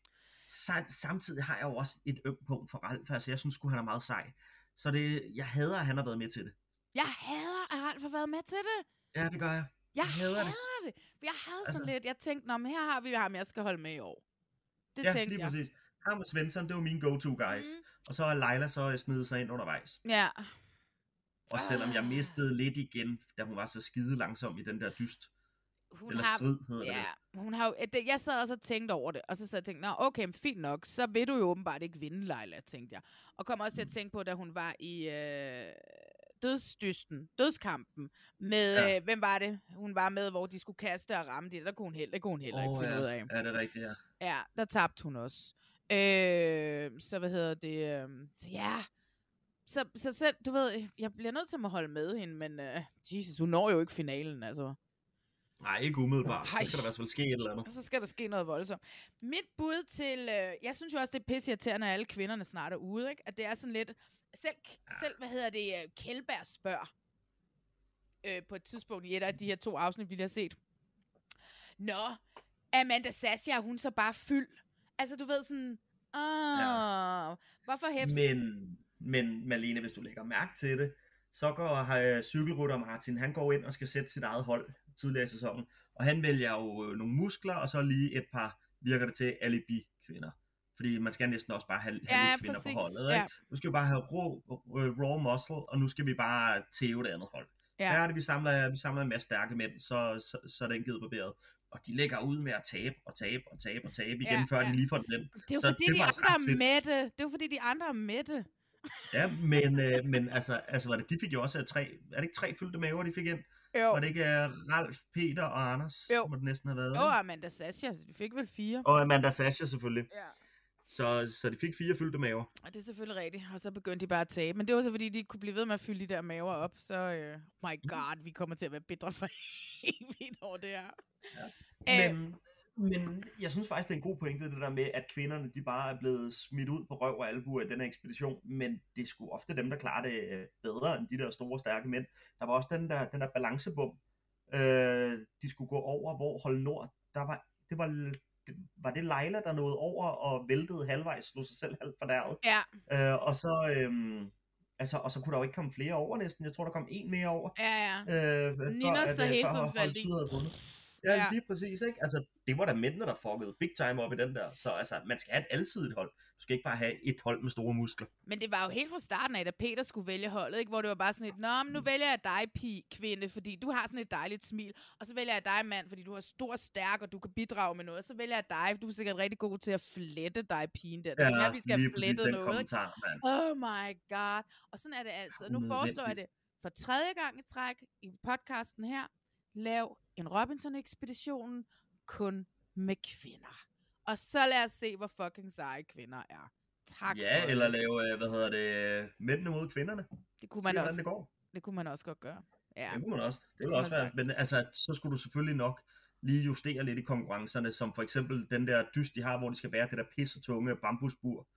Speaker 2: Samtidig har jeg jo også et ømt punkt for Ralf, altså jeg synes han er meget sej. Så det, jeg hader, at han har været med til det.
Speaker 1: Jeg hader, at Ralf har været med til det.
Speaker 2: Ja, det gør jeg.
Speaker 1: Jeg
Speaker 2: Jeg hader det.
Speaker 1: det. For jeg havde sådan
Speaker 2: Altså-
Speaker 1: lidt, jeg tænkte, Nå, men her har vi ham, jeg skal holde med i år. Det
Speaker 2: ja,
Speaker 1: tænkte
Speaker 2: lige
Speaker 1: jeg.
Speaker 2: præcis. Ham og Svensson, det var mine go-to guys.
Speaker 1: Mhm.
Speaker 2: Og så er Leila så snedet sig ind undervejs.
Speaker 1: Ja.
Speaker 2: Og selvom jeg
Speaker 1: Ah.
Speaker 2: mistede lidt igen, da hun var så skide langsom i den der dyst.
Speaker 1: Hun
Speaker 2: Eller
Speaker 1: har,
Speaker 2: strid, hedder
Speaker 1: ja,
Speaker 2: det.
Speaker 1: hun har det, jeg sad også og tænkte over det, og så sad jeg og tænkte, Nå, okay, men fint nok, så vil du jo åbenbart ikke vinde, Leila, tænkte jeg. Og kom også til at
Speaker 2: Mm.
Speaker 1: tænke på, da hun var i øh, dødsdysten, dødskampen, med,
Speaker 2: Ja.
Speaker 1: øh, hvem var det, hun var med, hvor de skulle kaste og ramme det, der kunne hun heller, det kunne hun heller ikke
Speaker 2: Åh,
Speaker 1: finde
Speaker 2: ja.
Speaker 1: ud af.
Speaker 2: Ja, det er rigtigt, ja.
Speaker 1: Ja, der tabte hun også. Øh, så hvad hedder det? Øh, så ja, så, så selv, du ved, jeg bliver nødt til at holde med hende, men øh, Jesus, hun når jo ikke finalen, altså.
Speaker 2: Nej, ikke umiddelbart.
Speaker 1: Ej.
Speaker 2: Så skal der i hvert fald ske et eller andet.
Speaker 1: Og så skal der ske noget voldsomt. Mit bud til... Øh, jeg synes jo også, det er pisseirriterende, at alle kvinderne snart er ude, ikke? At det er sådan lidt... Selv, selv hvad hedder det, øh, Kjellberg spørger øh, på et tidspunkt i et af de her to afsnit, vi lige har set. Nå, Amanda er hun så bare fyld? Altså, du ved sådan... Åh, ja. hvorfor hæfts?
Speaker 2: Men, men Malene, hvis du lægger mærke til det, så går øh, cykelrytter Martin, han går ind og skal sætte sit eget hold tidligere i sæsonen. Og han vælger jo øh, nogle muskler, og så lige et par, virker det til, alibi-kvinder. Fordi man skal næsten også bare have, have
Speaker 1: Ja,
Speaker 2: lidt kvinder
Speaker 1: præcis,
Speaker 2: på holdet.
Speaker 1: ja.
Speaker 2: Ikke? Nu skal vi bare have raw, raw muscle, og nu skal vi bare tæve det andet hold. Ja. Der
Speaker 1: Ja.
Speaker 2: er det, vi samler, vi samler en masse stærke mænd, så, så, så er den givet barberet. Og de lægger ud med at tabe og tabe og tabe og tabe igen,
Speaker 1: Ja,
Speaker 2: før
Speaker 1: ja.
Speaker 2: de lige får den.
Speaker 1: Det er jo
Speaker 2: Så
Speaker 1: fordi,
Speaker 2: det
Speaker 1: de andre er mætte. Det er jo fordi, de andre er mætte.
Speaker 2: Ja, men, øh, men altså, altså var det, de fik jo også øh, tre, er det ikke tre fyldte maver, de fik ind?
Speaker 1: Jo.
Speaker 2: Var det ikke uh, Ralf, Peter og Anders?
Speaker 1: Jo.
Speaker 2: Må det næsten have været.
Speaker 1: Jo? Amanda Sasha, så de fik vel fire.
Speaker 2: Og Amanda Sasha selvfølgelig.
Speaker 1: Ja.
Speaker 2: Så, så de fik fire fyldte maver.
Speaker 1: Og det er selvfølgelig rigtigt. Og så begyndte de bare at tabe. Men det var så fordi, de kunne blive ved med at fylde de der maver op. Så, øh, my god, vi kommer til at være bedre for [LAUGHS] evigt over det her. Øh,
Speaker 2: Men, men jeg synes faktisk, det er en god pointe, det der med, at kvinderne de bare er blevet smidt ud på røv og albuer i den her ekspedition, men det er sgu ofte dem, der klarer det øh, bedre end de der store, stærke mænd. Der var også den der, den der balancebom, øh, de skulle gå over, hvor Hold Nord, der var, det var, det, var det Leila, der nåede over og væltede halvvejs, slog sig selv halvt fordærvet.
Speaker 1: Ja,
Speaker 2: Øh, og så, øhm, altså, og så kunne der jo ikke komme flere over næsten. Jeg tror, der kom en mere over.
Speaker 1: ja, ja.
Speaker 2: Øh, at,
Speaker 1: der
Speaker 2: øh,
Speaker 1: hele tiden faldt i.
Speaker 2: Ja,
Speaker 1: Ja.
Speaker 2: ja, lige præcis, ikke? Altså, det var da mændene, der fuckede big time op i den der. Så altså, man skal have et alsidigt hold. Du skal ikke bare have et hold med store muskler.
Speaker 1: Men det var jo helt fra starten af, da Peter skulle vælge holdet, ikke? hvor det var bare sådan et, Nå, men nu vælger jeg dig, pige, kvinde, fordi du har sådan et dejligt smil. Og så vælger jeg dig, mand, fordi du er stor og stærk, og du kan bidrage med noget. Og så vælger jeg dig, for du er sikkert rigtig god til at flette dig, pigen der. Det er vi skal have flettet noget,
Speaker 2: kommentar.
Speaker 1: Oh my god. Og sådan er det. Og nu foreslår jeg det for tredje gang i træk i podcasten her. Lav en Robinson-ekspeditionen kun med kvinder. Og så lad os se, hvor fucking seje kvinder er. Tak
Speaker 2: Ja,
Speaker 1: for
Speaker 2: eller
Speaker 1: det.
Speaker 2: lave, øh, hvad hedder det, mændene mod kvinderne.
Speaker 1: Det kunne
Speaker 2: Se,
Speaker 1: man
Speaker 2: hvordan
Speaker 1: også.
Speaker 2: det går.
Speaker 1: Det kunne man også godt gøre. Ja.
Speaker 2: Det kunne man også. Det
Speaker 1: kunne
Speaker 2: ville også være. Men altså, så skulle du selvfølgelig nok lige justere lidt i konkurrencerne, som for eksempel den der dyst, de har, hvor de skal bære det der pisse tunge bambusbur,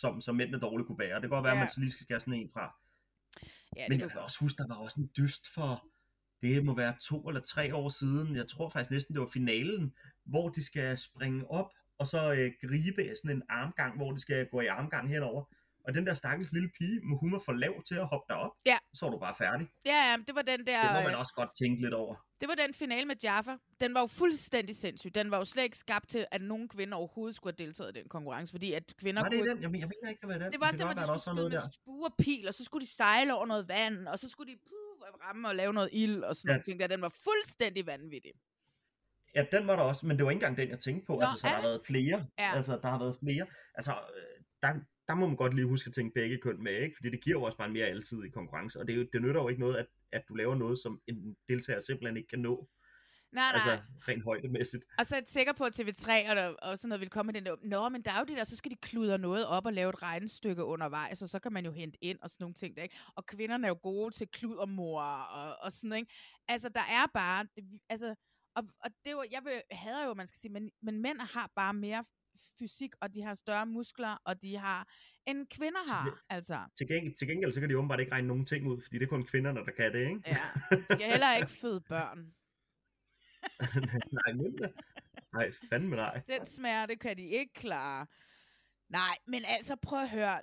Speaker 2: som, som mændene dårligt kunne bære. Det kan godt være,
Speaker 1: Ja.
Speaker 2: at man så lige skal skære sådan en fra.
Speaker 1: ja
Speaker 2: Men
Speaker 1: det
Speaker 2: jeg
Speaker 1: kunne
Speaker 2: kan også huske, der var også en dyst for, det må være to eller tre år siden, jeg tror faktisk næsten, det var finalen, hvor de skal springe op, og så øh, gribe sådan en armgang, hvor de skal gå i armgang henover. Og den der stakkels lille pige, må hun var for lav til at hoppe derop.
Speaker 1: Ja.
Speaker 2: Så er du bare færdig.
Speaker 1: Ja, ja, det var den der...
Speaker 2: Det må man
Speaker 1: øh,
Speaker 2: også godt tænke lidt over.
Speaker 1: Det var den finale med Jaffa. Den var jo fuldstændig sindssyg. Den var jo slet ikke skabt til, at nogen kvinder overhovedet skulle have deltaget i den konkurrence, fordi at kvinder
Speaker 2: Var det
Speaker 1: kunne
Speaker 2: den? Jeg, men- jeg ved ikke, hvad det er.
Speaker 1: Det var også det, hvor de skulle
Speaker 2: var
Speaker 1: skyde med spue og pil, og så skulle de sejle over noget vand, og så skulle de puh, ramme og lave noget ild og sådan
Speaker 2: Ja.
Speaker 1: noget ting der. Den var fuldstændig vanvittig.
Speaker 2: Ja, den var der også, men det var ikke engang den, jeg tænkte på.
Speaker 1: Nå,
Speaker 2: altså, så
Speaker 1: er
Speaker 2: der har været flere.
Speaker 1: Ja.
Speaker 2: Altså, der har været flere. Altså, øh, der, der må man godt lige huske at tænke begge køn med, ikke? Fordi det giver jo også bare en mere alsidig konkurrence, og det, er jo, det nytter jo ikke noget, at, at du laver noget, som en deltager simpelthen ikke kan nå.
Speaker 1: Nej, nej.
Speaker 2: Altså, rent højdemæssigt.
Speaker 1: Og så er jeg sikker på, at TV3 og, der, og sådan noget vil komme med den der, Nå, men der er jo det der, så skal de kludre noget op og lave et regnestykke undervejs, og så kan man jo hente ind og sådan nogle ting der, ikke? Og kvinderne er jo gode til kludermor og, og sådan, ikke? Altså, der er bare, det, altså, og, og det jo, jeg vil, hader jo, at man skal sige, men, men mænd har bare mere fysik, og de har større muskler, og de har, end kvinder har, altså.
Speaker 2: Til gengæld, til gengæld så kan de åbenbart ikke regne nogen ting ud, fordi det er kun kvinderne, der kan det, ikke?
Speaker 1: Ja, de kan heller ikke føde børn. [LAUGHS]
Speaker 2: nej, mindre. Nej, fandme nej.
Speaker 1: Den smerte kan de ikke klare. Nej, men altså prøv at høre.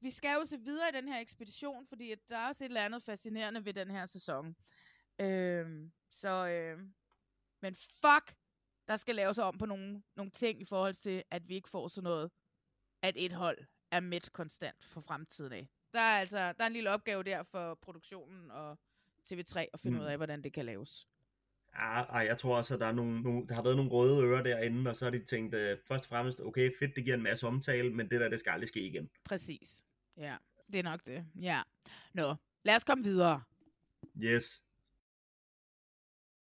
Speaker 1: Vi skal jo se videre i den her ekspedition, fordi at der er også et eller andet fascinerende ved den her sæson. Øhm, Så, øh, men fuck, der skal laves om på nogle, nogle ting i forhold til, at vi ikke får sådan noget, at et hold er midt konstant for fremtiden af. Der er altså der er en lille opgave der for produktionen og TV3 at finde mm. ud af, hvordan det kan laves.
Speaker 2: Ja, ej, jeg tror også, at der, er nogle, nogle, der har været nogle røde ører derinde, og så har de tænkt, uh, først og fremmest, okay, fedt, det giver en masse omtale, men det der, det skal aldrig ske igen.
Speaker 1: Præcis. Ja, det er nok det. Ja. Nå, lad os komme videre.
Speaker 2: Yes.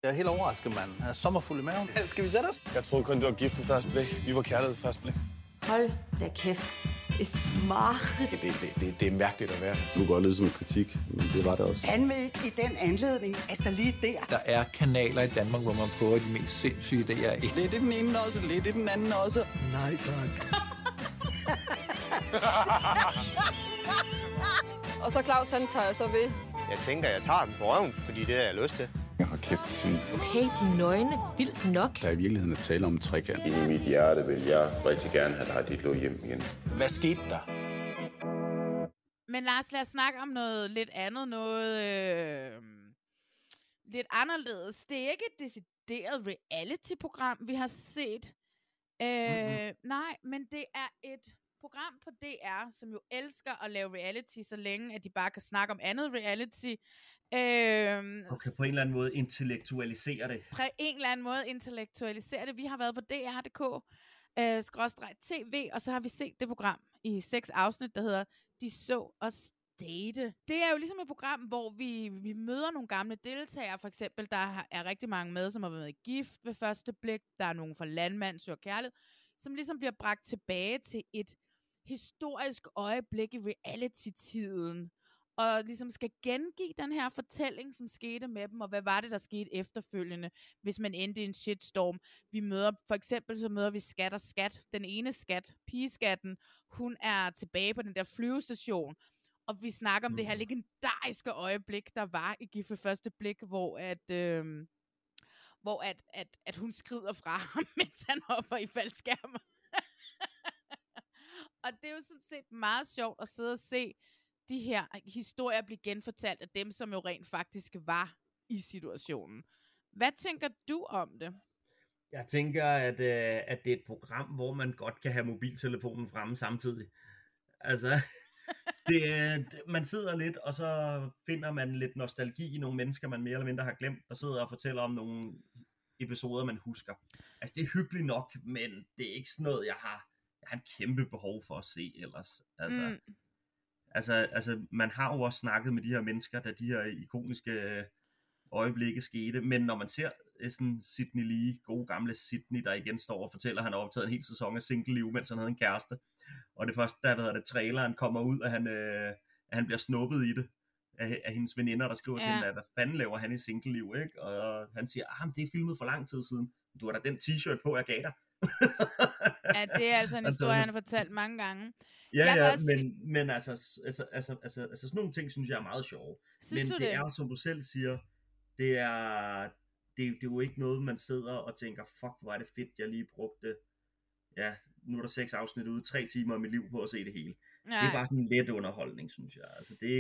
Speaker 5: Jeg er helt overrasket, mand. Han er sommerfuld i maven.
Speaker 6: Skal vi sætte os?
Speaker 7: Jeg troede kun, det var gift for første blik. Vi var kærlighed for første blik.
Speaker 8: Hold da kæft.
Speaker 7: Det, det, det, det er mærkeligt at være.
Speaker 9: Nu går det som en kritik, men det var det også.
Speaker 10: Han vil ikke i den anledning, altså lige der.
Speaker 11: Der er kanaler i Danmark, hvor man prøver de mest sindssyge idéer.
Speaker 12: Lidt i den ene også, lidt i den anden også.
Speaker 13: Nej tak. [LAUGHS]
Speaker 14: Og så Claus, han tager så ved.
Speaker 15: Jeg tænker, jeg tager den på røven, fordi det har jeg lyst til.
Speaker 9: Kæft fint.
Speaker 8: Okay, de nøgne. Vildt nok.
Speaker 9: Der er i virkeligheden at tale om trekant.
Speaker 16: I mit hjerte vil jeg rigtig gerne have dig dit lå hjem igen.
Speaker 7: Hvad skete der?
Speaker 1: Men Lars, lad os snakke om noget lidt andet, noget øh, lidt anderledes. Det er ikke et decideret reality-program, vi har set. Øh, mm-hmm. Nej, men det er et program på DR, som jo elsker at lave reality, så længe at de bare kan snakke om andet reality.
Speaker 2: Øhm, og kan på en eller anden måde intellektualisere det.
Speaker 1: På en eller anden måde intellektualisere det. Vi har været på dr.dk, øh, skråstreg tv, og så har vi set det program i seks afsnit, der hedder De så os date. Det er jo ligesom et program, hvor vi, vi møder nogle gamle deltagere, for eksempel, der er rigtig mange med, som har været gift ved første blik. Der er nogen fra Landmand, Søger Kærlighed, som ligesom bliver bragt tilbage til et historisk øjeblik i reality-tiden og ligesom skal gengive den her fortælling, som skete med dem, og hvad var det, der skete efterfølgende, hvis man endte i en shitstorm. Vi møder, for eksempel så møder vi Skat og Skat. Den ene skat, pigeskatten, hun er tilbage på den der flyvestation, og vi snakker om mm. det her legendariske øjeblik, der var i Gift første blik, hvor at... Øh, hvor at, at, at hun skrider fra [LAUGHS] ham, mens han hopper i faldskærmen. [LAUGHS] og det er jo sådan set meget sjovt at sidde og se de her historier blive genfortalt af dem, som jo rent faktisk var i situationen. Hvad tænker du om det?
Speaker 2: Jeg tænker, at, øh, at det er et program, hvor man godt kan have mobiltelefonen fremme samtidig. Altså, [LAUGHS] det, man sidder lidt, og så finder man lidt nostalgi i nogle mennesker, man mere eller mindre har glemt, der sidder og fortæller om nogle episoder, man husker. Altså, det er hyggeligt nok, men det er ikke sådan noget, jeg har, jeg har et kæmpe behov for at se ellers. Altså, mm. Altså, altså, man har jo også snakket med de her mennesker, da de her ikoniske øh, øjeblikke skete, men når man ser øh, sådan Sydney Lee, gode gamle Sydney, der igen står og fortæller, at han har optaget en hel sæson af single-liv, mens han havde en kæreste, og det første, der hvad det, traileren kommer ud, at han, øh, at han bliver snuppet i det, af, af hendes veninder, der skriver ja. til hende, hvad fanden laver han i single-liv, ikke? Og han siger, ah, det er filmet for lang tid siden. Du har da den t-shirt på, jeg gav dig.
Speaker 1: Ja, det er altså en [LAUGHS] altså, historie, han har fortalt mange gange.
Speaker 2: Ja, jeg ja, også... men, men altså, altså, altså, altså, altså, sådan nogle ting, synes jeg er meget sjove.
Speaker 1: Synes
Speaker 2: men
Speaker 1: det,
Speaker 2: det er, som du selv siger, det er, det, det er jo ikke noget, man sidder og tænker, fuck, hvor er det fedt, jeg lige brugte, ja, nu er der seks afsnit ude, tre timer af mit liv på at se det hele. Nej. Det er bare sådan en let underholdning, synes jeg. Altså, det,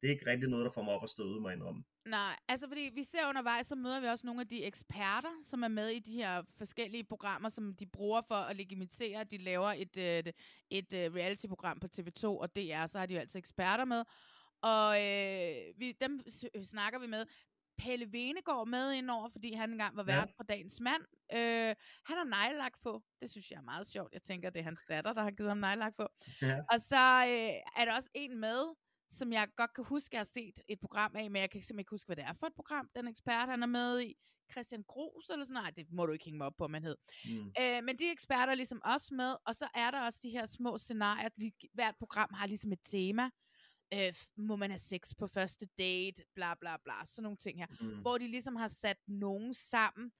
Speaker 2: det er ikke rigtig noget, der får mig op at støde mig indrømme.
Speaker 1: Nej, altså fordi vi ser undervejs, så møder vi også nogle af de eksperter, som er med i de her forskellige programmer, som de bruger for at legitimere, at de laver et, et, et, et øh, reality-program på TV2 og DR, så har de jo altså eksperter med. Og øh, vi, dem snakker vi med. Pelle Venegård med indover, fordi han engang var vært ja. på Dagens Mand. Øh, han har nejlagt på. Det synes jeg er meget sjovt. Jeg tænker, det er hans datter, der har givet ham nejlagt på. Ja. Og så øh, er der også en med, som jeg godt kan huske, jeg har set et program af, men jeg kan simpelthen ikke huske, hvad det er for et program, den ekspert, han er med i. Christian Gros eller sådan noget. det må du ikke hænge mig op på, man hed. Mm. Øh, men de eksperter er ligesom også med, og så er der også de her små scenarier. Hvert program har ligesom et tema øh, må man have sex på første date, bla bla bla, sådan nogle ting her, mm. hvor de ligesom har sat nogen sammen.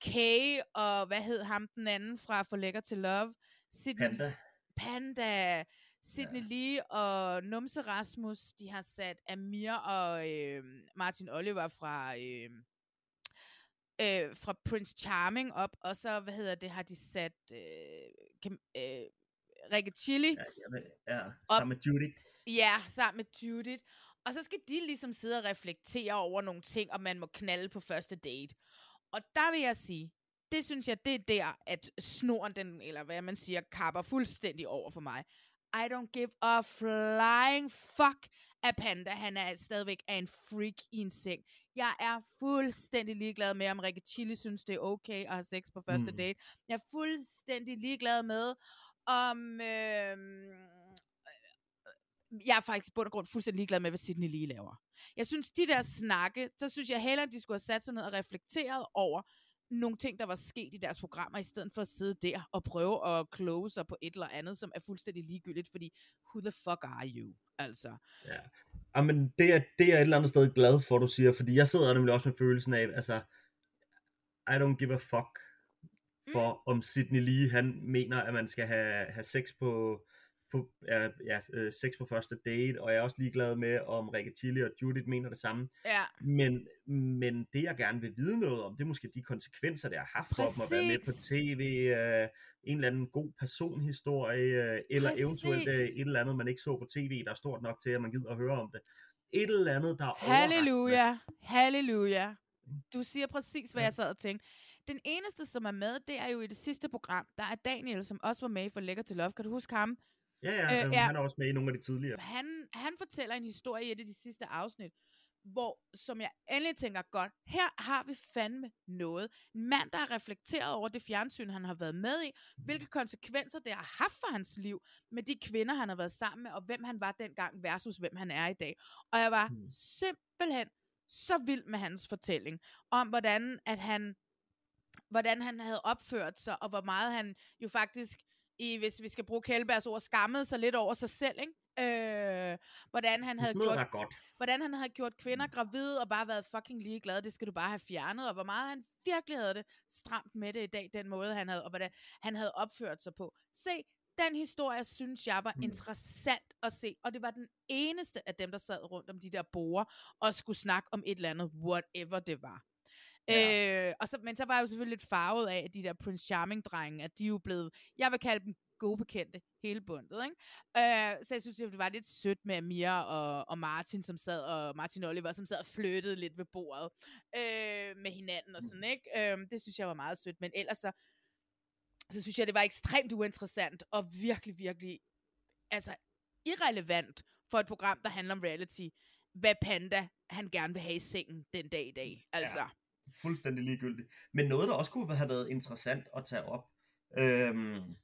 Speaker 1: Kay og hvad hed ham den anden fra For Lækker til Love?
Speaker 2: Sydney, Panda.
Speaker 1: Panda. Sydney ja. Lee og Numse Rasmus, de har sat Amir og øh, Martin Oliver fra... Øh, øh, fra Prince Charming op, og så, hvad hedder det, har de sat øh, kan, øh, Rikke Chili.
Speaker 2: Ja, ja, ja sammen med Judith.
Speaker 1: Ja, sammen med Judith. Og så skal de ligesom sidde og reflektere over nogle ting, og man må knalde på første date. Og der vil jeg sige, det synes jeg, det er der, at snoren, den, eller hvad man siger, kapper fuldstændig over for mig. I don't give a flying fuck, at Panda, han er stadigvæk er en freak i en seng. Jeg er fuldstændig ligeglad med, om Rikke Chili synes, det er okay at have sex på første
Speaker 6: Mm.
Speaker 1: date. Jeg er fuldstændig ligeglad med, om... Øhm, øh, jeg er faktisk bund og grund fuldstændig ligeglad med, hvad Sydney lige laver. Jeg synes, de der snakke, så synes jeg hellere, at de skulle have sat sig ned og reflekteret over nogle ting, der var sket i deres programmer, i stedet for at sidde der og prøve at kloge sig på et eller andet, som er fuldstændig ligegyldigt, fordi who the fuck are you? Altså.
Speaker 2: Ja. Ah, Jamen, det er, det er et eller andet sted glad for, du siger, fordi jeg sidder nemlig også med følelsen af, altså, I don't give a fuck for, mm. om Sidney Lee, han mener, at man skal have, have sex på, på ja, ja, øh, sex på første date, og jeg er også ligeglad med, om Rikke Chili og Judith mener det samme.
Speaker 1: Ja.
Speaker 2: Men, men det, jeg gerne vil vide noget om, det er måske de konsekvenser, det har haft for dem at være med på
Speaker 1: Præcis.
Speaker 2: tv, øh, en eller anden god personhistorie, øh, eller
Speaker 1: Præcis.
Speaker 2: eventuelt øh, et eller andet, man ikke så på tv, der er stort nok til, at man gider at høre om det. Et eller andet, der er
Speaker 1: Halleluja, halleluja. Du siger præcis, hvad jeg sad og tænkte. Den eneste, som er med, det er jo i det sidste program. Der er Daniel, som også var med For Lækker til Love. Kan du huske ham?
Speaker 2: Ja, ja,
Speaker 1: Øh,
Speaker 2: øh,
Speaker 1: ja.
Speaker 2: han er også med i nogle af de tidligere.
Speaker 1: Han, han fortæller en historie i et af de sidste afsnit, hvor, som jeg endelig tænker, godt, her har vi fandme noget. En mand, der har reflekteret over det fjernsyn, han har været med i, hvilke konsekvenser det har haft for hans liv, med de kvinder, han har været sammen med, og hvem han var dengang versus hvem han er i dag. Og jeg var
Speaker 2: Hmm.
Speaker 1: simpelthen så vild med hans fortælling, om hvordan, at han, hvordan han havde opført sig, og hvor meget han jo faktisk, i, hvis vi skal bruge Kjellbergs ord, skammede sig lidt over sig selv, ikke? Øh, hvordan han havde gjort,
Speaker 2: godt.
Speaker 1: hvordan han havde gjort kvinder gravide og bare været fucking ligeglad, det skal du bare have fjernet, og hvor meget han virkelig havde det stramt med det i dag, den måde han havde, og hvordan han havde opført sig på. Se, den historie synes jeg var interessant at se, og det var den eneste af dem, der sad rundt om de der borer og skulle snakke om et eller andet, whatever det var. Ja. Øh, og så, men så var jeg jo selvfølgelig lidt farvet af, at de der Prince Charming-drenge, at de er jo blevet, jeg vil kalde dem gode bekendte, hele bundet, ikke? Øh, så jeg synes, det var lidt sødt med Amira og, og Martin, som sad, og Martin Oliver, som sad og flyttede lidt ved bordet øh, med hinanden og sådan, ikke? Øh, det synes jeg var meget sødt, men ellers så, så synes jeg, det var ekstremt uinteressant, og virkelig, virkelig, altså, irrelevant for et program, der handler om reality, hvad Panda, han gerne vil have i sengen den dag i dag. Altså,
Speaker 2: Ja, fuldstændig ligegyldigt. Men noget, der også kunne have været interessant at tage op, øhm,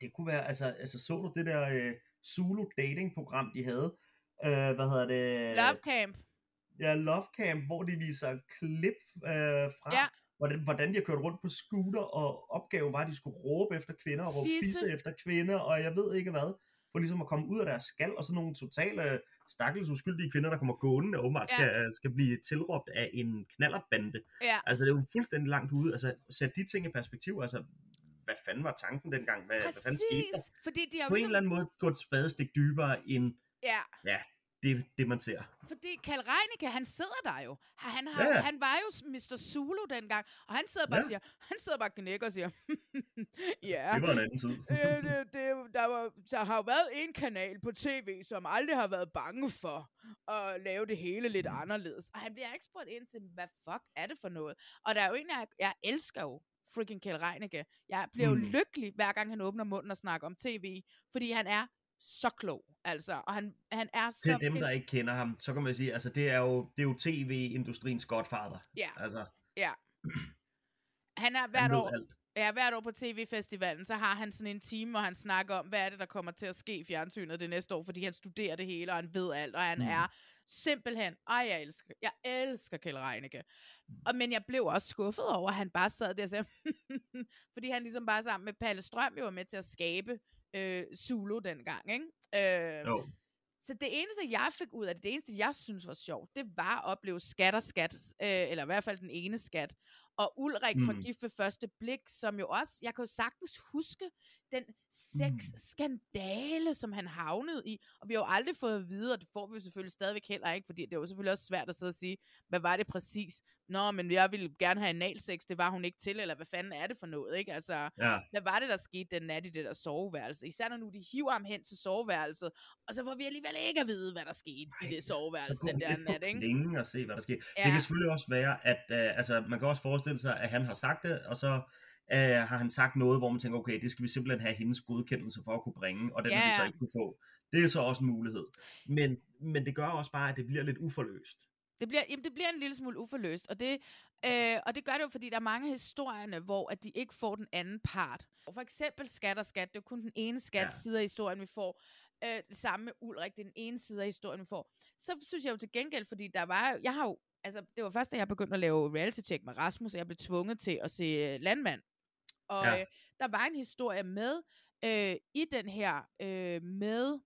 Speaker 2: det kunne være, altså, altså så du det der øh, Zulu dating program, de havde? Øh, hvad hedder det?
Speaker 1: Love Camp.
Speaker 2: Ja, Love Camp, hvor de viser klip øh, fra,
Speaker 1: Ja.
Speaker 2: hvordan, hvordan de har kørt rundt på scooter, og opgaven var, at de skulle råbe efter kvinder, og råbe
Speaker 1: fisse
Speaker 2: efter kvinder, og jeg ved ikke hvad, for ligesom at komme ud af deres skal, og sådan nogle totale stakkels uskyldige kvinder, der kommer gående, og åbenbart
Speaker 1: Ja.
Speaker 2: skal, skal blive tilråbt af en knallertbande.
Speaker 1: Ja.
Speaker 2: Altså, det er jo fuldstændig langt ude. Altså, sæt de ting i perspektiv, altså, hvad fanden var tanken dengang? Hvad, hvad fanden skete der?
Speaker 1: Præcis, fordi de har
Speaker 2: På en
Speaker 1: ligesom-
Speaker 2: eller anden måde gå et spadestik dybere end,
Speaker 1: ja,
Speaker 2: ja, det, det man ser.
Speaker 1: Fordi Karl Reinicke, han sidder der jo. Han, har,
Speaker 2: Ja.
Speaker 1: han var jo Mr. Zulu dengang, og han sidder bare
Speaker 2: Ja.
Speaker 1: og siger, han sidder bare og knækker og siger, [LAUGHS] ja.
Speaker 2: Det var en anden tid.
Speaker 1: øh, det, det, der, var, der har jo været en kanal på tv, som aldrig har været bange for at lave det hele lidt anderledes. Og han bliver ikke spurgt ind til, hvad fuck er det for noget? Og der er jo en, jeg, jeg elsker jo freaking Kjell Reinicke. Jeg bliver jo
Speaker 2: Mm.
Speaker 1: lykkelig, hver gang han åbner munden og snakker om tv, fordi han er så klog, altså. Og han, han er så...
Speaker 2: Til dem, der ikke kender ham, så kan man sige, altså det er jo, det er jo tv-industriens godfather.
Speaker 1: Ja.
Speaker 2: Altså,
Speaker 1: Ja. [CLEARS THROAT] Han er hvert
Speaker 2: han
Speaker 1: år,
Speaker 2: alt.
Speaker 1: ja, hvert år på TV-festivalen, så har han sådan en time, hvor han snakker om, hvad er det, der kommer til at ske i fjernsynet det næste år, fordi han studerer det hele, og han ved alt, og han
Speaker 2: mm.
Speaker 1: er simpelthen, ej, jeg elsker, jeg elsker Kjell Reinicke. Og, men jeg blev også skuffet over, at han bare sad der og sagde, [LAUGHS] fordi han ligesom bare sammen med Palle Strøm jo var med til at skabe øh, Zulu dengang, ikke? Øh,
Speaker 2: Jo.
Speaker 1: så det eneste, jeg fik ud af det, det eneste, jeg synes var sjovt, det var at opleve skat og skat, øh, eller i hvert fald den ene skat, Og Ulrik mm. fra
Speaker 6: Mm.
Speaker 1: Gift ved første blik, som jo også, jeg kan jo sagtens huske den sexskandale, som han havnede i. Og vi har jo aldrig fået at vide, og det får vi jo selvfølgelig stadigvæk heller ikke, fordi det er jo selvfølgelig også svært at sidde og sige, hvad var det præcis? Nå, men jeg ville gerne have analsex, det var hun ikke til, eller hvad fanden er det for noget, ikke? Altså,
Speaker 2: Ja.
Speaker 1: hvad var det, der skete den nat i det der soveværelse? Især når nu de hiver ham hen til soveværelset, og så får vi alligevel ikke at vide, hvad der skete i det soveværelse den der nat, ikke?
Speaker 2: længe og se, hvad der sker. Ja.
Speaker 1: Ja.
Speaker 2: Det kan selvfølgelig også være, at øh, altså, man kan også forestille sig, at han har sagt det, og så øh, har han sagt noget, hvor man tænker, okay, det skal vi simpelthen have hendes godkendelse for at kunne bringe, og den ja.
Speaker 1: Ja,
Speaker 2: vil vi så ikke kunne få. Det er så også en mulighed. Men, men det gør også bare, at det bliver lidt uforløst.
Speaker 1: Det bliver, jamen, det bliver en lille smule uforløst, og det, øh, og det gør det jo, fordi der er mange historierne, hvor at de ikke får den anden part. For eksempel skat og skat, det er kun den ene skat ja. side af historien, vi får. Øh, det samme med Ulrik, det er den ene side af historien, vi får. Så synes jeg jo til gengæld, fordi der var jeg har jo, altså det var først, da jeg begyndte at lave reality check med Rasmus, at jeg blev tvunget til at se øh, Landmand. Og
Speaker 6: Ja.
Speaker 1: ja. øh, der var en historie med, øh, i den her, øh, med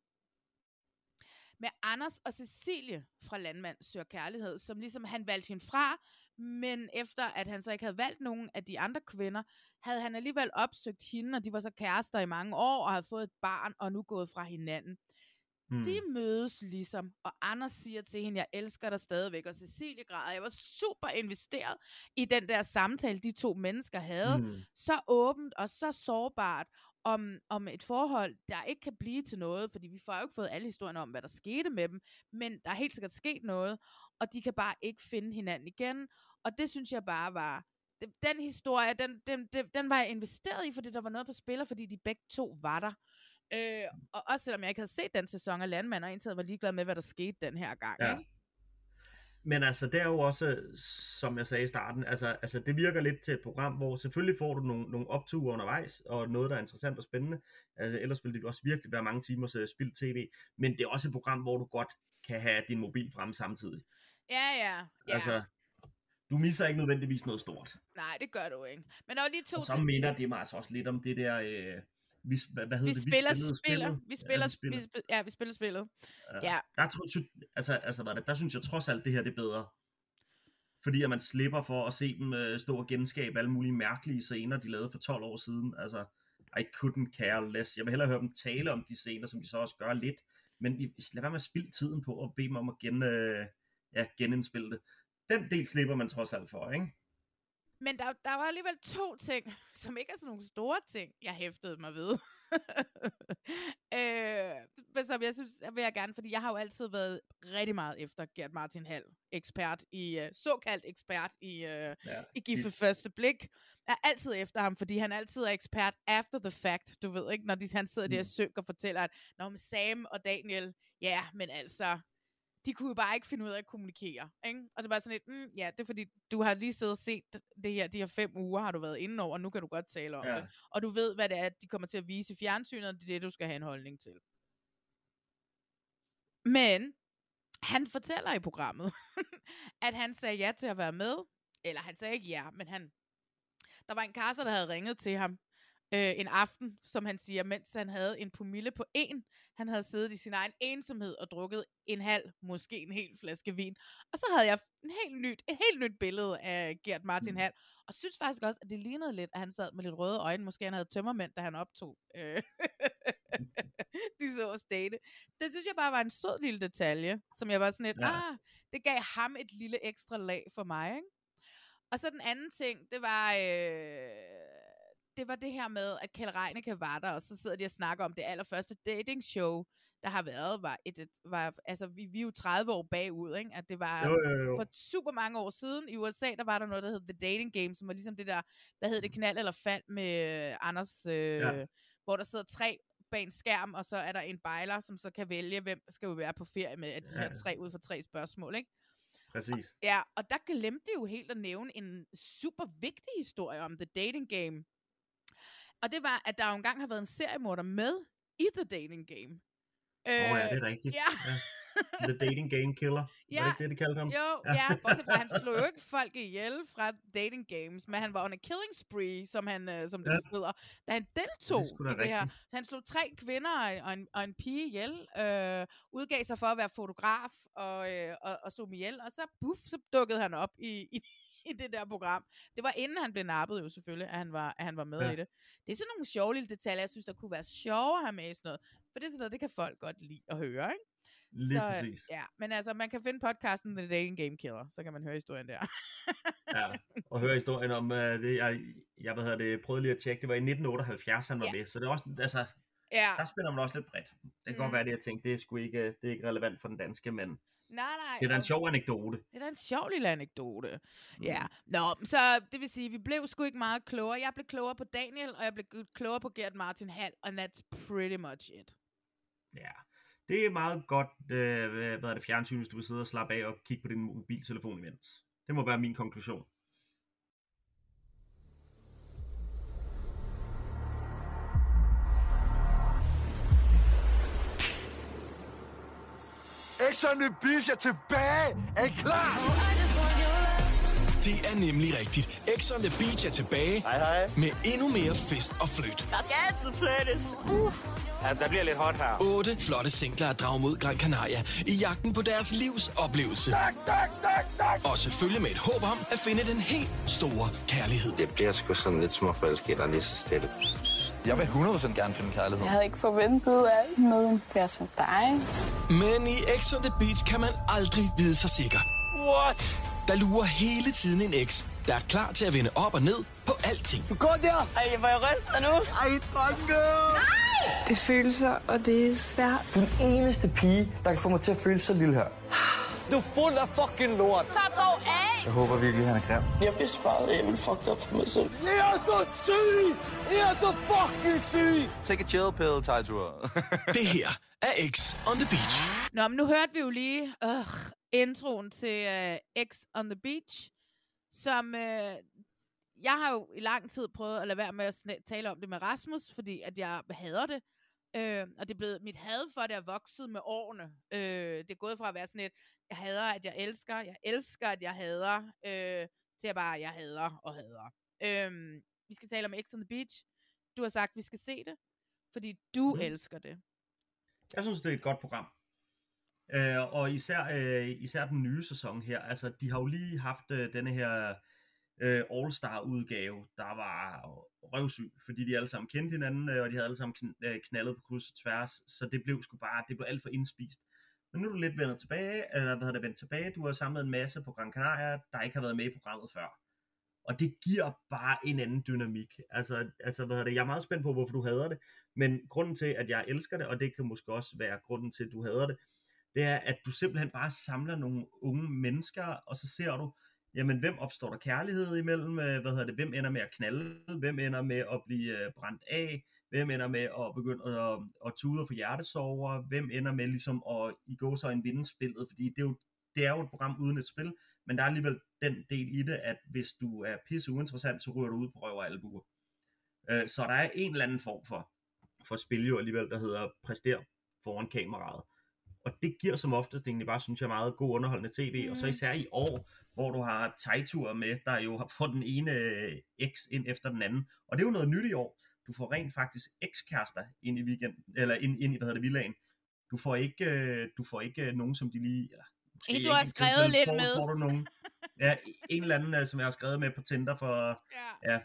Speaker 1: med Anders og Cecilie fra Landmand Søger Kærlighed, som ligesom han valgte hende fra, men efter at han så ikke havde valgt nogen af de andre kvinder, havde han alligevel opsøgt hende, og de var så kærester i mange år, og havde fået et barn, og nu gået fra hinanden. Mm. De mødes ligesom, og Anders siger til hende, jeg elsker dig stadigvæk, og Cecilie græder. Jeg var super investeret i den der samtale, de to mennesker havde.
Speaker 6: Mm.
Speaker 1: Så åbent og så sårbart om, om et forhold, der ikke kan blive til noget, fordi vi får jo ikke fået alle historierne om, hvad der skete med dem, men der er helt sikkert sket noget, og de kan bare ikke finde hinanden igen. Og det synes jeg bare var, den, historie, den, den, den, den var jeg investeret i, fordi der var noget på spil, fordi de begge to var der. Øh, og også selvom jeg ikke havde set den sæson af Landmand, og indtil var ligeglad med, hvad der skete den her gang.
Speaker 2: Ja.
Speaker 1: Ikke?
Speaker 2: Men altså, det er jo også, som jeg sagde i starten, altså, altså det virker lidt til et program, hvor selvfølgelig får du nogle, nogle opture undervejs, og noget, der er interessant og spændende. Altså, ellers ville det jo også virkelig være mange timers uh, spildt tv. Men det er også et program, hvor du godt kan have din mobil fremme samtidig.
Speaker 1: Ja, ja. ja.
Speaker 2: Altså, du misser ikke nødvendigvis noget stort.
Speaker 1: Nej, det gør du ikke. Men der var lige to
Speaker 2: Og så minder det mig altså også lidt om det der, øh, vi, hvad, hvad
Speaker 1: vi
Speaker 2: hedder det?
Speaker 1: spiller,
Speaker 2: spillede
Speaker 1: spiller,
Speaker 2: spillet.
Speaker 1: vi spiller,
Speaker 2: ja, vi spiller.
Speaker 1: vi spiller, ja, vi spiller spillet. Ja.
Speaker 2: Der, tror, altså, altså, hvad er det, der synes jeg trods alt, det her det er bedre. Fordi at man slipper for at se dem øh, stå og genskabe alle mulige mærkelige scener, de lavede for 12 år siden. Altså, I couldn't care less. Jeg vil hellere høre dem tale om de scener, som de så også gør lidt. Men I- lad være med at spille tiden på at bede dem om at gen, øh, ja, genindspille det. Den del slipper man trods alt for, ikke?
Speaker 1: Men der, der var alligevel to ting, [LAUGHS] som ikke er sådan nogle store ting, jeg hæftede mig ved. [LAUGHS] øh, som jeg synes, der vil jeg gerne, fordi jeg har jo altid været rigtig meget efter Gert Martin Hall, ekspert i, uh, såkaldt ekspert i, uh, ja, i Gift ved første blik. Jeg er altid efter ham, fordi han altid er ekspert after the fact, du ved ikke, når de, han sidder der og synker og fortæller, at når Sam og Daniel, ja, men altså, de kunne jo bare ikke finde ud af at kommunikere. Ikke? Og det var sådan lidt, mm, ja, det er fordi, du har lige siddet og set det her, de her fem uger, har du været inde over, og nu kan du godt tale om
Speaker 2: Ja.
Speaker 1: det. Og du ved, hvad det er, de kommer til at vise i fjernsynet, og det er det, du skal have en holdning til. Men han fortæller i programmet, [LAUGHS] at han sagde ja til at være med. Eller han sagde ikke ja, men han... Der var en kasser, der havde ringet til ham øh, en aften, som han siger, mens han havde en promille på en. Han havde siddet i sin egen ensomhed og drukket en halv, måske en hel flaske vin. Og så havde jeg en helt nyt, et helt nyt billede af Gert Martin Hall. Og synes faktisk også, at det lignede lidt, at han sad med lidt røde øjne. Måske han havde tømmermænd, da han optog øh, [LAUGHS] de så os date. Det synes jeg bare var en sød lille detalje, som jeg var sådan lidt,
Speaker 6: Ja.
Speaker 1: ja. ah, det gav ham et lille ekstra lag for mig, ikke? Og så den anden ting, det var, øh, det var det her med, at Kjell Reinicke var der, og så sidder de og snakker om det allerførste dating show, der har været, var, et, et, var altså vi, vi er jo 30 år bagud, ikke? at det var
Speaker 2: Jo, jo, jo.
Speaker 1: for super mange år siden. I USA, der var der noget, der hed The Dating Game, som var ligesom det der, hvad hed det, knald eller fald med øh, Anders, øh,
Speaker 2: Ja.
Speaker 1: hvor der sidder tre bag en skærm, og så er der en bejler, som så kan vælge, hvem skal vi være på ferie med af de
Speaker 2: Ja.
Speaker 1: her tre ud for tre spørgsmål, ikke?
Speaker 2: Præcis.
Speaker 1: Ja, og der glemte de jo helt at nævne en super vigtig historie om The Dating Game. Og det var, at der jo engang har været en seriemorder med i The Dating Game.
Speaker 2: Åh oh, ja, det er rigtigt.
Speaker 1: Ja.
Speaker 2: ja. The Dating Game Killer. [LAUGHS] Var det
Speaker 1: Ja.
Speaker 2: ikke det, de kaldte ham?
Speaker 1: Jo, ja, [LAUGHS] bortset fra, han slog jo ikke folk ihjel fra dating games, men han var a killing spree, som, han, øh, som det
Speaker 2: Ja.
Speaker 1: ja. hedder, da han deltog
Speaker 2: Det
Speaker 1: i det her. Så han slog tre kvinder og, og, en, og en pige ihjel, øh, udgav sig for at være fotograf og, øh, og, og slog dem ihjel, og så, buff, så dukkede han op i, i, i det der program. Det var inden han blev nappet jo selvfølgelig, at han var, at han var med
Speaker 2: Ja.
Speaker 1: i det. Det er sådan nogle sjove lille detaljer, jeg synes, der kunne være sjove at have med i sådan noget. For det er sådan noget, det kan folk godt lide at høre, ikke?
Speaker 2: Lige
Speaker 1: så, øh,
Speaker 2: præcis.
Speaker 1: Ja, men altså, man kan finde podcasten The Dating Game Killer, så kan man høre historien der.
Speaker 2: Ja, og høre historien om, uh, det, jeg, jeg hvad hedder det, prøvede lige at tjekke, det var i 1978, han var
Speaker 1: Ja.
Speaker 2: med, så det er også, altså,
Speaker 1: Ja.
Speaker 2: der spænder man også lidt bredt. Det kan mm. godt være, det jeg tænkte, det er sgu ikke, det er ikke relevant for den danske, men
Speaker 1: Nej, nej.
Speaker 2: det er da en sjov anekdote.
Speaker 1: Det er da en sjov lille anekdote.
Speaker 2: Mm.
Speaker 1: Ja. Nå, så det vil sige, vi blev sgu ikke meget klogere. Jeg blev klogere på Daniel, og jeg blev klogere på Gert Martin Hall, and that's pretty much it.
Speaker 2: Ja, det er meget godt, øh, hvad er det, fjernsyn, hvis du vil sidde og slappe af og kigge på din mobiltelefon imens. Det må være min konklusion.
Speaker 6: The Beach er tilbage! Er I klar?
Speaker 13: Det er nemlig rigtigt. X on the Beach er tilbage
Speaker 15: Hej hej.
Speaker 13: med endnu mere fest og fløjt.
Speaker 15: Der skal altid flyttes. Uh. Ja, der bliver lidt hot her.
Speaker 13: Otte flotte singler at drage mod Gran Canaria i jagten på deres livs oplevelse.
Speaker 6: Tak, tak, tak, tak!
Speaker 13: Og selvfølgelig med et håb om at finde den helt store kærlighed.
Speaker 16: Det bliver sgu sådan lidt småforelsket og lige så stille.
Speaker 11: Jeg vil 100% gerne finde kærlighed.
Speaker 14: Jeg havde ikke forventet at møde en fyr som dig.
Speaker 13: Men i X on the Beach kan man aldrig vide sig sikker.
Speaker 15: What?
Speaker 13: Der lurer hele tiden en eks, der er klar til at vende op og ned på alting.
Speaker 6: Du går der!
Speaker 15: Ej, hvor jeg ryster nu.
Speaker 6: Ej, dronke!
Speaker 14: Det er følelser, og det er svært.
Speaker 17: Du er den eneste pige, der kan få mig til at føle så lille her.
Speaker 6: Du er fuld af fucking lort.
Speaker 14: Så dog af!
Speaker 17: Jeg håber virkelig, han er grim.
Speaker 12: Jeg vidste bare, at jeg ville fuck op for mig selv.
Speaker 6: I er så syg! I er så fucking syg!
Speaker 11: Take a chill pill, Taitur. [LAUGHS]
Speaker 13: Det her er X on the Beach.
Speaker 1: Nå, men nu hørte vi jo lige øh, introen til øh, X on the Beach, som øh, jeg har jo i lang tid prøvet at lade være med at sna- tale om det med Rasmus, fordi at jeg hader det. Øh, og det er blevet, mit had for det er vokset med årene. Øh, det er gået fra at være sådan et, jeg hader, at jeg elsker, jeg elsker, at jeg hader, øh, til at bare, jeg hader og hader. Øh, vi skal tale om X on the Beach. Du har sagt, vi skal se det, fordi du
Speaker 2: Mm.
Speaker 1: elsker det.
Speaker 2: Jeg synes, det er et godt program. Øh, og især, øh, især den nye sæson her, altså de har jo lige haft øh, denne her øh, All-Star udgave, der var røvsyg, fordi de alle sammen kendte hinanden, øh, og de havde alle sammen kn- øh, knaldet på kryds og tværs, så det blev sgu bare, det blev alt for indspist. Men nu er du lidt vendt tilbage, eller hvad hedder det, vendt tilbage, du har samlet en masse på Gran Canaria, der ikke har været med i programmet før. Og det giver bare en anden dynamik. Altså, altså hvad hedder det, jeg er meget spændt på, hvorfor du hader det, men grunden til, at jeg elsker det, og det kan måske også være grunden til, at du hader det, det er, at du simpelthen bare samler nogle unge mennesker, og så ser du, jamen hvem opstår der kærlighed imellem, øh, hvad hedder det, hvem ender med at knalde, hvem ender med at blive øh, brændt af, hvem ender med at begynde at, at tude få hjertesover, hvem ender med ligesom at i gå så en vinde spillet, fordi det er, jo, det er jo et program uden et spil, men der er alligevel den del i det, at hvis du er pisse uinteressant, så ryger du ud på røv og albuer. Øh, så der er en eller anden form for, for spil jo alligevel, der hedder præster foran kameraet. Og det giver som oftest egentlig bare, synes jeg, meget god underholdende tv, mm. og så især i år, hvor du har Taitur med, der jo har fået den ene øh, X ind efter den anden. Og det er jo noget nyt i år. Du får rent faktisk ekskærester ind i weekend, eller ind, ind i, hvad hedder det, villagen. Du får ikke, øh, du får ikke øh, nogen, som de lige, eller måske
Speaker 1: du har
Speaker 2: ikke,
Speaker 1: skrevet lidt
Speaker 2: får-
Speaker 1: med.
Speaker 2: Får du nogen, ja, en eller anden, øh, som jeg har skrevet med på Tinder for
Speaker 1: Ja.
Speaker 2: ja,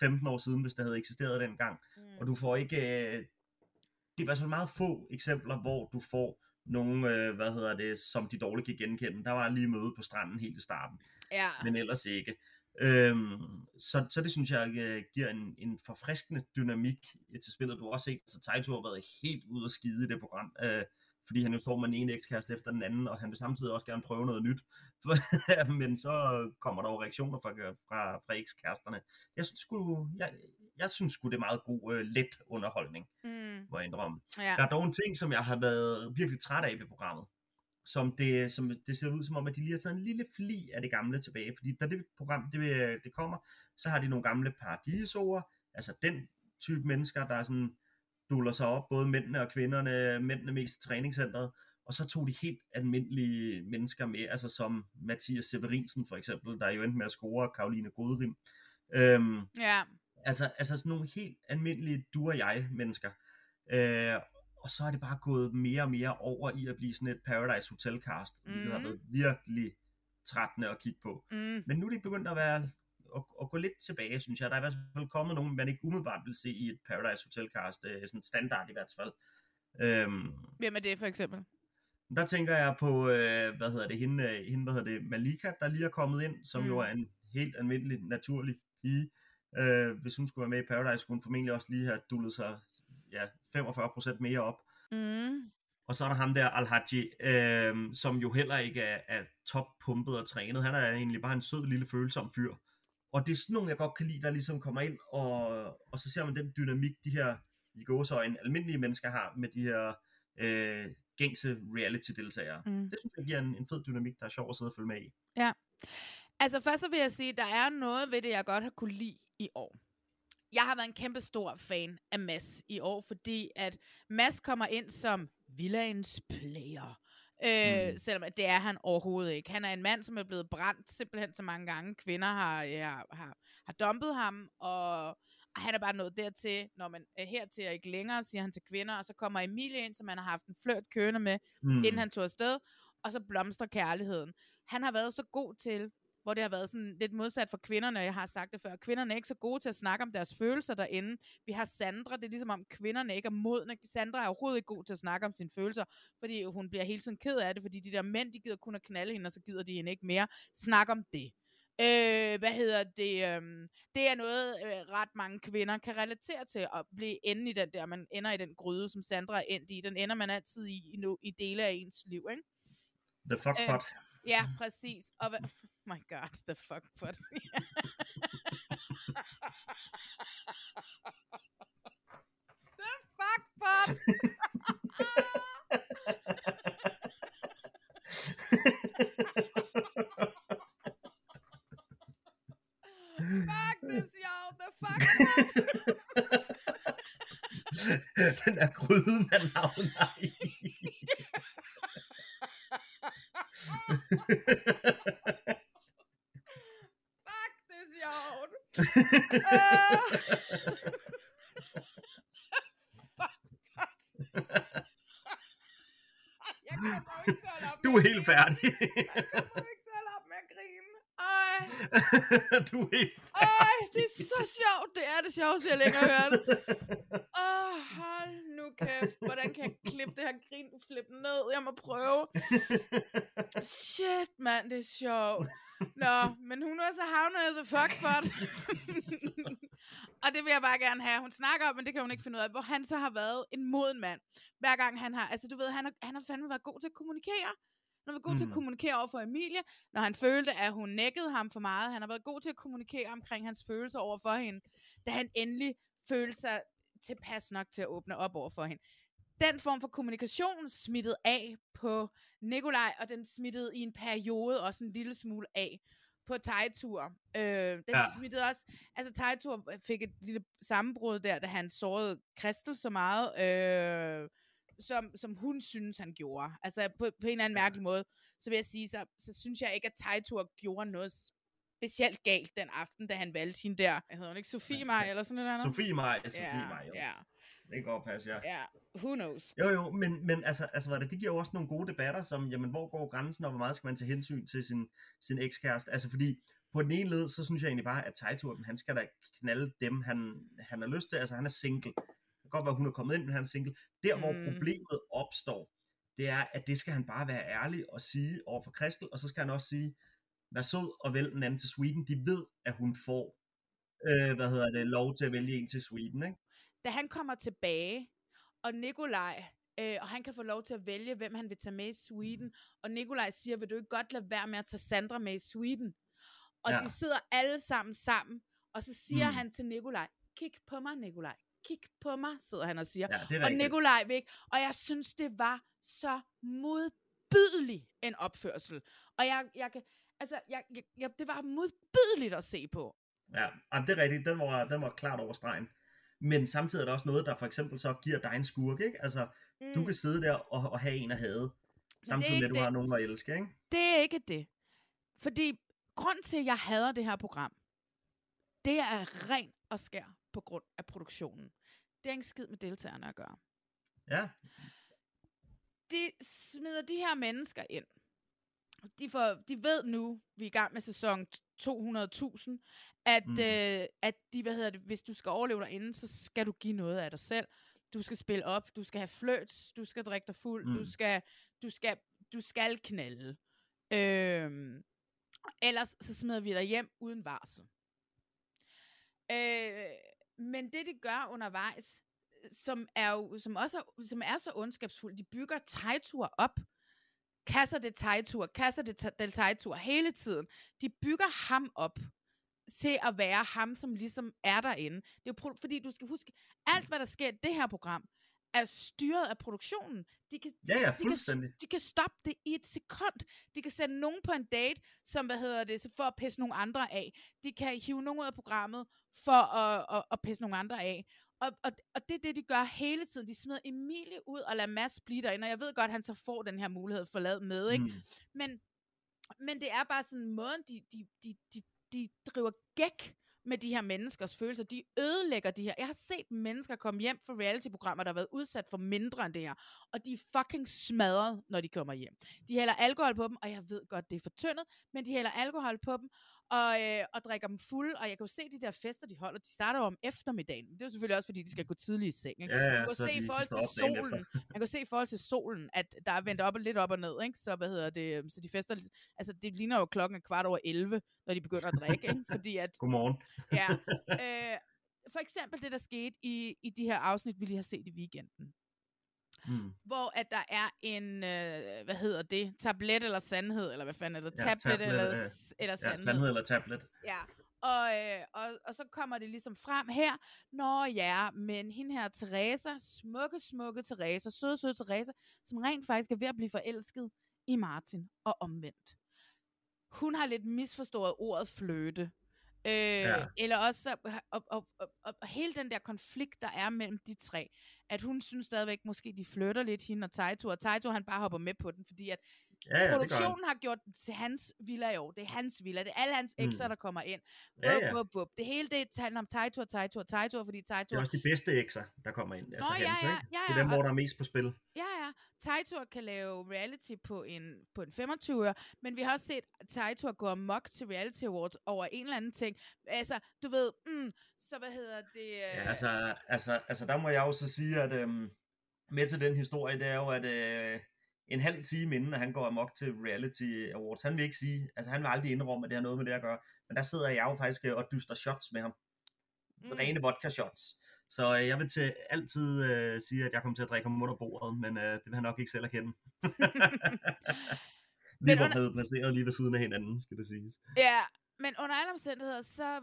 Speaker 2: 15 år siden, hvis det havde eksisteret dengang. Mm. Og du får ikke, øh, det er i hvert fald meget få eksempler, hvor du får nogen, øh, hvad hedder det, som de dårligt kan genkende. Der var lige møde på stranden helt i starten,
Speaker 1: Ja.
Speaker 2: men ellers ikke. Øhm, så, så det synes jeg øh, giver en, en forfriskende dynamik øh, til spillet. Du har også set, at altså, Taito har været helt ude at skide i det program, øh, fordi han jo står med den ene ekskæreste efter den anden, og han vil samtidig også gerne prøve noget nyt. [LAUGHS] Men så kommer der jo reaktioner fra, fra, fra ekskæresterne. Jeg synes sgu, jeg, jeg synes sgu det er meget god, øh, let underholdning,
Speaker 1: Mm.
Speaker 2: må jeg indrømme.
Speaker 1: Ja.
Speaker 2: Der er dog en ting, som jeg har været virkelig træt af ved programmet. Som det, som det ser ud som om, at de lige har taget en lille fli af det gamle tilbage. Fordi da det program det, det kommer, så har de nogle gamle paradisoer. Altså den type mennesker, der er sådan, duller sig op, både mændene og kvinderne, mændene mest i træningscenteret. Og så tog de helt almindelige mennesker med, altså som Mathias Severinsen for eksempel, der jo endte med at score Karoline Godrim. Øhm,
Speaker 1: Ja.
Speaker 2: Altså, altså sådan nogle helt almindelige du og jeg mennesker. Øh, og så er det bare gået mere og mere over i at blive sådan et Paradise Hotel cast, mm. det har
Speaker 1: Mhm.
Speaker 2: været virkelig trættende at kigge på.
Speaker 1: Mm.
Speaker 2: Men nu er de begyndt at være at, at gå lidt tilbage, synes jeg. Der er i hvert fald kommet nogen, man ikke umiddelbart vil se i et Paradise Hotel cast, øh, sådan standard i hvert fald. Øhm,
Speaker 1: Hvem er det for eksempel?
Speaker 2: der tænker jeg på, øh, hvad hedder det, hende, øh, hende, hvad hedder det, Malika, der lige er kommet ind, som mm. jo
Speaker 1: Mm.
Speaker 2: er en helt almindelig, naturlig pige. Øh, hvis hun skulle være med i Paradise, skulle hun formentlig også lige have dullet sig ja, 45% mere op.
Speaker 1: Mm.
Speaker 2: Og så er der ham der, Alhaji, øh, som jo heller ikke er, er toppumpet og trænet. Han er egentlig bare en sød, lille, følsom fyr. Og det er sådan nogle, jeg godt kan lide, der ligesom kommer ind, og, og så ser man den dynamik, de her i gåsøjne almindelige mennesker har med de her øh, gængse reality-deltagere.
Speaker 1: Mm.
Speaker 2: Det synes jeg giver en, en fed dynamik, der er sjov at sidde og følge med i.
Speaker 1: Ja. Altså først så vil jeg sige, der er noget ved det, jeg godt har kunne lide i år. Jeg har været en kæmpe stor fan af Mads i år, fordi at Mads kommer ind som villains player. Øh, mm. Selvom at det er han overhovedet ikke. Han er en mand, som er blevet brændt simpelthen så mange gange. Kvinder har, ja, har, har dumpet ham, og han er bare nået dertil, når man er hertil og ikke længere, siger han til kvinder, og så kommer Emilie ind, som han har haft en fløjt kørende med,
Speaker 2: Mm.
Speaker 1: mm. inden han tog afsted, og så blomstrer kærligheden. Han har været så god til, hvor det har været sådan lidt modsat for kvinderne, jeg har sagt det før. Kvinderne er ikke så gode til at snakke om deres følelser derinde. Vi har Sandra, det er ligesom om kvinderne ikke er modne. Sandra er overhovedet ikke god til at snakke om sine følelser, fordi hun bliver hele tiden ked af det, fordi de der mænd, de gider kun at knalde hende, og så gider de hende ikke mere. Snak om det. Øh, hvad hedder det? Øhm, det er noget, øh, ret mange kvinder kan relatere til at blive ende i den der, man ender i den gryde, som Sandra er endt i. Den ender man altid i i, no, i dele af ens liv, ikke?
Speaker 2: The fuck
Speaker 1: Øh,
Speaker 2: pot.
Speaker 1: Ja, præcis. Og my god, the fuck pot. the fuck pot. fuck, er sjovt. The fuck.
Speaker 2: Den der gryde, man havner i.
Speaker 1: Jeg kommer ikke til at med at grine. Ej, [LAUGHS]
Speaker 2: du er helt
Speaker 1: ej, det er så sjovt. Det er det sjoveste, jeg længere har hørt. Åh, oh, hold nu kæft. Hvordan kan jeg klippe det her grin flip ned? Jeg må prøve. Shit, mand, det er sjovt. Nå, men hun er så havnet i the fuckbot. [LAUGHS] og det vil jeg bare gerne have. Hun snakker om, men det kan hun ikke finde ud af, hvor han så har været en moden mand. Hver gang han har, altså du ved, han har, han har fandme været god til at kommunikere. Han har været god mm. til at
Speaker 2: Mm.
Speaker 1: kommunikere over for Emilie, når han følte, at hun nækkede ham for meget. Han har været god til at kommunikere omkring hans følelser over for hende, da han endelig følte sig tilpas nok til at åbne op over for hende. Den form for kommunikation smittede af på Nikolaj, og den smittede i en periode også en lille smule af på Tejtur. Øh, den
Speaker 2: Ja.
Speaker 1: ja. smittede også, altså Tejtur fik et lille sammenbrud der, da han sårede Kristel så meget, øh, som, som hun synes, han gjorde. Altså på, på en eller anden mærkelig måde, så vil jeg sige, så, så synes jeg ikke, at Tejtur gjorde noget specielt galt den aften, da han valgte hende der. Hedder hun ikke Sofie Maj, eller sådan noget?
Speaker 2: Sofie Maj, Sofie
Speaker 1: ja,
Speaker 2: Maj, jo.
Speaker 1: ja,
Speaker 2: Det går passe, ja.
Speaker 1: ja, who knows?
Speaker 2: Jo, jo, men, men altså, altså hvad er det, det giver jo også nogle gode debatter, som, jamen, hvor går grænsen, og hvor meget skal man tage hensyn til sin, sin ekskæreste? Altså, fordi på den ene led, så synes jeg egentlig bare, at Tejtur, han skal da knalde dem, han, han har lyst til. Altså, han er single. Godt være, hun er kommet ind, men han er single. Der, hvor
Speaker 1: Mm.
Speaker 2: problemet opstår, det er, at det skal han bare være ærlig og sige over for Kristel, og så skal han også sige, vær sød og vælg den anden til Sweden. De ved, at hun får, øh, hvad hedder det, lov til at vælge en til Sweden, ikke?
Speaker 1: da han kommer tilbage, og Nikolaj, øh, og han kan få lov til at vælge, hvem han vil tage med i Sweden, og Nikolaj siger, vil du ikke godt lade være med at tage Sandra med i Sweden? Og
Speaker 2: Ja.
Speaker 1: de sidder alle sammen sammen, og så siger
Speaker 2: Mm.
Speaker 1: mm. han til Nikolaj, kig på mig, Nikolaj. Kig på mig, sidder han og siger.
Speaker 2: Ja,
Speaker 1: og. Nikolaj ikke. Og jeg synes, det var så modbydelig en opførsel. Og jeg, jeg kan, altså, jeg, jeg, jeg, det var modbydeligt at se på.
Speaker 2: Ja, jamen, det er rigtigt. Den var, den var klart over stregen. Men samtidig er der også noget, der for eksempel så giver dig en skurk, ikke? Altså, mm. du kan sidde der og, og have en at
Speaker 1: er
Speaker 2: samtidig med, at du
Speaker 1: det.
Speaker 2: har nogen at elske, ikke?
Speaker 1: Det er ikke det. Fordi grund til, at jeg hader det her program, det er ren og skær på grund af produktionen. Det er ikke skid med deltagerne at gøre.
Speaker 2: Ja,
Speaker 1: De smider de her mennesker ind, de, får, de ved nu, vi er i gang med sæson 200.000, at, mm. øh, at de, hvad hedder det, hvis du skal overleve derinde, så skal du give noget af dig selv. Du skal spille op, du skal have fløjt, du skal drikke dig fuld, mm. du, skal, du, skal, du skal knalde. Øhm, ellers så smider vi dig hjem uden varsel. Øh, men det, de gør undervejs, som er jo, som også er, som er så ondskabsfuldt, de bygger Taitur op. Kasser det Taitur, kasser det del Taitur hele tiden. De bygger ham op til at være ham, som ligesom er derinde. Det er jo fordi, du skal huske, alt hvad der sker i det her program, er styret af produktionen. De kan,
Speaker 2: ja, ja,
Speaker 1: de, kan, de kan stoppe det i et sekund. De kan sende nogen på en date, som, hvad hedder det, for at pisse nogle andre af. De kan hive nogen ud af programmet for at, at, at pisse nogle andre af. Og, og, og det er det, de gør hele tiden. De smider Emilie ud og lader Mads blive derinde, og jeg ved godt, at han så får den her mulighed for at lade med, ikke? Mm. Men, men det er bare sådan en måde, de, de, de, de, de driver gæk med de her menneskers følelser. De ødelægger de her. Jeg har set mennesker komme hjem fra reality-programmer, der har været udsat for mindre end det her. Og de er fucking smadret, når de kommer hjem. De hælder alkohol på dem, og jeg ved godt, det er fortyndet, men de hælder alkohol på dem, og, øh, og drikker dem fuld. Og jeg kan jo se de der fester, de holder, de starter jo om eftermiddagen. Det er jo selvfølgelig også, fordi de skal gå tidligt i seng. Ikke?
Speaker 2: Ja, ja,
Speaker 1: man kan se i forhold til solen, man kan se i forhold til solen, at der er vendt op og lidt op og ned, ikke? Så hvad hedder det, så de fester, altså det ligner jo klokken er kvart over 11, når de begynder at drikke, ikke? Fordi at...
Speaker 2: Godmorgen. [LAUGHS]
Speaker 1: ja. [LAUGHS] Øh, for eksempel det, der skete i, i de her afsnit, vi lige har set i weekenden. Mm. Hvor at der er en, øh, hvad hedder det, tablet eller sandhed, eller hvad fanden er det,
Speaker 2: Ja,
Speaker 1: tablet,
Speaker 2: tablet,
Speaker 1: eller,
Speaker 2: øh,
Speaker 1: eller
Speaker 2: Ja,
Speaker 1: sandhed.
Speaker 2: sandhed eller tablet.
Speaker 1: Ja, og, øh, og, og så kommer det ligesom frem her, Nå ja, men hende her Teresa, smukke, smukke Teresa, søde, søde Teresa, som rent faktisk er ved at blive forelsket i Martin, og omvendt. Hun har lidt misforstået ordet fløte. Øh, ja. Eller også, så- og, og, og, og, og hele den der konflikt, der er mellem de tre, at hun synes stadigvæk, måske de flytter lidt hende og Taito, og Taito han bare hopper med på den, fordi at
Speaker 2: Ja, ja, det
Speaker 1: produktionen har gjort den til hans villa i år. Det er hans villa, det er alle hans ekser,
Speaker 2: Mm.
Speaker 1: der kommer ind.
Speaker 2: Ja,
Speaker 1: Bup,
Speaker 2: ja.
Speaker 1: bup, bup. Det hele det handler om Taito og Taito, fordi
Speaker 2: Det
Speaker 1: Taito...
Speaker 2: er også de bedste ekser, der kommer ind. Altså
Speaker 1: Nå, ja,
Speaker 2: hans,
Speaker 1: ja,
Speaker 2: ikke?
Speaker 1: ja,
Speaker 2: Det er
Speaker 1: ja,
Speaker 2: dem, hvor der er mest på spil.
Speaker 1: Ja, ja. Taito kan lave reality på en, på en 25 men vi har også set Taito gå amok til Reality Awards over en eller anden ting. Altså, du ved, mm, så hvad hedder det... Øh,
Speaker 2: Ja, altså, altså, altså der må jeg jo så sige, at øhm, med til den historie, det er jo, at øh, en halv time inden, at han går amok til Reality Awards, han vil ikke sige, altså han vil aldrig indrømme, at det har noget med det at gøre, men der sidder jeg jo faktisk øh, og dyster shots med ham. Mm. Rene vodka shots. Så øh, jeg vil til altid øh, sige, at jeg kommer til at drikke ham under bordet, men øh, det vil han nok ikke selv erkende. Vi var blevet placeret lige ved siden af hinanden, skal det siges.
Speaker 1: Ja, men under alle omstændigheder, så,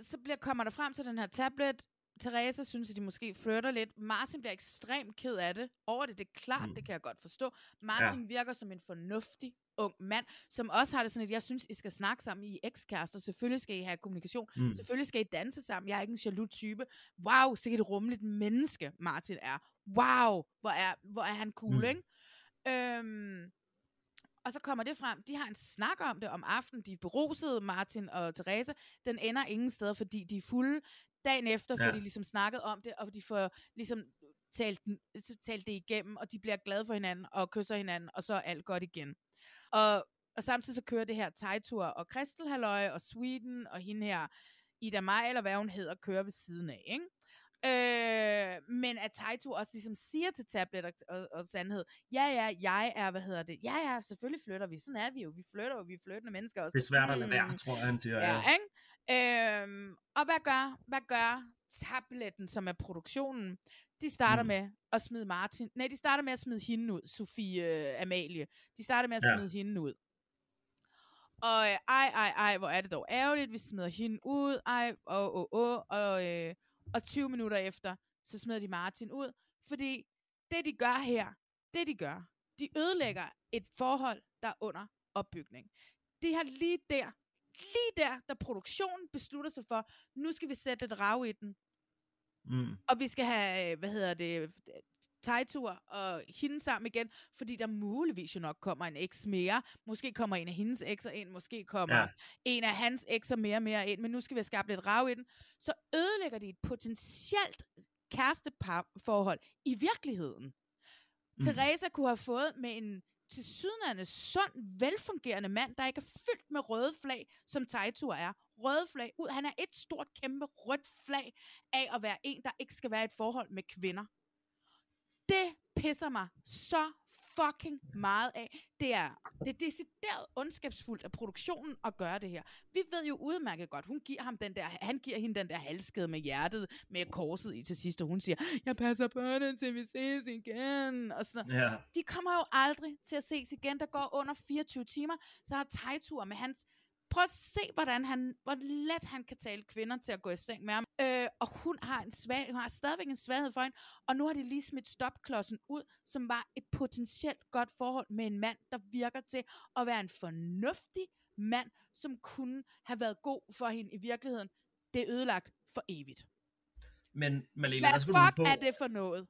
Speaker 1: så bliver, kommer der frem til den her tablet. Teresa synes, at de måske flytter lidt. Martin bliver ekstremt ked af det. Over det, det er klart, mm. det kan jeg godt forstå. Martin ja. virker som en fornuftig ung mand, som også har det sådan, at jeg synes, I skal snakke sammen i ekskærester. Selvfølgelig skal I have kommunikation.
Speaker 2: Mm.
Speaker 1: Selvfølgelig skal I danse sammen. Jeg er ikke en jaloux type. Wow, så et rummeligt menneske Martin er. Wow, hvor er, hvor er han cool,
Speaker 2: Mm.
Speaker 1: mm. ikke? Øhm, og så kommer det frem. De har en snak om det om aftenen. De er berusede, Martin og Teresa. Den ender ingen steder, fordi de er fulde. Dagen efter får
Speaker 2: Ja.
Speaker 1: de ligesom snakket om det, og de får ligesom talt, talt det igennem, og de bliver glade for hinanden og kysser hinanden, og så er alt godt igen. Og, og samtidig så kører det her Tejtur og Kristel Halløj og Sweden og hende her, Ida Maj, eller hvad hun hedder, kører ved siden af, ikke? Øh, men at Taito også ligesom siger til Tablet og, og, og Sandhed, ja, ja, jeg er, hvad hedder det, ja, ja, selvfølgelig flytter vi, sådan er vi jo, vi flytter jo, vi er flyttende mennesker også.
Speaker 2: Det er svært at lade være,
Speaker 1: Mm.
Speaker 2: tror jeg, han siger.
Speaker 1: Ja, ikke? Øhm, og hvad gør, hvad gør tabletten, som er produktionen? De starter
Speaker 2: Mm.
Speaker 1: med at smide Martin, nej, de starter med at smide hende ud, Sofie øh, Amalie. De starter med at
Speaker 2: Ja.
Speaker 1: smide hende ud. Og øh, ej, ej, ej, hvor er det dog ærgerligt, vi smider hende ud, ej, åh, åh, åh, og, øh, og 20 minutter efter, så smider de Martin ud, fordi det de gør her, det de gør, de ødelægger et forhold, der er under opbygning. De har lige der, lige der, da produktionen beslutter sig for, nu skal vi sætte et rav i den,
Speaker 2: Mm.
Speaker 1: og vi skal have, øh, hvad hedder det, Tejtur og hende sammen igen, fordi der muligvis jo nok kommer en eks mere. Måske kommer en af hendes ekser ind, måske kommer
Speaker 2: Ja.
Speaker 1: ja. en af hans ekser mere og mere ind, men nu skal vi have skabt lidt rav i den. Så ødelægger de et potentielt kæresteparforhold i virkeligheden. Mm. Teresa kunne have fået med en til sydenande sund, velfungerende mand, der ikke er fyldt med røde flag, som Taito er. Røde flag ud. Han er et stort, kæmpe rødt flag af at være en, der ikke skal være i et forhold med kvinder. Det pisser mig så fucking meget af. Det er, det er decideret ondskabsfuldt af produktionen at gøre det her. Vi ved jo udmærket godt, hun giver ham den der, han giver hende den der halskede med hjertet, med korset i til sidst, og hun siger, jeg passer på det, til vi ses igen. Og sådan noget.
Speaker 2: Ja.
Speaker 1: De kommer jo aldrig til at ses igen. Der går under 24 timer, så har Tejtur med hans Prøv at se, hvordan han, hvor let han kan tale kvinder til at gå i seng med ham. Øh, og hun har, en svag, hun har stadigvæk en svaghed for hende. Og nu har de lige smidt stopklodsen ud, som var et potentielt godt forhold med en mand, der virker til at være en fornuftig mand, som kunne have været god for hende i virkeligheden. Det er ødelagt for evigt.
Speaker 2: Men Malene,
Speaker 1: Hvad
Speaker 2: der skal du
Speaker 1: fuck
Speaker 2: på,
Speaker 1: er det for noget?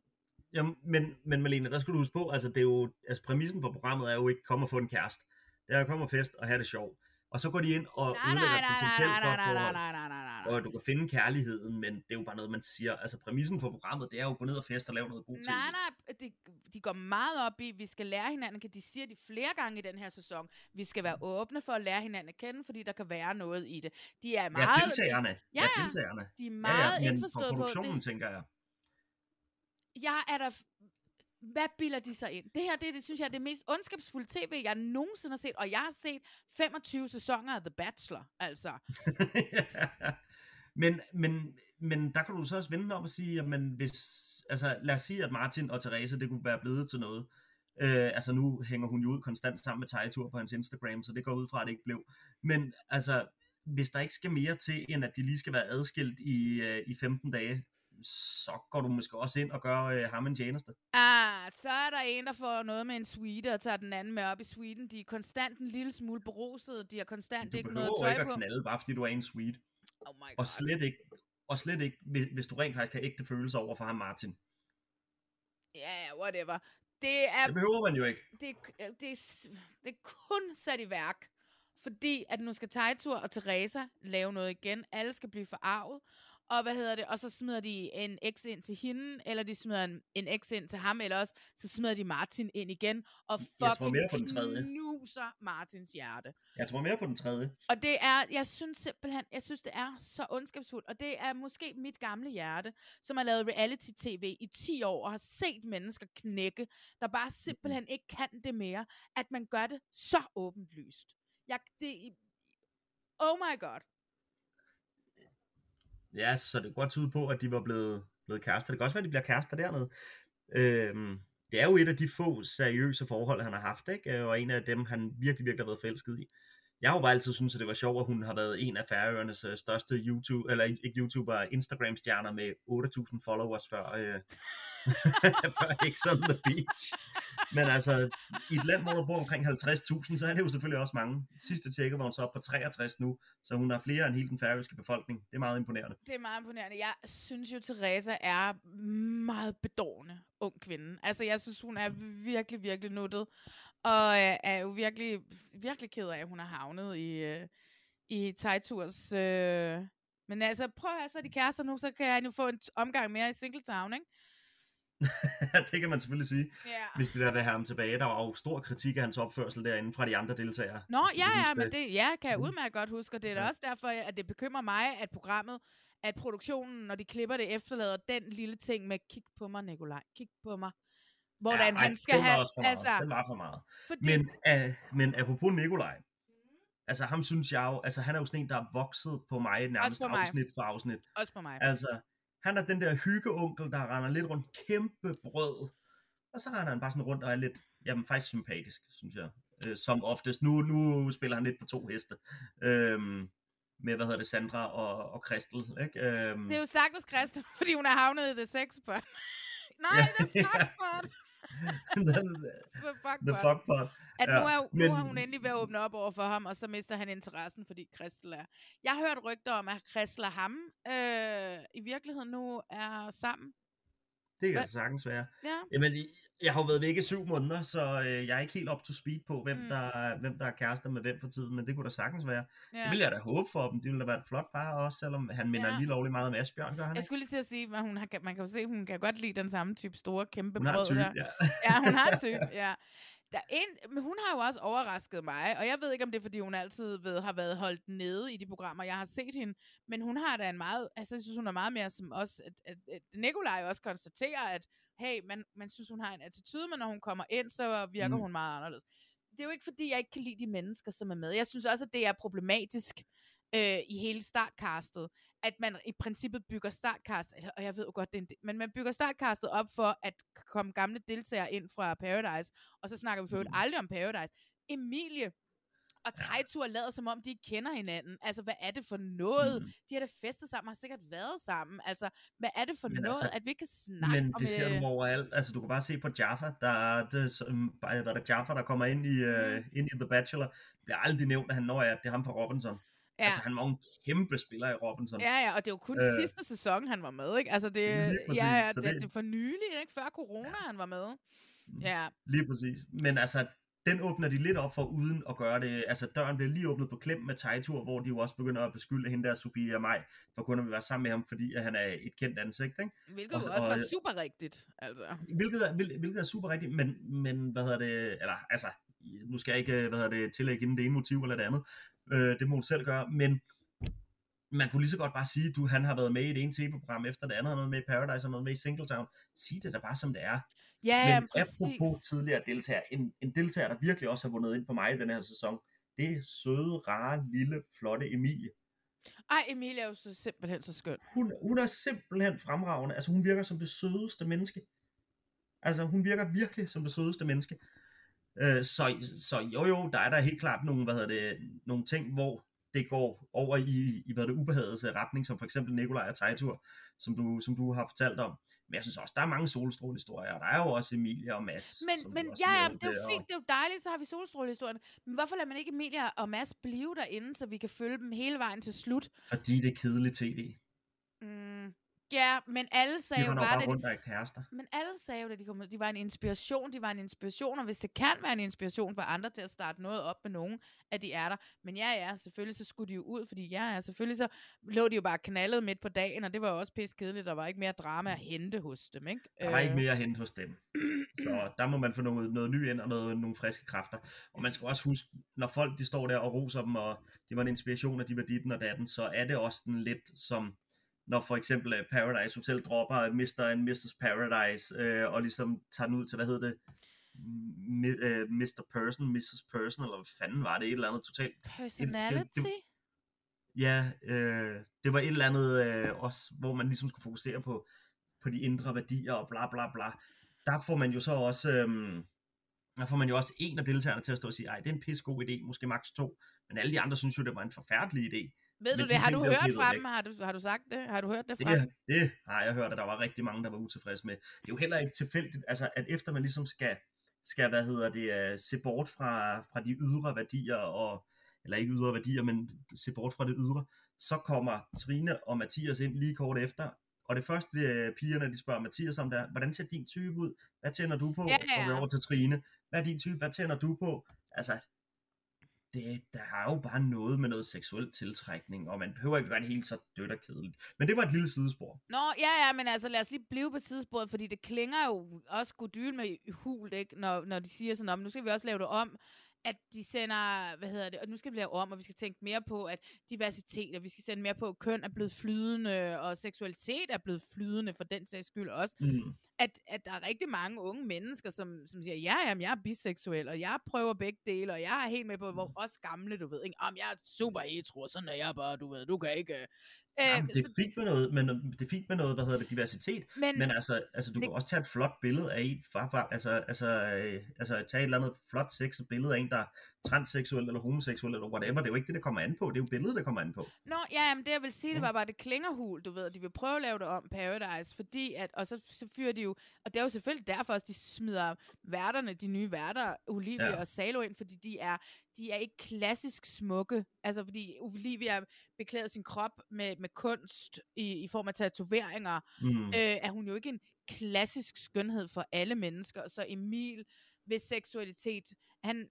Speaker 2: Ja, men, men Malene, der skal du huske på, altså det er jo, altså præmissen for programmet er jo ikke komme og få en kæreste. Det er at komme og fest og have det sjovt. Og så går de ind og
Speaker 1: Nej,
Speaker 2: ødelægger
Speaker 1: nej, nej,
Speaker 2: potentielt
Speaker 1: nej, nej,
Speaker 2: for,
Speaker 1: nej, nej, nej, nej, nej.
Speaker 2: og du kan finde kærligheden, men det er jo bare noget, man siger. Altså præmissen for programmet, det er jo at gå ned og feste og lave noget god ting.
Speaker 1: Nej, nej, de, de går meget op i, at vi skal lære hinanden, kan de siger de flere gange i den her sæson, vi skal være åbne for at lære hinanden at kende, fordi der kan være noget i det. De er meget...
Speaker 2: Ja, deltagerne.
Speaker 1: Ja,
Speaker 2: ja, deltagerne.
Speaker 1: De er meget
Speaker 2: ja, ja, men
Speaker 1: indforstået
Speaker 2: for
Speaker 1: på
Speaker 2: produktionen,
Speaker 1: det.
Speaker 2: tænker jeg.
Speaker 1: Jeg er der... Hvad bilder de sig ind? Det her, det, det synes jeg er det mest ondskabsfulde tv, jeg nogensinde har set. Og jeg har set 25 sæsoner af The Bachelor, altså. [LAUGHS]
Speaker 2: Men, men, men der kan du så også vende om og sige, at hvis, altså lad os sige, at Martin og Therese, det kunne være blevet til noget. Øh, altså nu hænger hun jo ud konstant sammen med Tejtur på hans Instagram, så det går ud fra, at det ikke blev. Men altså, hvis der ikke skal mere til, end at de lige skal være adskilt i, øh, i 15 dage, så går du måske også ind og gør øh, ham en tjeneste.
Speaker 1: Ah, så er der en, der får noget med en suite og tager den anden med op i suiten. De er konstant en lille smule berusede. De har konstant
Speaker 2: Du
Speaker 1: ikke noget tøj
Speaker 2: ikke
Speaker 1: på.
Speaker 2: at knalde, bare fordi du er en suite.
Speaker 1: Oh my God.
Speaker 2: Og slet ikke, og slet ikke hvis, du rent faktisk har ægte følelser over for ham, Martin.
Speaker 1: Ja, yeah, whatever. Det er,
Speaker 2: Det behøver man jo ikke.
Speaker 1: det, er- det, er, det er kun sat i værk, fordi at nu skal Tejtur og Teresa lave noget igen. Alle skal blive forarvet. Og hvad hedder det? Og så smider de en X ind til hende, eller de smider en, en X ind til ham, eller også så smider de Martin ind igen, og fucking
Speaker 2: mere på den tredje.
Speaker 1: knuser Martins hjerte.
Speaker 2: Jeg tror mere på den tredje.
Speaker 1: Og det er, jeg synes simpelthen, jeg synes, det er så ondskabsfuldt. Og det er måske mit gamle hjerte, som har lavet reality-tv i 10 år, og har set mennesker knække, der bare simpelthen ikke kan det mere, at man gør det så åbenlyst. Jeg, det, oh my god.
Speaker 2: Ja, så det går godt tyde på, at de var blevet, blevet kærester. Det kan også være, at de bliver kærester dernede. Øhm, det er jo et af de få seriøse forhold, han har haft, ikke? Øh, og en af dem, han virkelig, virkelig har været forelsket i. Jeg har jo bare altid syntes, at det var sjovt, at hun har været en af Færøernes øh, største YouTube, eller ikke YouTuber, Instagram-stjerner med 8.000 followers før, øh, for X on the Beach. Men altså, i et land, hvor der bor omkring 50.000, så er det jo selvfølgelig også mange. Sidste tjekke var hun så op på 63 nu, så hun har flere end hele den færøske befolkning. Det er meget imponerende.
Speaker 1: Det er meget imponerende. Jeg synes jo, Teresa er meget bedårende ung kvinde. Altså, jeg synes, hun er virkelig, virkelig nuttet. Og øh, er jo virkelig, virkelig ked af, at hun har havnet i, øh, i Tejturs... Øh... Men altså, prøv at høre, så er de kærester nu, så kan jeg nu få en omgang mere i Singletown, ikke? [LAUGHS]
Speaker 2: det kan man selvfølgelig sige,
Speaker 1: Ja.
Speaker 2: hvis det der vil have ham tilbage. Der var jo stor kritik af hans opførsel derinde fra de andre deltagere.
Speaker 1: Nå, ja, ja, men det ja, kan jeg
Speaker 2: Mhm.
Speaker 1: udmærket godt huske, og det er
Speaker 2: Ja.
Speaker 1: også derfor, at det bekymrer mig, at programmet, at produktionen, når de klipper det, efterlader den lille ting med, kig på mig, Nikolaj, kig på mig. Hvordan
Speaker 2: Ja, ej,
Speaker 1: han skal have,
Speaker 2: også for meget.
Speaker 1: altså,
Speaker 2: Den var for meget.
Speaker 1: Fordi-
Speaker 2: Men, uh, men apropos Nikolaj, altså ham synes jeg jo, altså han er jo sådan en, der er vokset på mig nærmest
Speaker 1: på mig.
Speaker 2: afsnit for afsnit.
Speaker 1: også på mig.
Speaker 2: Altså, han er den der hyggeonkel, der render lidt rundt kæmpe brød. Og så render han bare sådan rundt og er lidt, jamen faktisk sympatisk, synes jeg. Øh, som oftest. Nu, nu spiller han lidt på to heste. Øhm, med, hvad hedder det, Sandra og, og Christel, ikke? Øhm,
Speaker 1: Det er jo stakkels Christa, fordi hun er havnet i The Sex Pot. [LAUGHS] Nej, The Fuck Pot! [LAUGHS]
Speaker 2: the,
Speaker 1: The Fuck
Speaker 2: the fuck pot.
Speaker 1: At
Speaker 2: Ja,
Speaker 1: nu, er,
Speaker 2: men-
Speaker 1: nu er hun endelig ved at åbne op over for ham, og så mister han interessen, fordi Christel er... Jeg har hørt rygter om, at Christel og ham øh, i virkeligheden nu er sammen.
Speaker 2: Det kan det sagtens være.
Speaker 1: Ja.
Speaker 2: Jamen, jeg har jo været væk i syv måneder, så øh, jeg er ikke helt up to speed på, hvem,
Speaker 1: Mm.
Speaker 2: der, hvem der er kærester med hvem for tiden, men det kunne da sagtens være.
Speaker 1: Ja.
Speaker 2: Det vil jeg da håbe for dem. Det ville da være et flot par også, selvom han minder
Speaker 1: Ja.
Speaker 2: lige lovligt meget om Asbjørn, gør han
Speaker 1: Jeg skulle lige til at sige, at hun har, man kan jo se, at hun kan godt lide den samme type store, kæmpe brød
Speaker 2: type,
Speaker 1: der.
Speaker 2: ja.
Speaker 1: ja, hun har [LAUGHS] type, ja. Der er en, men hun har jo også overrasket mig, og jeg ved ikke, om det er, fordi hun altid ved, har været holdt nede i de programmer, jeg har set hende, men hun har da en meget, altså jeg synes, hun er meget mere som også, at, at, at Nikolaj også konstaterer, at hey, man, man synes, hun har en attitude, men når hun kommer ind, så virker
Speaker 2: Mm.
Speaker 1: hun meget anderledes. Det er jo ikke, fordi jeg ikke kan lide de mennesker, som er med. Jeg synes også, at det er problematisk øh, i hele startcastet, at man i princippet bygger startcast, eller- og jeg ved jo godt, det er en, men man bygger startcastet op for at komme gamle deltagere ind fra Paradise, og så snakker vi for øvrigt aldrig om Paradise. Emilie og Tejtur lader som om, de ikke kender hinanden. Altså, hvad er det for noget?
Speaker 2: Mm.
Speaker 1: De har da festet sammen, har sikkert været sammen. Altså, hvad er det for
Speaker 2: Men
Speaker 1: noget,
Speaker 2: altså,
Speaker 1: at vi ikke kan snakke
Speaker 2: Men
Speaker 1: om...
Speaker 2: det ser
Speaker 1: øh,
Speaker 2: du overalt. Altså, du kan bare se på Jaffa, der er det, som, hvad er det, Jaffa, der kommer ind i, uh, ind i The Bachelor, bliver aldrig nævnt, at han når, at det er ham fra Robinson.
Speaker 1: Ja.
Speaker 2: Altså, han var en kæmpe spiller i Robinson.
Speaker 1: Ja, ja, og det jo kun
Speaker 2: Øh,
Speaker 1: sidste sæson, han var med, ikke? Altså, det,
Speaker 2: præcis,
Speaker 1: ja, ja, det,
Speaker 2: det-
Speaker 1: det, for nylig, ikke? Før corona, ja. han var med. Ja,
Speaker 2: Lige præcis. Men altså, den åbner de lidt op for, uden at gøre det. Altså, døren bliver lige åbnet på klem med Tejtur, hvor de jo også begynder at beskylde hende der, Sofie og mig, for kun at vi være sammen med ham, fordi at han er et kendt ansigt, ikke?
Speaker 1: hvilket
Speaker 2: Og-
Speaker 1: også
Speaker 2: og-
Speaker 1: var super rigtigt, altså.
Speaker 2: Hvilket er, hvil- hvilket er super rigtigt, men, men hvad hedder det, eller altså, nu skal jeg ikke, hvad hedder det, tillægge inden det ene motiv eller det andet, øh, det må du selv gøre, men man kunne lige så godt bare sige, du han har været med i det ene tv-program efter det andet, han har været med i Paradise, han har været med i Singletown, sig det da bare som det er.
Speaker 1: Ja, ja,
Speaker 2: men
Speaker 1: præcis.
Speaker 2: apropos tidligere deltager, en, en deltager, der virkelig også har vundet ind på mig i den her sæson, det er søde, rare, lille, flotte Emilie.
Speaker 1: Ej, Emilie er jo så simpelthen så skøn.
Speaker 2: Hun, hun er simpelthen fremragende. Altså, hun virker som det sødeste menneske. Altså, hun virker virkelig som det sødeste menneske. Øh, så, så jo jo, der er der helt klart nogle, hvad hedder det, nogle ting, hvor det går over i, i hvad det ubehagets retning, som for eksempel Nikolaj og Tejtur, som du, som du har fortalt om. Men jeg synes også, der er mange solstrålehistorier, og der er jo også Emilie og Mads.
Speaker 1: Men, men ja, ja, det er jo fint, det er jo dejligt, så har vi solstrålehistorien. Men hvorfor lader man ikke Emilia og Mads blive derinde, så vi kan følge dem hele vejen til slut?
Speaker 2: Fordi det er kedeligt tv.
Speaker 1: Mm, ja, men alle sagde
Speaker 2: De
Speaker 1: jo bare, det,
Speaker 2: rundt og er kærester.
Speaker 1: Men alle sagde jo, at de, kom, de var en inspiration, de var en inspiration, og hvis det kan være en inspiration for andre til at starte noget op med nogen, at de er der. Men ja, ja, selvfølgelig så skulle de jo ud, fordi ja, ja, selvfølgelig så lå de jo bare knaldet midt på dagen, og det var jo også pisse kedeligt, der var ikke mere drama at hente hos dem, ikke?
Speaker 2: Der var ikke
Speaker 1: Øh,
Speaker 2: mere at hente hos dem. Så der må man få noget, noget ny ind og noget, nogle friske kræfter. Og man skal også huske, når folk de står der og roser dem, og det var en inspiration, og de var ditten og datten, så er det også den lidt som, når for eksempel øh, Paradise Hotel dropper Mr. and Mrs. Paradise, øh, og ligesom tager den ud til, hvad hedder det, Mi- øh, Mr. Person, Mrs. Person, eller hvad fanden var det, et eller andet totalt.
Speaker 1: Personality?
Speaker 2: Det, det, ja, øh, det var et eller andet øh, også, hvor man ligesom skulle fokusere på, på de indre værdier og bla bla bla. Der får man jo så også, øhm, der får man jo også en af deltagerne til at stå og sige, ej, det er en pisse god idé, måske maks to, men alle de andre synes jo, det var en forfærdelig idé.
Speaker 1: Ved du
Speaker 2: de
Speaker 1: det? Har du hørt fra dem? Har du, har du sagt det? Har du hørt det fra
Speaker 2: Det,
Speaker 1: dem?
Speaker 2: det har jeg hørt, at der var rigtig mange, der var utilfredse med. Det er jo heller ikke tilfældigt, altså at efter man ligesom skal, skal hvad hedder det, uh, se bort fra, fra de ydre værdier, og, eller ikke ydre værdier, men se bort fra det ydre, så kommer Trine og Mathias ind lige kort efter, og det første, uh, pigerne de spørger Mathias om, der, hvordan ser din type ud? Hvad tænder du på?
Speaker 1: Ja, ja,
Speaker 2: Og over til Trine. Hvad er din type? Hvad tænder du på? Altså, det, der er jo bare noget med noget seksuel tiltrækning, og man behøver ikke være det helt så dødt og kedeligt. Men det var et lille sidespor.
Speaker 1: Nå, ja, ja, men altså lad os lige blive på sidesporet, fordi det klinger jo også godyl med hult, ikke? Når, når de siger sådan om, nu skal vi også lave det om, at de sender, hvad hedder det, og nu skal vi lave om, og vi skal tænke mere på, at diversitet, og vi skal sende mere på, at køn er blevet flydende, og seksualitet er blevet flydende for den sags skyld også.
Speaker 2: Mm.
Speaker 1: At, at der er rigtig mange unge mennesker, som, som siger, ja, jamen, jeg er biseksuel, og jeg prøver begge dele, og jeg er helt med på, hvor også gamle, du ved, ikke? Om jeg er super hetero, og sådan er jeg bare, du ved, du kan ikke... Øh,
Speaker 2: Jamen, det er fint med noget, men det er fint med noget, hvad hedder det, diversitet,
Speaker 1: Men-
Speaker 2: men, altså, altså du
Speaker 1: det-
Speaker 2: kan også tage et flot billede af en, fra, fra, altså, altså, øh, altså tage et eller andet flot sexet billede af en, der er transseksuel eller homoseksuel eller whatever, det er jo ikke det, der kommer an på, det er jo billedet, der kommer an på.
Speaker 1: Nå, ja, men det jeg vil sige, det var bare, det klinger hul, du ved, de vil prøve at lave det om Paradise, fordi at, og så, så fyrer de jo, og det er jo selvfølgelig derfor også, de smider værterne, de nye værter, Olivia ja. Og Salo ind, fordi de er, de er ikke klassisk smukke, altså fordi Olivia beklæder sin krop med, med kunst i, i form af tatoveringer,
Speaker 2: Mm.
Speaker 1: øh, er hun jo ikke en klassisk skønhed for alle mennesker, så Emil hvis seksualitet, han,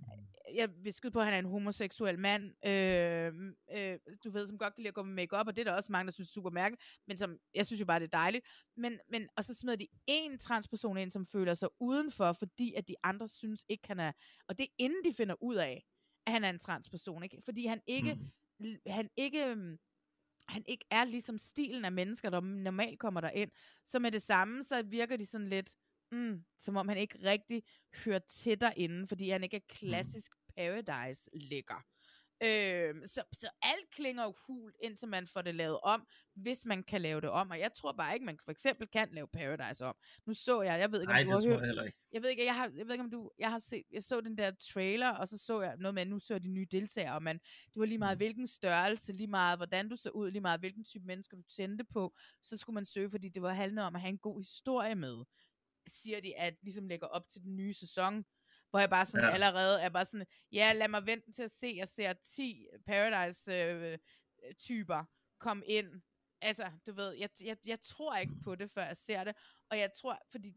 Speaker 1: jeg vil skyde på, at han er en homoseksuel mand, øh, øh, du ved, som godt kan lide at gå med makeup og det er der også mange, der synes er super mærkeligt, men som, jeg synes jo bare, det er dejligt, men, men, og så smider de en transperson ind, som føler sig udenfor, fordi at de andre synes ikke, han er, og det er inden de finder ud af, at han er en transperson, ikke? fordi han ikke, mm. han ikke, øhm, han ikke er ligesom stilen af mennesker, der normalt kommer der ind. Så med det samme, så virker de sådan lidt, mm, som om han ikke rigtig hører til derinde, fordi han ikke er klassisk mm. paradise-lækker. Øh, så, så alt klinger jo hult, indtil man får det lavet om, hvis man kan lave det om. Og jeg tror bare ikke, man for eksempel kan lave Paradise om. Nu så jeg, jeg ved ikke, om du har hørt...
Speaker 2: jeg heller ikke.
Speaker 1: Jeg ved ikke, jeg, har, jeg ved ikke, om du... Jeg har set, jeg så den der trailer, og så så jeg noget med, at nu så de nye deltagere, og man, det var lige meget, hvilken størrelse, lige meget, hvordan du så ud, lige meget, hvilken type mennesker du tændte på, så skulle man søge, fordi det var handlet om at have en god historie med siger de, at ligesom lægger op til den nye sæson, hvor jeg bare sådan ja. Allerede er bare sådan, ja, lad mig vente til at se, jeg ser 10 Paradise-typer komme ind. Altså, du ved, jeg, jeg, jeg tror ikke på det, før jeg ser det, og jeg tror, fordi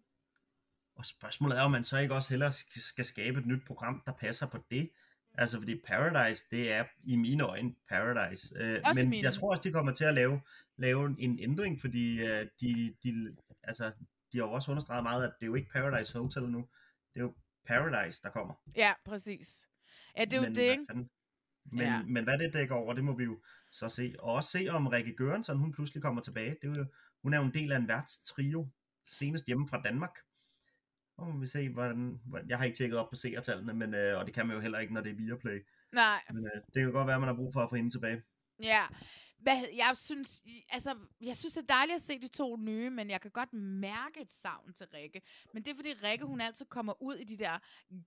Speaker 2: Og spørgsmålet er, om man så ikke også hellere skal skal skabe et nyt program, der passer på det. Altså, fordi Paradise, det er i mine øjne Paradise. Øh,
Speaker 1: Også
Speaker 2: men
Speaker 1: mine.
Speaker 2: jeg tror også, de kommer til at lave, lave en ændring, fordi øh, de, de, altså, de har jo også understreget meget, at det er jo ikke Paradise Hotel nu. Det er jo Paradise, der kommer.
Speaker 1: Ja, præcis. Ja, det er jo
Speaker 2: Men
Speaker 1: det, ikke?
Speaker 2: fanden- Men,
Speaker 1: Ja.
Speaker 2: men hvad det dækker over, det må vi jo så se. Og også se, om Rikke Gørensson, hun pludselig kommer tilbage. Det er jo, hun er jo en del af en værtstrio, senest hjemme fra Danmark. Og må vi se, hvordan, hvordan- jeg har ikke tjekket op på seertallene, men, øh, og det kan man jo heller ikke, når det er Viaplay.
Speaker 1: Nej.
Speaker 2: Men øh, det kan godt være, at man har brug for at få hende tilbage.
Speaker 1: Ja, hvad, jeg synes, altså, jeg synes, det er dejligt at se de to nye, men jeg kan godt mærke et savn til Rikke. Men det er, fordi Rikke, hun altid kommer ud i de der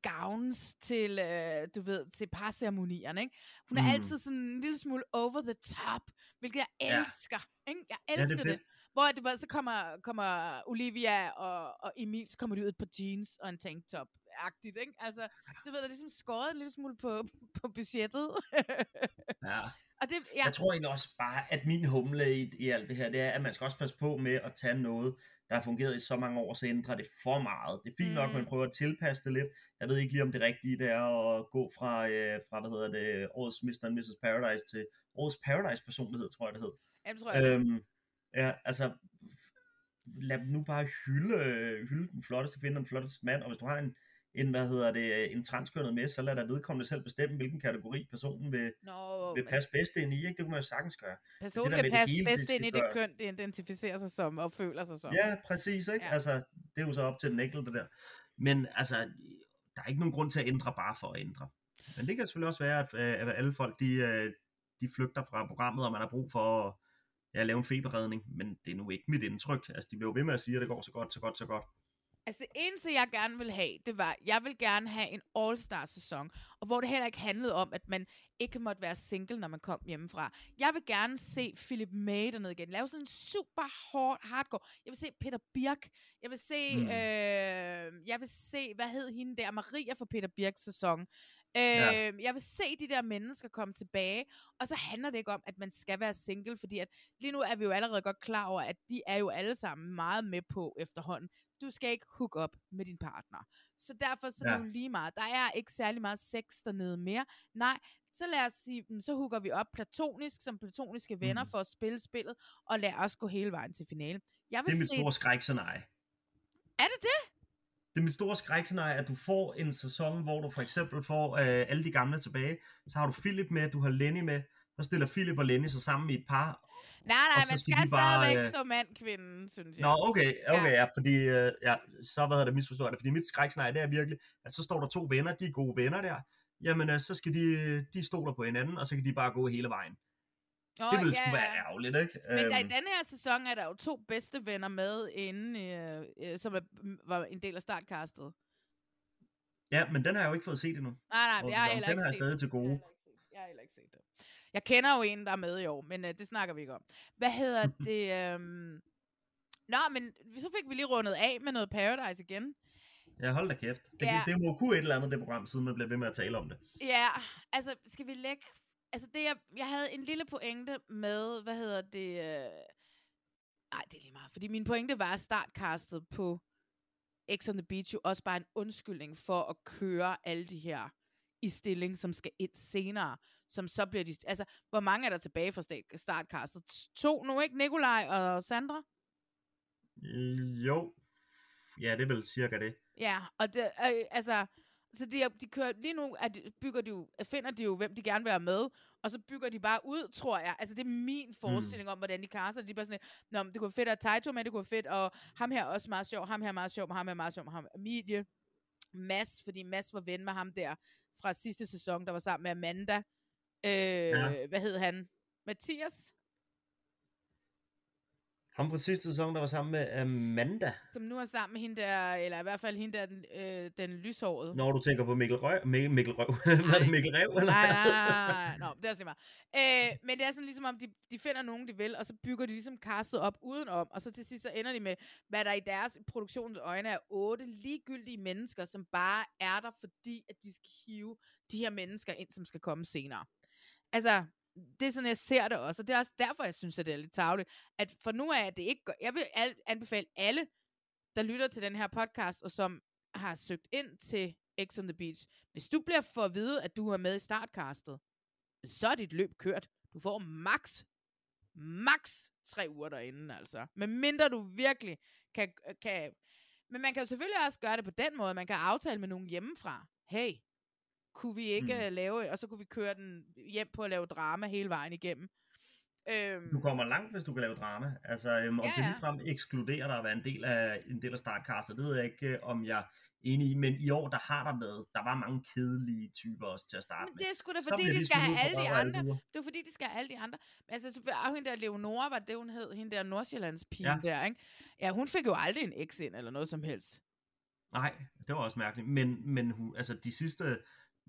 Speaker 1: gowns til, øh, du ved, til parceremonierne, ikke? Hun er
Speaker 18: Mm.
Speaker 1: altid sådan en lille smule over the top, hvilket jeg
Speaker 18: Ja.
Speaker 1: elsker, ikke? Jeg
Speaker 18: det er
Speaker 1: elsker det.
Speaker 18: fedt.
Speaker 1: Hvor det bare, så kommer, kommer Olivia og, og Emil, så kommer de ud på jeans og en tanktop. Agtigt, ikke? Altså, du ved, der er ligesom skåret en lille smule på, [LAUGHS] på budgettet.
Speaker 2: Ja.
Speaker 1: og det, ja,
Speaker 2: Jeg tror egentlig også bare, at min humle i, i alt det her, det er, at man skal også passe på med at tage noget, der har fungeret i så mange år, så ændrer det for meget. Det er fint nok, at man
Speaker 1: Mm.
Speaker 2: prøver at tilpasse det lidt. Jeg ved ikke lige, om det rigtige det er at gå fra, øh, fra hvad hedder det, årets Mr. and Mrs. Paradise til årets Paradise-personlighed, tror jeg det hed.
Speaker 1: Jamen, tror jeg også.
Speaker 2: Øhm, ja, altså, lad dem nu bare hylde, hylde den flotteste kvinde og den flotteste mand, og hvis du har en, en hvad hedder det, en transkønnet med, så lad der vedkommende selv bestemme, hvilken kategori personen vil,
Speaker 1: Nå,
Speaker 2: vil passe bedst ind i, ikke? Det kunne man jo sagtens gøre.
Speaker 1: Personen
Speaker 2: det
Speaker 1: kan passe
Speaker 2: hele,
Speaker 1: bedst ind i det køn, det identificerer sig som og føler sig som.
Speaker 2: Ja, præcis, ikke? Ja. Altså, det er jo så op til den enkelte der. Men altså, der er ikke nogen grund til at ændre bare for at ændre. Men det kan selvfølgelig også være, at, øh, at alle folk, de, øh, de flygter fra programmet, og man har brug for at ja, lave en feberredning. Men det er nu ikke mit indtryk. Altså, de bliver jo ved med at sige, at det går så godt, så godt, så godt.
Speaker 1: Altså det eneste, jeg gerne vil have, det var, jeg vil gerne have en All-Star-sæson, og hvor det heller ikke handlede om, at man ikke måtte være single, når man kom hjemmefra. Jeg vil gerne se Philip May dernede igen. Lave sådan en super hård hardcore. Jeg vil se Peter Birk. Jeg vil se,
Speaker 18: Mm.
Speaker 1: mm. øh, jeg vil se, hvad hed hende der, Maria fra Peter Birks sæson. Øh,
Speaker 18: Ja.
Speaker 1: Jeg vil se de der mennesker komme tilbage, og så handler det ikke om, at man skal være single, fordi at lige nu er vi jo allerede godt klar over, at de er jo alle sammen meget med på efterhånden. Du skal ikke hook op med din partner. Så derfor så er det
Speaker 18: Ja.
Speaker 1: jo lige meget. Der er ikke særlig meget sex dernede mere. Nej, så lad os sige, mm, så hooker vi op platonisk, som platoniske venner,
Speaker 2: Mhm.
Speaker 1: for at spille spillet, og lad os gå hele vejen til finale. Jeg
Speaker 2: Det
Speaker 1: vil
Speaker 2: er mit
Speaker 1: se...
Speaker 2: store skrækscenarie.
Speaker 1: Er det det?
Speaker 2: Det er mit store skrækscenarie, at du får en sæson, hvor du for eksempel får øh, alle de gamle tilbage. Så har du Philip med, du har Lenny med. Så stiller Philip og Lenny sig sammen i et par.
Speaker 1: Nej, nej, man
Speaker 2: skal
Speaker 1: skal stadigvæk
Speaker 2: øh,
Speaker 1: så mand-kvinden, synes jeg.
Speaker 2: Nå, okay, okay, ja, fordi, øh, ja, så hvad hedder det misforstået det, fordi mit skrækscenarie, det er virkelig, at så står der to venner, de er gode venner der, jamen øh, så skal de, de stoler på hinanden, og så kan de bare gå hele vejen.
Speaker 1: Nå,
Speaker 2: det ville
Speaker 1: ja,
Speaker 2: sgu være ærgerligt, ikke?
Speaker 1: Men der, i
Speaker 2: Øhm,
Speaker 1: denne her sæson er der jo to bedste venner med inde, øh, øh, som er, var en del af startcastet.
Speaker 2: Ja, men den har jeg jo ikke fået set endnu.
Speaker 1: Nej, nej,
Speaker 2: Og
Speaker 1: jeg har
Speaker 2: den
Speaker 1: heller
Speaker 2: har
Speaker 1: ikke
Speaker 2: jeg
Speaker 1: set
Speaker 2: stadig
Speaker 1: den.
Speaker 2: til gode.
Speaker 1: Jeg har heller ikke set det. Jeg kender jo en, der er med i år, men øh, det snakker vi ikke om. Hvad hedder [LAUGHS] det? Øhm... Nå, men så fik vi lige rundet af med noget Paradise igen.
Speaker 2: Ja, hold da kæft. Det,
Speaker 1: Ja.
Speaker 2: det må kunne et eller andet, det program, siden man bliver ved med at tale om det.
Speaker 1: Ja, altså, skal vi lægge... Altså, det jeg, jeg havde en lille pointe med, hvad hedder det... Øh... Nej, det er lige meget. Fordi min pointe var startcastet på X on the Beach jo også bare en undskyldning for at køre alle de her i stilling, som skal ind senere, som så bliver de... Altså, hvor mange er der tilbage fra start- startcastet? To nu, ikke? Nikolaj og Sandra?
Speaker 2: Øh, Jo. Ja, det er vel cirka det.
Speaker 1: Ja, og det, øh, altså, så de, de kører, lige nu at de, bygger de jo, finder de jo, hvem de gerne vil have med, og så bygger de bare ud, tror jeg. Altså, det er min forestilling mm. om, hvordan de kaster. De er bare sådan, Nå, men det kunne være fedt at Taito med, det kunne være fedt, og ham her er også meget sjov, ham her er meget sjov, ham her er meget sjov, ham Emilie. Mads, fordi Mads var ven med ham der fra sidste sæson, der var sammen med Amanda. Øh, ja. Hvad hed han? Mathias?
Speaker 2: Ham fra sidste sæson, der var sammen med Amanda.
Speaker 1: Som nu er sammen med hende der, eller i hvert fald hende der, den, øh, den lyshårede.
Speaker 2: Når du tænker på Mikkel Røv, Mikkel, Mikkel Røv. [LAUGHS] Hvad er det, Mikkel Rev? Eller?
Speaker 1: Nej, nej, nej, nej. Nå, det er også lige meget. Øh, men det er sådan ligesom om, de, de finder nogen, de vil, og så bygger de ligesom castet op udenom, og så til sidst så ender de med, hvad der i deres produktions øjne er otte ligegyldige mennesker, som bare er der, fordi at de skal hive de her mennesker ind, som skal komme senere. Altså, det er sådan, jeg ser det også, og det er også derfor, jeg synes, at det er lidt tavligt, at for nu af, at det ikke jeg vil anbefale alle, der lytter til den her podcast, og som har søgt ind til X on the Beach, hvis du bliver for at vide, at du er med i startcastet, så er dit løb kørt. Du får max, max tre uger derinde, altså. Men mindre du virkelig kan, kan... Men man kan jo selvfølgelig også gøre det på den måde, man kan aftale med nogen hjemmefra. Hey, kunne vi ikke
Speaker 2: Mm.
Speaker 1: mm. lave, og så kunne vi køre den hjem på at lave drama hele vejen igennem. Øhm,
Speaker 2: Du kommer langt, hvis du kan lave drama. Altså, øhm, om
Speaker 1: Ja,
Speaker 2: det ligefrem ekskluderer dig at være en del af, en del af startcastet, det ved jeg ikke, øh, om jeg er enig i. Men i år, der har der været, der var mange kedelige typer også til at starte
Speaker 1: Men det er sgu da fordi, de skal have alle de
Speaker 2: og
Speaker 1: andre.
Speaker 2: albuer.
Speaker 1: Det er fordi, de skal have alle de andre. Men altså, så var hende der Leonora, var det, hun hed, hende der Nordsjællands pige
Speaker 2: ja.
Speaker 1: der, ikke? Ja, hun fik jo aldrig en eks ind, eller noget som helst.
Speaker 2: Nej, det var også mærkeligt. Men, men hun, altså, de sidste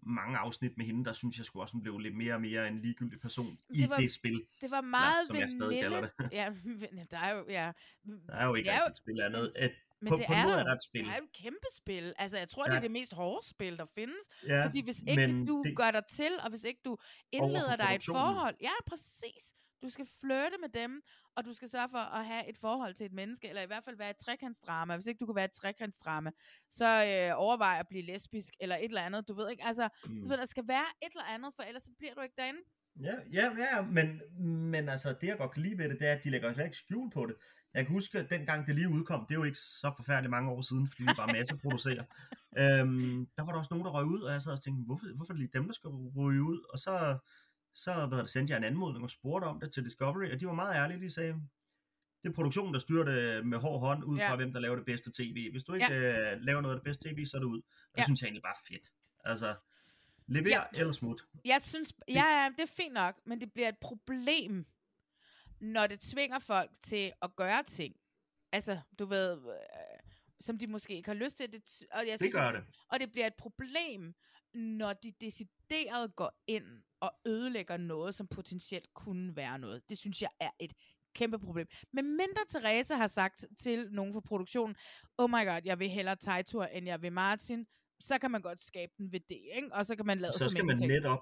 Speaker 2: mange afsnit med hende, der synes jeg sgu også, hun blev lidt mere og mere en ligegyldig person i
Speaker 1: Det var-
Speaker 2: det spil.
Speaker 1: Det var meget
Speaker 2: som jeg stadig kalder
Speaker 1: veninde.
Speaker 2: det.
Speaker 1: Ja, [LAUGHS] der er jo, ja.
Speaker 2: Der er jo ikke
Speaker 1: Det er jo-
Speaker 2: et spil andet. At,
Speaker 1: Men
Speaker 2: på,
Speaker 1: det
Speaker 2: på
Speaker 1: er
Speaker 2: en måde
Speaker 1: der
Speaker 2: er der et spil.
Speaker 1: Det er jo et kæmpe spil. Altså, jeg tror,
Speaker 2: Ja.
Speaker 1: det er det mest hårde spil, der findes.
Speaker 2: Ja,
Speaker 1: Fordi hvis ikke du
Speaker 2: det-
Speaker 1: gør dig til, og hvis ikke du indleder dig et forhold. Ja, præcis. Du skal flirte med dem, og du skal sørge for at have et forhold til et menneske, eller i hvert fald være et trekantsdrama. Hvis ikke du kan være et trekantsdrama, så øh, overvej at blive lesbisk, eller et eller andet. Du ved ikke, altså, mm. du ved, der skal være et eller andet, for ellers så bliver du ikke derinde.
Speaker 2: Ja, ja, ja, men, men altså, det jeg godt kan lide ved det, det er, at de lægger slet ikke skjul på det. Jeg kan huske, at dengang det lige udkom, det er jo ikke så forfærdeligt mange år siden, fordi de bare masseproducerer. [LAUGHS] øhm, der var der også nogen, der røg ud, og jeg sad og tænkte, hvorfor, hvorfor er det lige dem, der skal ryge ud? Og så, så hvad det, sendte jeg en anmodning og spurgte om det til Discovery, og de var meget ærlige, de sagde, det er produktionen, der styrer det med hård hånd, ud fra
Speaker 1: Ja.
Speaker 2: hvem, der laver det bedste tv. Hvis du ikke
Speaker 1: Ja.
Speaker 2: øh, laver noget af det bedste tv, så er det ud. Og det
Speaker 1: Ja.
Speaker 2: synes jeg egentlig bare fedt. Altså, lever
Speaker 1: Ja.
Speaker 2: eller smut.
Speaker 1: Jeg synes, ja, ja, det er fint nok, men det bliver et problem, når det tvinger folk til at gøre ting. Altså, du ved, øh, som de måske ikke har lyst til. Det, og jeg synes,
Speaker 2: gør
Speaker 1: det.
Speaker 2: det.
Speaker 1: Og det bliver et problem, når de decideret går ind og ødelægger noget, som potentielt kunne være noget. Det synes jeg er et kæmpe problem. Men mindre Therese har sagt til nogen fra produktionen, oh my god, jeg vil hellere Tejtur, end jeg vil Martin, så kan man godt skabe den ved det, ikke? Og så kan man lade
Speaker 2: så
Speaker 1: som
Speaker 2: skal man netop,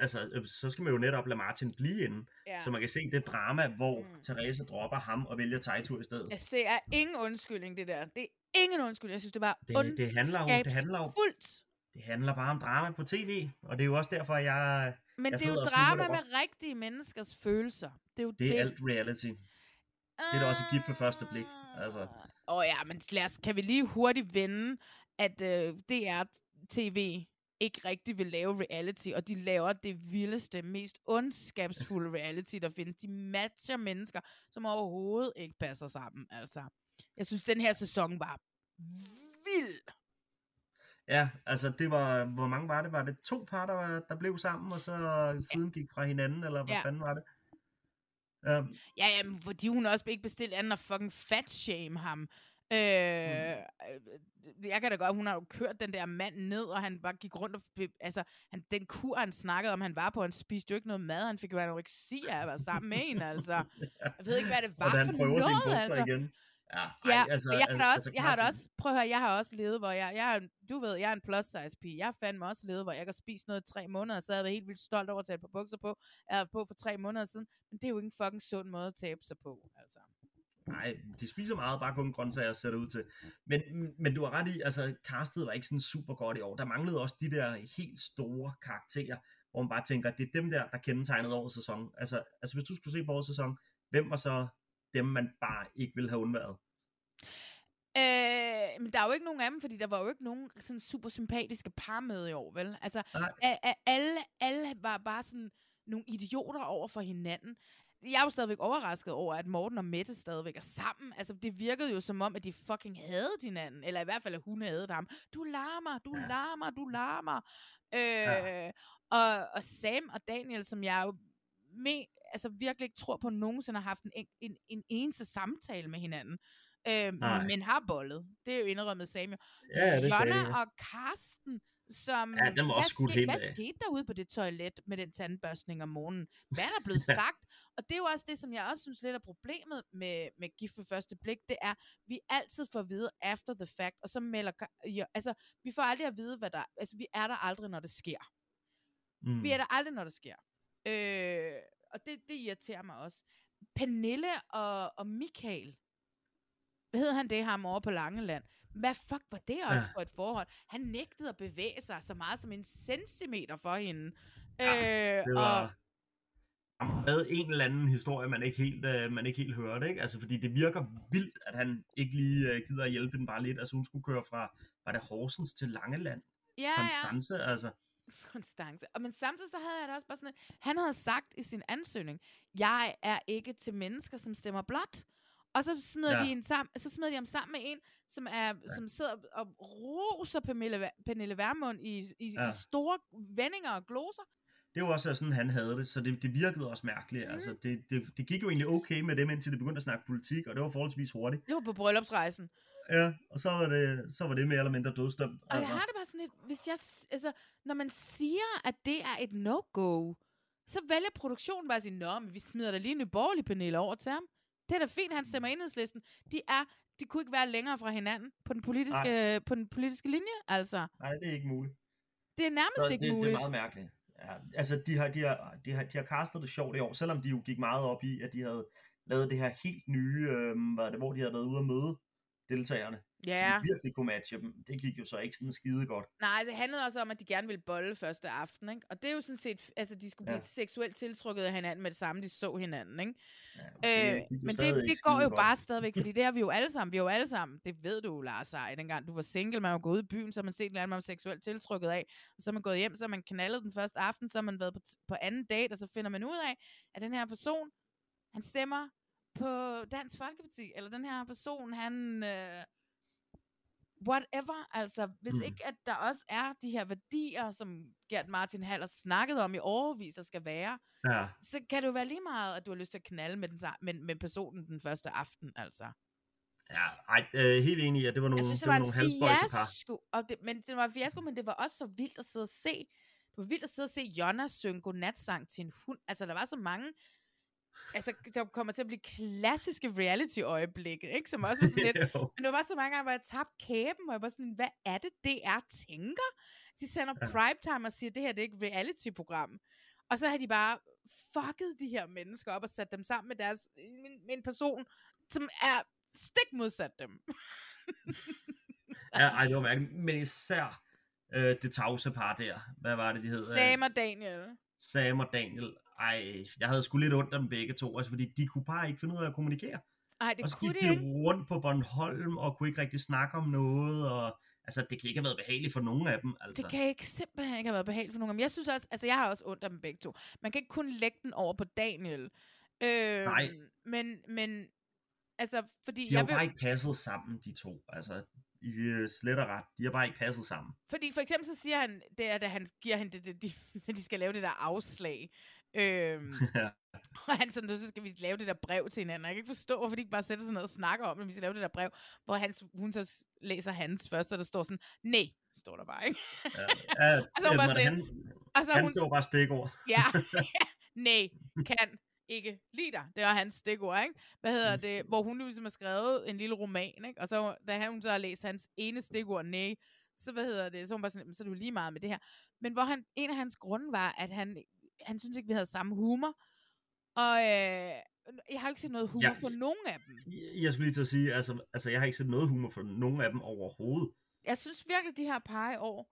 Speaker 2: altså, øh, så skal man jo netop lade Martin blive inde,
Speaker 1: Ja.
Speaker 2: så man kan se det drama, hvor mm. Therese dropper ham og vælger Tejtur i stedet.
Speaker 1: Synes, det er ingen undskyldning, det der. Det er ingen undskyldning. Jeg synes, det var
Speaker 2: Det, det, handler jo, det handler jo,
Speaker 1: fuldt.
Speaker 2: Det handler bare om drama på tv, og det er jo også derfor, jeg
Speaker 1: Men
Speaker 2: jeg
Speaker 1: det er jo drama
Speaker 2: det
Speaker 1: med rigtige menneskers følelser. Det er jo.
Speaker 2: Det er
Speaker 1: det.
Speaker 2: alt reality. Det er da også et gift ved første blik. Altså,
Speaker 1: Åh oh, ja, men lad os, kan vi lige hurtigt vende, at øh, DR TV ikke rigtig vil lave reality, og de laver det vildeste, mest ondskabsfulde reality, der findes. De matcher mennesker, som overhovedet ikke passer sammen. Altså, jeg synes, den her sæson var vild.
Speaker 2: Ja, altså det var, hvor mange var det? Var det to par, der, var, der blev sammen, og så siden gik fra hinanden, eller hvad
Speaker 1: Ja.
Speaker 2: fanden var det? Um,
Speaker 1: Ja, ja, men fordi hun også ikke bestilt andet at fucking fat shame ham. Øh, mm. Jeg kan da godt, hun har jo kørt den der mand ned, og han bare gik rundt og... Altså, han, den kur, han snakkede om, han var på, han spiste jo ikke noget mad, han fik jo anoreksi af at være sammen med en, altså. [LAUGHS] Jeg ved ikke, hvad det var
Speaker 2: og da han
Speaker 1: for noget, altså.
Speaker 2: igen. Ja, ej,
Speaker 1: Ja,
Speaker 2: altså,
Speaker 1: jeg,
Speaker 2: altså,
Speaker 1: også, jeg har
Speaker 2: Carsten-
Speaker 1: også, prøv at høre, jeg har også levet, hvor jeg, jeg er, du ved, jeg er en plus size pige. Jeg har fandme også levet, hvor jeg kan spise noget i tre måneder, så jeg været helt vildt stolt over at tage par bukser på. Jeg på for tre måneder siden, men det er jo ikke en fucking sund måde at tabe sig på, altså.
Speaker 2: Nej, de spiser meget, bare kun grøntsager ser det ud til. Men, men du har ret i, altså castet var ikke sådan super godt i år. Der manglede også de der helt store karakterer, hvor man bare tænker, det er dem der, der kendetegnede årets sæson. Altså, altså hvis du skulle se på årets sæson, hvem var så dem, man bare ikke ville have undværet?
Speaker 1: Øh, men der er jo ikke nogen af dem, fordi der var jo ikke nogen sådan super sympatiske par med i år, vel? Altså, a- a- alle, alle var bare sådan nogle idioter over for hinanden. Jeg er jo stadigvæk overrasket over, at Morten og Mette stadigvæk er sammen. Altså, det virkede jo som om, at de fucking havde hinanden. Eller i hvert fald, at hun havde ham. Du larmer, du ja. larmer, du larmer. Øh, ja. og, og Sam og Daniel, som jeg jo med, altså virkelig ikke tror på, at nogensinde har haft en, en, en eneste samtale med hinanden. Øh,
Speaker 2: Nej.
Speaker 1: men har bollet. Det er jo indrømmet Sam jo.
Speaker 2: Ja, det
Speaker 1: Jonna og Karsten, som...
Speaker 2: Ja, var også
Speaker 1: hvad, ske, hvad
Speaker 2: af.
Speaker 1: skete der ude på det toilet med den tandbørstning om morgenen? Hvad er der blevet [LAUGHS] sagt? Og det er jo også det, som jeg også synes lidt er problemet med, med gift ved første blik, det er, vi altid får at vide after the fact, og så melder... Ja, altså, vi får aldrig at vide, hvad der... Altså, vi er der aldrig, når det sker.
Speaker 2: Mm.
Speaker 1: Vi er der aldrig, når det sker. Øh, og det, det irriterer mig også. Pernille og, og Michael, hvad hedder han det, ham over på Langeland? Hvad fuck var det også
Speaker 2: Ja.
Speaker 1: for et forhold? Han nægtede at bevæge sig så meget som en centimeter for hende.
Speaker 2: Ja,
Speaker 1: øh,
Speaker 2: det
Speaker 1: og,
Speaker 2: var... Han havde en eller anden historie, man ikke helt, uh, man ikke helt hørte, ikke? Altså, fordi det virker vildt, at han ikke lige uh, gider at hjælpe den bare lidt. Altså, hun skulle køre fra, var det Horsens til Langeland?
Speaker 1: ja, ja.
Speaker 2: Konstance, altså. [LAUGHS]
Speaker 1: Konstance. Og men samtidig så havde jeg det også bare sådan, at han havde sagt i sin ansøgning, jeg er ikke til mennesker, som stemmer blot. Og så smider,
Speaker 2: Ja.
Speaker 1: de en sammen, så smider de ham sammen med en, som, er, ja. som sidder og roser Pernille, Pernille Vermund i, i. Ja. i store vendinger og gloser.
Speaker 2: Det var også sådan, han havde det, så det, det virkede også mærkeligt. Mm. Altså, det, det, det gik jo egentlig okay med dem, indtil det begyndte at snakke politik, og det var forholdsvis hurtigt.
Speaker 1: Det var på bryllupsrejsen.
Speaker 2: Ja, og så var det, så var det mere eller mindre dødstømt.
Speaker 1: Og jeg har det bare sådan lidt, hvis jeg, altså, når man siger, at det er et no-go, så vælger produktionen bare at sige, nå, men vi smider da lige en borgerlig panel over til ham. Det er da fint, han stemmer enhedslisten. De er, de kunne ikke være længere fra hinanden på den politiske, på den politiske linje, altså.
Speaker 2: Nej, det er ikke muligt.
Speaker 1: Det er nærmest
Speaker 2: Så
Speaker 1: ikke
Speaker 2: det,
Speaker 1: muligt.
Speaker 2: Det er meget mærkeligt. Ja, altså, de har, de, har, de, har, de har castet det sjovt i år, selvom de jo gik meget op i, at de havde lavet det her helt nye, øh, hvad det, hvor de havde været ude at møde deltagerne.
Speaker 1: Ja.
Speaker 2: De virkelig kunne matche dem. Det gik jo så ikke sådan skide godt.
Speaker 1: Nej, det handlede også om, at de gerne ville bolle første aften, ikke? Og det er jo sådan set, altså de skulle blive
Speaker 2: Ja.
Speaker 1: seksuelt tiltrukket af hinanden med det samme, de så hinanden, ikke?
Speaker 2: det
Speaker 1: øh, men det, det går jo
Speaker 2: godt.
Speaker 1: bare stadigvæk, fordi [LAUGHS] det har vi jo alle sammen. Vi er jo alle sammen, det ved du, Lars Ej, dengang du var single, man var gået ud i byen, så man set en man var seksuelt tiltrukket af, og så er man gået hjem, så man knaldet den første aften, så har man været på, på anden date, og så finder man ud af, at den her person, han stemmer på Dansk Folkeparti, eller den her person, han... Øh, whatever, altså hvis
Speaker 2: Mm.
Speaker 1: ikke at der også er de her værdier, som Gert Martin Hall har snakket om i overvis, der skal være,
Speaker 2: Ja.
Speaker 1: så kan det jo være lige meget, at du har lyst til at knalde med, den, med, med personen den første aften, altså.
Speaker 2: Ja, ej, øh, helt enig i, at det var nogle,
Speaker 1: Jeg synes, det,
Speaker 2: det var
Speaker 1: var
Speaker 2: nogle
Speaker 1: fiasko, og det, men det var en fiasko, men det var også så vildt at sidde og se. Det var vildt at sidde og se Jonna synge godnatsang til en hund. Altså, der var så mange altså, der kommer til at blive klassiske reality-øjeblikke, ikke? Som også var sådan lidt, [LAUGHS] men det var bare så mange gange, hvor jeg tabte kæben, hvor jeg var sådan, hvad er det, DR tænker? De sender
Speaker 2: Ja.
Speaker 1: primetime og siger, det her det er ikke reality-program. Og så har de bare fucket de her mennesker op og sat dem sammen med, deres, med, med en person, som er stik modsat dem.
Speaker 2: Ja, ej, det var mærkeligt. Men især øh, det tavse par der. Hvad var det, de hed?
Speaker 1: Sam og Daniel.
Speaker 2: Sam og Daniel. Ej, jeg havde sgu lidt ondt af dem begge to, altså fordi de kunne bare ikke finde ud af at kommunikere.
Speaker 1: Ej, det
Speaker 2: og så
Speaker 1: kunne
Speaker 2: gik
Speaker 1: de ikke.
Speaker 2: rundt på Bornholm og kunne ikke rigtig snakke om noget, og altså det kan ikke have været behageligt for nogen af dem. Altså.
Speaker 1: Det kan ikke simpelthen ikke have været behageligt for nogen af dem. Jeg synes også, altså jeg har også ondt af dem begge to. Man kan ikke kun lægge den over på Daniel. Øh,
Speaker 2: Nej.
Speaker 1: Men, men, altså, fordi
Speaker 2: De har
Speaker 1: jeg
Speaker 2: jo
Speaker 1: vil,
Speaker 2: bare ikke passet sammen, de to. Altså, i øh, slet og ret. De har bare ikke passet sammen.
Speaker 1: Fordi for eksempel så siger han, det er, da han giver hende det, det, de, [LAUGHS] de, de skal lave det der afslag. Øhm, [LAUGHS]
Speaker 2: Ja.
Speaker 1: og han sådan, så skal vi lave det der brev til hinanden. Jeg kan ikke forstå, hvorfor de ikke bare sætter sig ned og snakker om, at vi skal lave det der brev, hvor han, hun så læser hans først, og der står sådan, nej, står der bare, ikke?
Speaker 2: Ja, [LAUGHS] ja,
Speaker 1: Og så hun bare sådan,
Speaker 2: han,
Speaker 1: og så
Speaker 2: han
Speaker 1: hun-
Speaker 2: står bare stikord.
Speaker 1: Ja, [LAUGHS] nej, kan ikke lide dig. Det var hans stikord, ikke? Hvad hedder det? Hvor hun ligesom har skrevet en lille roman, ikke? Og så, da hun så har læst hans ene stikord, nej, så hvad hedder det? Så hun bare sådan, så er du lige meget med det her. Men hvor han, en af hans grunde var, at han, han synes ikke, vi havde samme humor. Og, øh, Jeg har jo ikke set noget humor
Speaker 2: Ja.
Speaker 1: for nogen af dem.
Speaker 2: Jeg- Jeg skulle lige til at sige, altså, altså jeg har ikke set noget humor for nogen af dem overhovedet.
Speaker 1: Jeg synes virkelig, de her par i år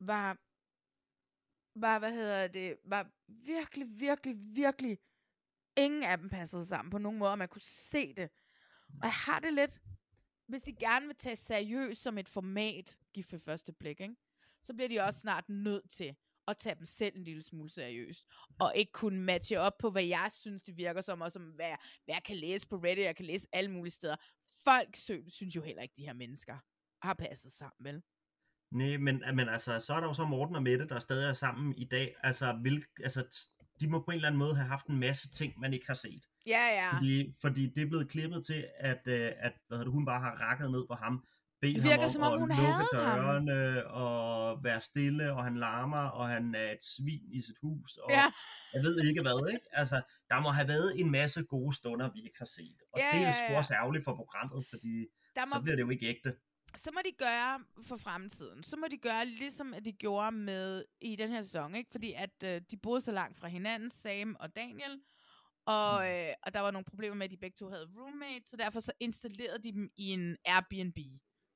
Speaker 1: var, var, hvad hedder det, var virkelig, virkelig, virkelig, ingen af dem passede sammen på nogen måde, og man kunne se det. Og jeg har det lidt, hvis de gerne vil tage seriøst som et format, gift ved første blik, ikke? så bliver de også snart nødt til at tage dem selv en lille smule seriøst, og ikke kunne matche op på, hvad jeg synes, det virker som, og som hvad, jeg- hvad jeg kan læse på Reddit, jeg kan læse alle mulige steder. Folk synes jo heller ikke, de her mennesker har passet sammen, vel?
Speaker 2: Nej, men, men altså, så er der jo så Morten og Mette, der stadig er sammen i dag. Altså, hvil, altså, de må på en eller anden måde have haft en masse ting, man ikke har set.
Speaker 1: Ja, ja.
Speaker 2: Fordi, fordi det er blevet klippet til, at, øh, at hvad hedder hun bare har rakket ned på ham. Bedt
Speaker 1: Det
Speaker 2: ham
Speaker 1: virker,
Speaker 2: om
Speaker 1: som om
Speaker 2: at
Speaker 1: hun
Speaker 2: lukke
Speaker 1: hadede ham.
Speaker 2: dørene og være stille, og han larmer, og han er et svin i sit hus. Og
Speaker 1: Ja.
Speaker 2: Jeg ved ikke hvad, ikke? Altså, der må have været en masse gode stunder, vi ikke har set. Og
Speaker 1: Ja,
Speaker 2: det er
Speaker 1: ja,
Speaker 2: sgu
Speaker 1: ja.
Speaker 2: også ærgerligt for programmet, fordi
Speaker 1: Der må-
Speaker 2: så bliver det jo ikke ægte.
Speaker 1: så må de gøre for fremtiden. Så må de gøre ligesom at de gjorde med i den her sæson, ikke? Fordi at øh, de boede så langt fra hinanden, Sam og Daniel, og,
Speaker 2: Mm.
Speaker 1: øh, og der var nogle problemer med, at de begge to havde roommates, så derfor så installerede de dem i en Airbnb,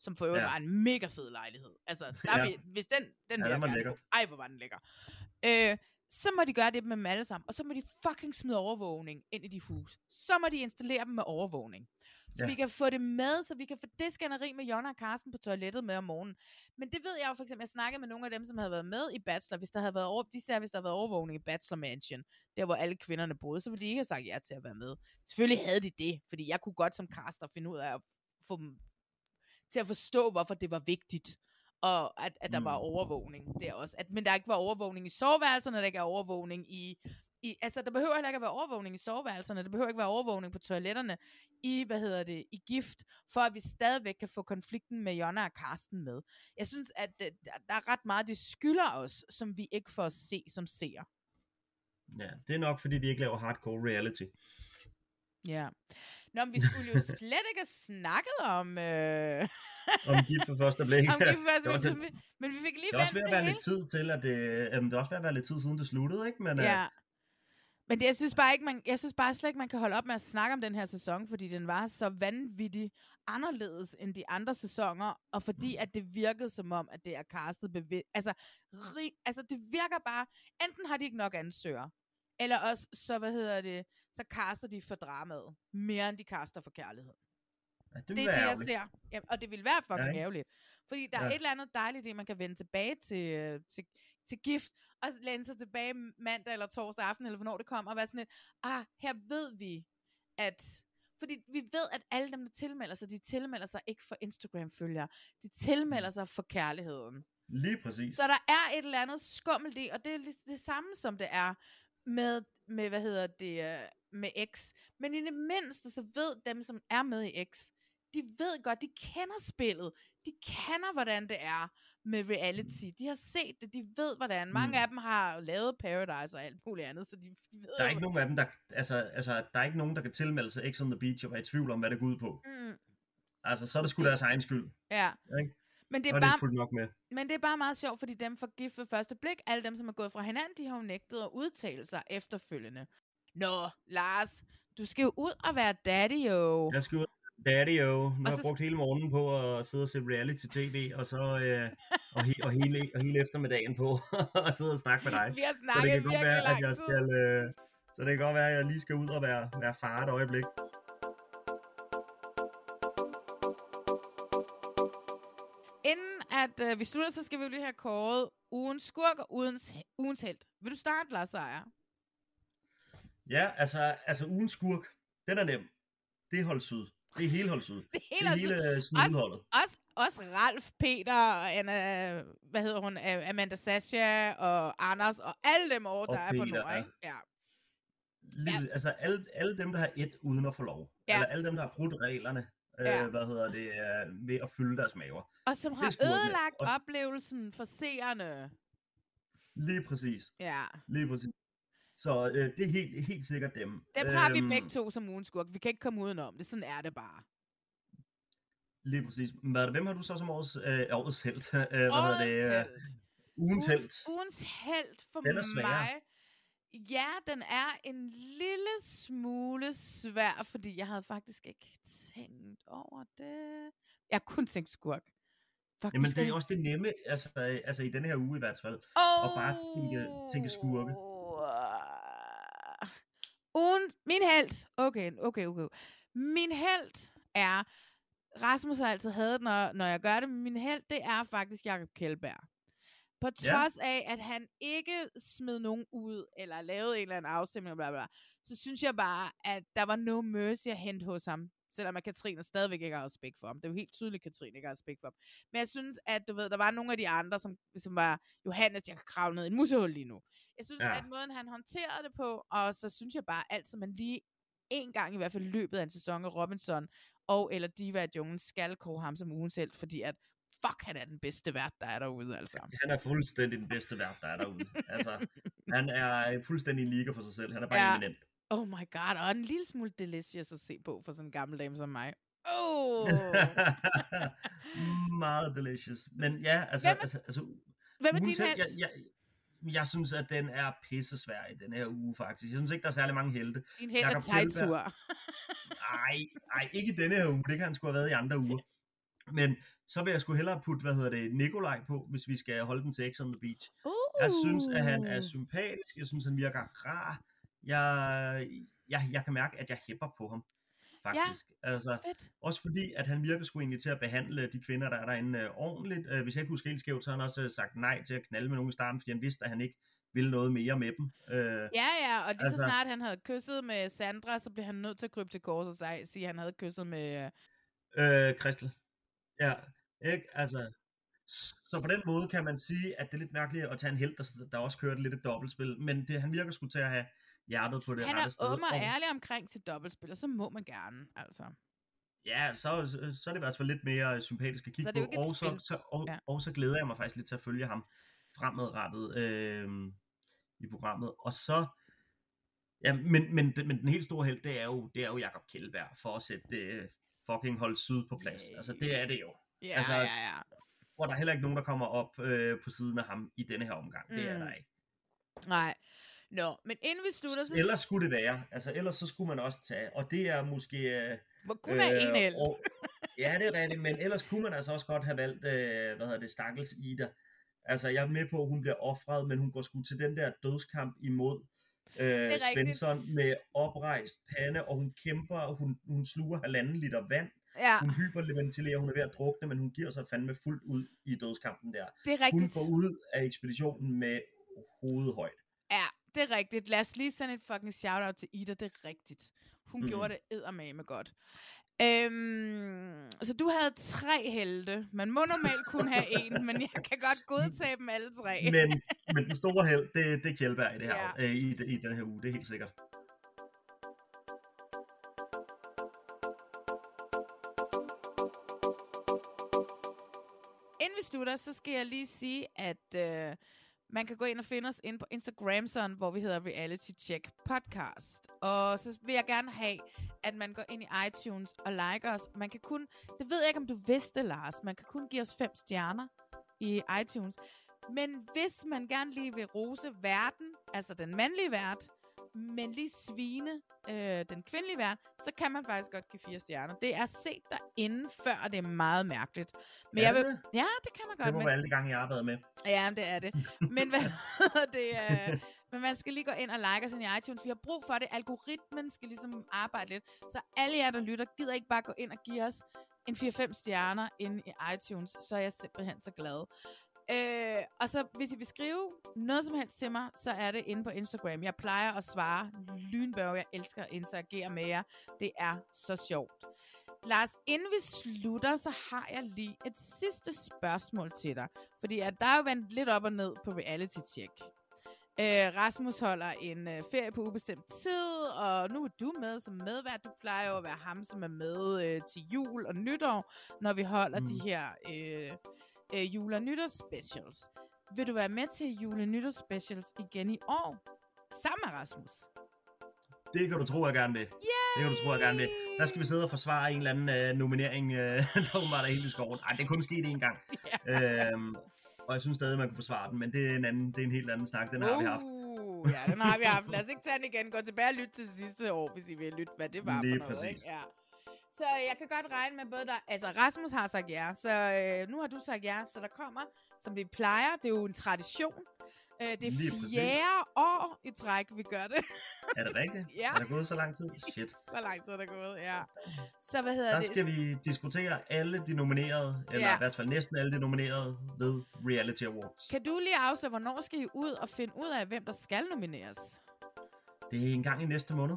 Speaker 1: som for øvrigt
Speaker 2: Ja.
Speaker 1: var en mega fed lejlighed. Altså, der
Speaker 2: Ja.
Speaker 1: ja. hvis den, den
Speaker 2: Ja,
Speaker 1: vil jeg gerne
Speaker 2: lækker.
Speaker 1: Ej, hvor var den lækker. Øh, så må de gøre det med dem alle sammen, og så må de fucking smide overvågning ind i de hus. Så må de installere dem med overvågning. Så
Speaker 2: Ja.
Speaker 1: vi kan få det med, så vi kan få det skænderi med Jonna og Carsten på toilettet med om morgenen. Men det ved jeg jo for eksempel, jeg snakkede med nogle af dem, som havde været med i Bachelor, hvis der havde været over, de sagde, hvis der havde været overvågning i Bachelor Mansion, der hvor alle kvinderne boede, så ville de ikke have sagt ja til at være med. Selvfølgelig havde de det, fordi jeg kunne godt som caster finde ud af at få dem til at forstå, hvorfor det var vigtigt og at, at der mm. var overvågning der også. At, men der ikke var overvågning i soveværelserne, der ikke er overvågning i, i... Altså, der behøver heller ikke at være overvågning i soveværelserne, der behøver ikke være overvågning på toiletterne i, hvad hedder det, i gift, for at vi stadigvæk kan få konflikten med Jonna og Karsten med. Jeg synes, at øh, der, der er ret meget, de skylder os, som vi ikke får at se som seer.
Speaker 2: Ja, det er nok, fordi de ikke laver hardcore reality.
Speaker 1: Ja. Nå, men vi skulle jo slet ikke have snakket om... Øh...
Speaker 2: Om gift for første blik. [LAUGHS]
Speaker 1: om gift for første blik, men vi- fik lige
Speaker 2: Det er også ved
Speaker 1: vendt
Speaker 2: at være
Speaker 1: hele.
Speaker 2: lidt tid til, at det, jamen, det er også ved at være lidt tid siden, det sluttede, ikke? Men, øh,
Speaker 1: Ja. Men det, jeg synes bare ikke, man, jeg synes bare slet ikke, man kan holde op med at snakke om den her sæson, fordi den var så vanvittig anderledes end de andre sæsoner, og fordi at det virkede som om, at det er castet bevidst. Altså, rig, altså, det virker bare, enten har de ikke nok ansøgere, eller også, så hvad hedder det, så caster de for dramaet, mere end de caster for kærlighed.
Speaker 2: ja, det,
Speaker 1: Det er det, jeg
Speaker 2: ærgerligt.
Speaker 1: ser. Ja, og det vil være fucking
Speaker 2: Ja,
Speaker 1: ærgerligt. Fordi der ja. er et eller andet dejligt, det man kan vende tilbage til, øh, til, til gift, og læne sig tilbage mandag eller torsdag aften, eller hvornår det kommer, og være sådan lidt, ah, her ved vi, at... Fordi vi ved, at alle dem, der tilmelder sig, de tilmelder sig ikke for Instagram-følgere. De tilmelder sig for kærligheden.
Speaker 2: Lige præcis.
Speaker 1: Så der er et eller andet skummelt i, og det er det samme, som det er med, med hvad hedder det, øh, med X. Men i det mindste, så ved dem, som er med i X, de ved godt, de kender spillet. De kender, hvordan det er med reality. De har set det, de ved, hvordan. Mange
Speaker 2: Mm.
Speaker 1: af dem har lavet Paradise og alt muligt andet, så de ved
Speaker 2: Der er
Speaker 1: jo-
Speaker 2: ikke nogen af dem, der, altså, altså, der er ikke nogen, der kan tilmelde sig X on the Beach og være i tvivl om, hvad det går ud på.
Speaker 1: Mm,
Speaker 2: Altså, så er det sgu deres egen skyld.
Speaker 1: ja.
Speaker 2: Ikke?
Speaker 1: Men det er
Speaker 2: det
Speaker 1: bare,
Speaker 2: fuldt nok med.
Speaker 1: Men det er bare meget sjovt, fordi dem for gift ved første blik, alle dem, som er gået fra hinanden, de har jo nægtet at udtale sig efterfølgende. Nå, Lars, du skal jo ud og være daddy, jo.
Speaker 2: Jeg skal ud Daddy jo. Nu har jeg brugt hele morgenen på at sidde og se reality tv, og så øh, og, he, og, hele, og hele eftermiddagen på [LAUGHS] at sidde og snakke med dig.
Speaker 1: Vi har
Speaker 2: så det
Speaker 1: snakket
Speaker 2: kan godt
Speaker 1: virkelig
Speaker 2: være, at
Speaker 1: lang
Speaker 2: jeg
Speaker 1: tid.
Speaker 2: skal, øh, så det kan godt være, at jeg lige skal ud og være, være far et øjeblik.
Speaker 1: Inden at øh, vi slutter, så skal vi jo lige have kåret ugens skurk og ugens, ugens held. Vil du starte, Lars Seier?
Speaker 2: Ja, altså, altså ugens skurk, den er nem. Det er hold syd. Det er hele hold syd. [LAUGHS] Det
Speaker 1: hele
Speaker 2: er
Speaker 1: Hold
Speaker 2: hele
Speaker 1: Syd.
Speaker 2: øh, snydeholdet.
Speaker 1: Også, også Ralf, Peter og Anna, hvad hedder hun, Amanda Sasha og Anders og alle dem over,
Speaker 2: Og
Speaker 1: der er på
Speaker 2: Peter,
Speaker 1: Nord, ikke? Ja.
Speaker 2: Lige, ja. Altså alle, alle dem, der har et uden at få lov.
Speaker 1: Ja.
Speaker 2: Ja. Eller alle dem, der har brudt reglerne. Øh,
Speaker 1: Ja.
Speaker 2: Hvad hedder det? Øh, ved at fylde deres maver.
Speaker 1: Og som har ødelagt
Speaker 2: Og-
Speaker 1: oplevelsen for seerne.
Speaker 2: Lige præcis.
Speaker 1: Ja.
Speaker 2: Lige præcis. Så øh, det er helt, helt sikkert dem.
Speaker 1: Dem har vi
Speaker 2: Øhm,
Speaker 1: begge to som ugens skurk. Vi kan ikke komme udenom det. Sådan er det bare.
Speaker 2: Lige præcis. Hvad, hvem har du så som årets, øh, årets held? [LAUGHS] øh, hvad hedder det? Øh,
Speaker 1: Årets
Speaker 2: ugens held.
Speaker 1: Ugens, ugens held for
Speaker 2: Den er
Speaker 1: mig. Ja, den er en lille smule svær, fordi jeg havde faktisk ikke tænkt over det. Jeg kunne tænkt skurk. Fuck,
Speaker 2: Jamen, det er også det nemme, altså, altså i denne her uge i hvert fald,
Speaker 1: oh.
Speaker 2: at bare tænke, tænke skurke.
Speaker 1: Ugen, min held, okay, okay, okay. Min held er, Rasmus har altid hadet, når, når jeg gør det, men min held, det er faktisk Jakob Kjellberg. På trods ja. af, at han ikke smed nogen ud, eller lavede en eller anden afstemning, bla bla, så synes jeg bare, at der var no mercy at hente hos ham. Selvom at Katrine stadigvæk ikke har respekt for ham. Det er jo helt tydeligt, at Katrine ikke har respekt for ham. Men jeg synes, at du ved, der var nogle af de andre, som, som var, Johannes, jeg kan kravle ned i en musehul lige nu. Jeg synes, ja. at måden han håndterede det på, og så synes jeg bare, alt som man lige en gang i hvert fald løbet af en sæson af Robinson, og eller Diva Jones skal kåre ham som ugen selv, fordi at fuck, han er den bedste vært, der er derude, altså.
Speaker 2: Han er fuldstændig den bedste vært, der er derude. altså, [LAUGHS] han er fuldstændig en liga for sig selv. Han er bare
Speaker 1: Ja.
Speaker 2: eminent.
Speaker 1: Oh my god, og en lille smule delicious at se på for sådan en gammel dame som mig. [LAUGHS] Oh.
Speaker 2: Meget delicious. Men ja, altså...
Speaker 1: Hvem er-
Speaker 2: altså, altså
Speaker 1: hvem er din
Speaker 2: held, jeg, jeg, jeg synes, at den er pisse svær i den her uge, faktisk. Jeg synes ikke, der er særlig mange helte.
Speaker 1: Din held er tegtur.
Speaker 2: Kjellberg- Ej, ej, ikke i denne her uge. Det kan han sgu have været i andre uger. Men så vil jeg sgu hellere putte, hvad hedder det, Nikolaj på, hvis vi skal holde den til X on the Beach.
Speaker 1: Uh.
Speaker 2: Jeg synes, at han er sympatisk. Jeg synes, han virker rar. Jeg, jeg, jeg kan mærke, at jeg hæpper på ham. Faktisk. Ja, altså,
Speaker 1: fedt.
Speaker 2: også fordi, at han virker sgu egentlig til at behandle de kvinder, der er derinde øh, ordentligt. Øh, hvis jeg ikke husker helt skævt, så har han også øh, sagt nej til at knalde med nogen i starten, fordi han vidste, at han ikke ville noget mere med dem. Øh,
Speaker 1: Ja, ja, og lige altså, så snart han havde kysset med Sandra, så blev han nødt til at krybe til kors og sige, sige at han havde kysset med...
Speaker 2: Øh, Kristel. Ja, ikke? Altså, så på den måde kan man sige, at det er lidt mærkeligt at tage en held, der, der også kørte lidt et dobbeltspil, men det, han virker sgu til at have hjertet på det
Speaker 1: Han
Speaker 2: rette
Speaker 1: er
Speaker 2: sted.
Speaker 1: åben og ærlig omkring til dobbeltspil, og så må man gerne, altså.
Speaker 2: Ja, så, så, er det i hvert fald lidt mere øh, sympatisk at kigge
Speaker 1: Så er
Speaker 2: på, og, så, så, og,
Speaker 1: Ja.
Speaker 2: og så glæder jeg mig faktisk lidt til at følge ham fremadrettet øh, i programmet. Og så, ja, men, men, men den helt store held, det er jo, det er jo Jakob Kjellberg, for at sætte det fucking hold syd på plads. Altså, det er det jo.
Speaker 1: Ja,
Speaker 2: altså,
Speaker 1: ja, ja.
Speaker 2: Og der er heller ikke nogen, der kommer op øh, på siden af ham i denne her omgang. Det er
Speaker 1: Mm.
Speaker 2: der ikke.
Speaker 1: Nej. Nå, men inden vi slutter, så...
Speaker 2: Ellers skulle det være. Altså, ellers så skulle man også tage, og det er måske... Øh,
Speaker 1: Må kun have en held.
Speaker 2: og, ja, det er rigtigt, men ellers kunne man altså også godt have valgt, øh, hvad hedder det, Stakkels Ida. Altså, jeg er med på, at hun bliver offret, men hun går sgu til den der dødskamp imod øh. Svensson med oprejst pande, og hun kæmper, hun, hun sluger halvanden liter vand.
Speaker 1: Ja.
Speaker 2: Hun hyperventilerer, hun er ved at drukne, men hun giver sig fandme fuldt ud i dødskampen der.
Speaker 1: Det er rigtigt.
Speaker 2: Hun går ud af ekspeditionen med.
Speaker 1: Ja, det er rigtigt. Lad os lige sende et fucking shout-out til Ida. Det er rigtigt. Hun mm. Gjorde det eddermame godt. Øhm, så du havde tre helte. Man må normalt kun have en, men jeg kan godt godtage dem alle tre.
Speaker 2: Men, men den store held, det, det er Kjellberg i, det her,
Speaker 1: ja.
Speaker 2: øh, i, i den her uge, det er helt sikkert.
Speaker 1: Inden vi slutter, så skal jeg lige sige, at øh, man kan gå ind og finde os ind på Instagram, sådan, hvor vi hedder Reality Check Podcast. Og så vil jeg gerne have, at man går ind i iTunes og liker os. Man kan kun, det ved jeg ikke, om du vidste, Lars, man kan kun give os fem stjerner i iTunes. Men hvis man gerne lige vil rose verden, altså den mandlige vært, men lige svine øh, den kvindelige vært, så kan man faktisk godt give fire stjerner. Det er set derinde før, og det er meget mærkeligt. Men
Speaker 2: Er
Speaker 1: jeg vil,
Speaker 2: det?
Speaker 1: ja, det kan man godt.
Speaker 2: Det må
Speaker 1: men,
Speaker 2: være alle gange, jeg har været med.
Speaker 1: Ja, det er det. Men, hvad, [LAUGHS] [LAUGHS] det er, men man skal lige gå ind og like os ind i iTunes. Vi har brug for det. Algoritmen skal ligesom arbejde lidt. Så alle jer, der lytter, gider ikke bare gå ind og give os en 4-5 stjerner ind i iTunes. Så er jeg simpelthen så glad. Øh, og så hvis I vil skrive noget som helst til mig, så er det inde på Instagram. Jeg plejer at svare lynbørg. Jeg elsker at interagere med jer. Det er så sjovt. Lars, inden vi slutter, så har jeg lige et sidste spørgsmål til dig. Fordi at der er jo vendt lidt op og ned på reality check. Øh, Rasmus holder en øh, ferie på ubestemt tid, og nu er du med som medvært. Du plejer jo at være ham, som er med øh, til jul og nytår, når vi holder mm. de her øh, øh, jule- og nytårsspecials. Vil du være med til jule- og nytårsspecials igen i år? Sammen med Rasmus.
Speaker 2: Det kan du tro, jeg gerne vil.
Speaker 1: Yay!
Speaker 2: Det kan du tro, jeg gerne vil. Der skal vi sidde og forsvare en eller anden øh, nominering, øh, [LAUGHS] der var der helt i skoven. Ej, det er kun sket én gang. øhm, og jeg synes stadig, man kan forsvare den, men det er en, anden, det er en helt anden snak. Den har vi haft.
Speaker 1: Uh, Uh, ja, den har vi haft. Lad os ikke tage den igen. Gå tilbage og lytte til sidste år, hvis I vil lytte, hvad det var
Speaker 2: Lige
Speaker 1: for noget.
Speaker 2: præcis.
Speaker 1: Ikke? Ja. Så jeg kan godt regne med både der... Altså, Rasmus har sagt ja, så øh, nu har du sagt ja, så der kommer, som vi plejer. Det er jo en tradition. Øh, det er
Speaker 2: Lige præcis.
Speaker 1: fjerde år i træk, vi gør det. [LAUGHS]
Speaker 2: Er det rigtigt?
Speaker 1: Ja.
Speaker 2: Er der gået så lang tid? Shit.
Speaker 1: så lang tid er der gået, ja. Så hvad hedder
Speaker 2: Der
Speaker 1: det?
Speaker 2: skal vi diskutere alle de nominerede, eller
Speaker 1: Ja.
Speaker 2: i hvert fald næsten alle de nominerede ved Reality Awards.
Speaker 1: Kan du lige afsløre, hvornår skal I ud og finde ud af, hvem der skal nomineres?
Speaker 2: Det er en gang i næste måned.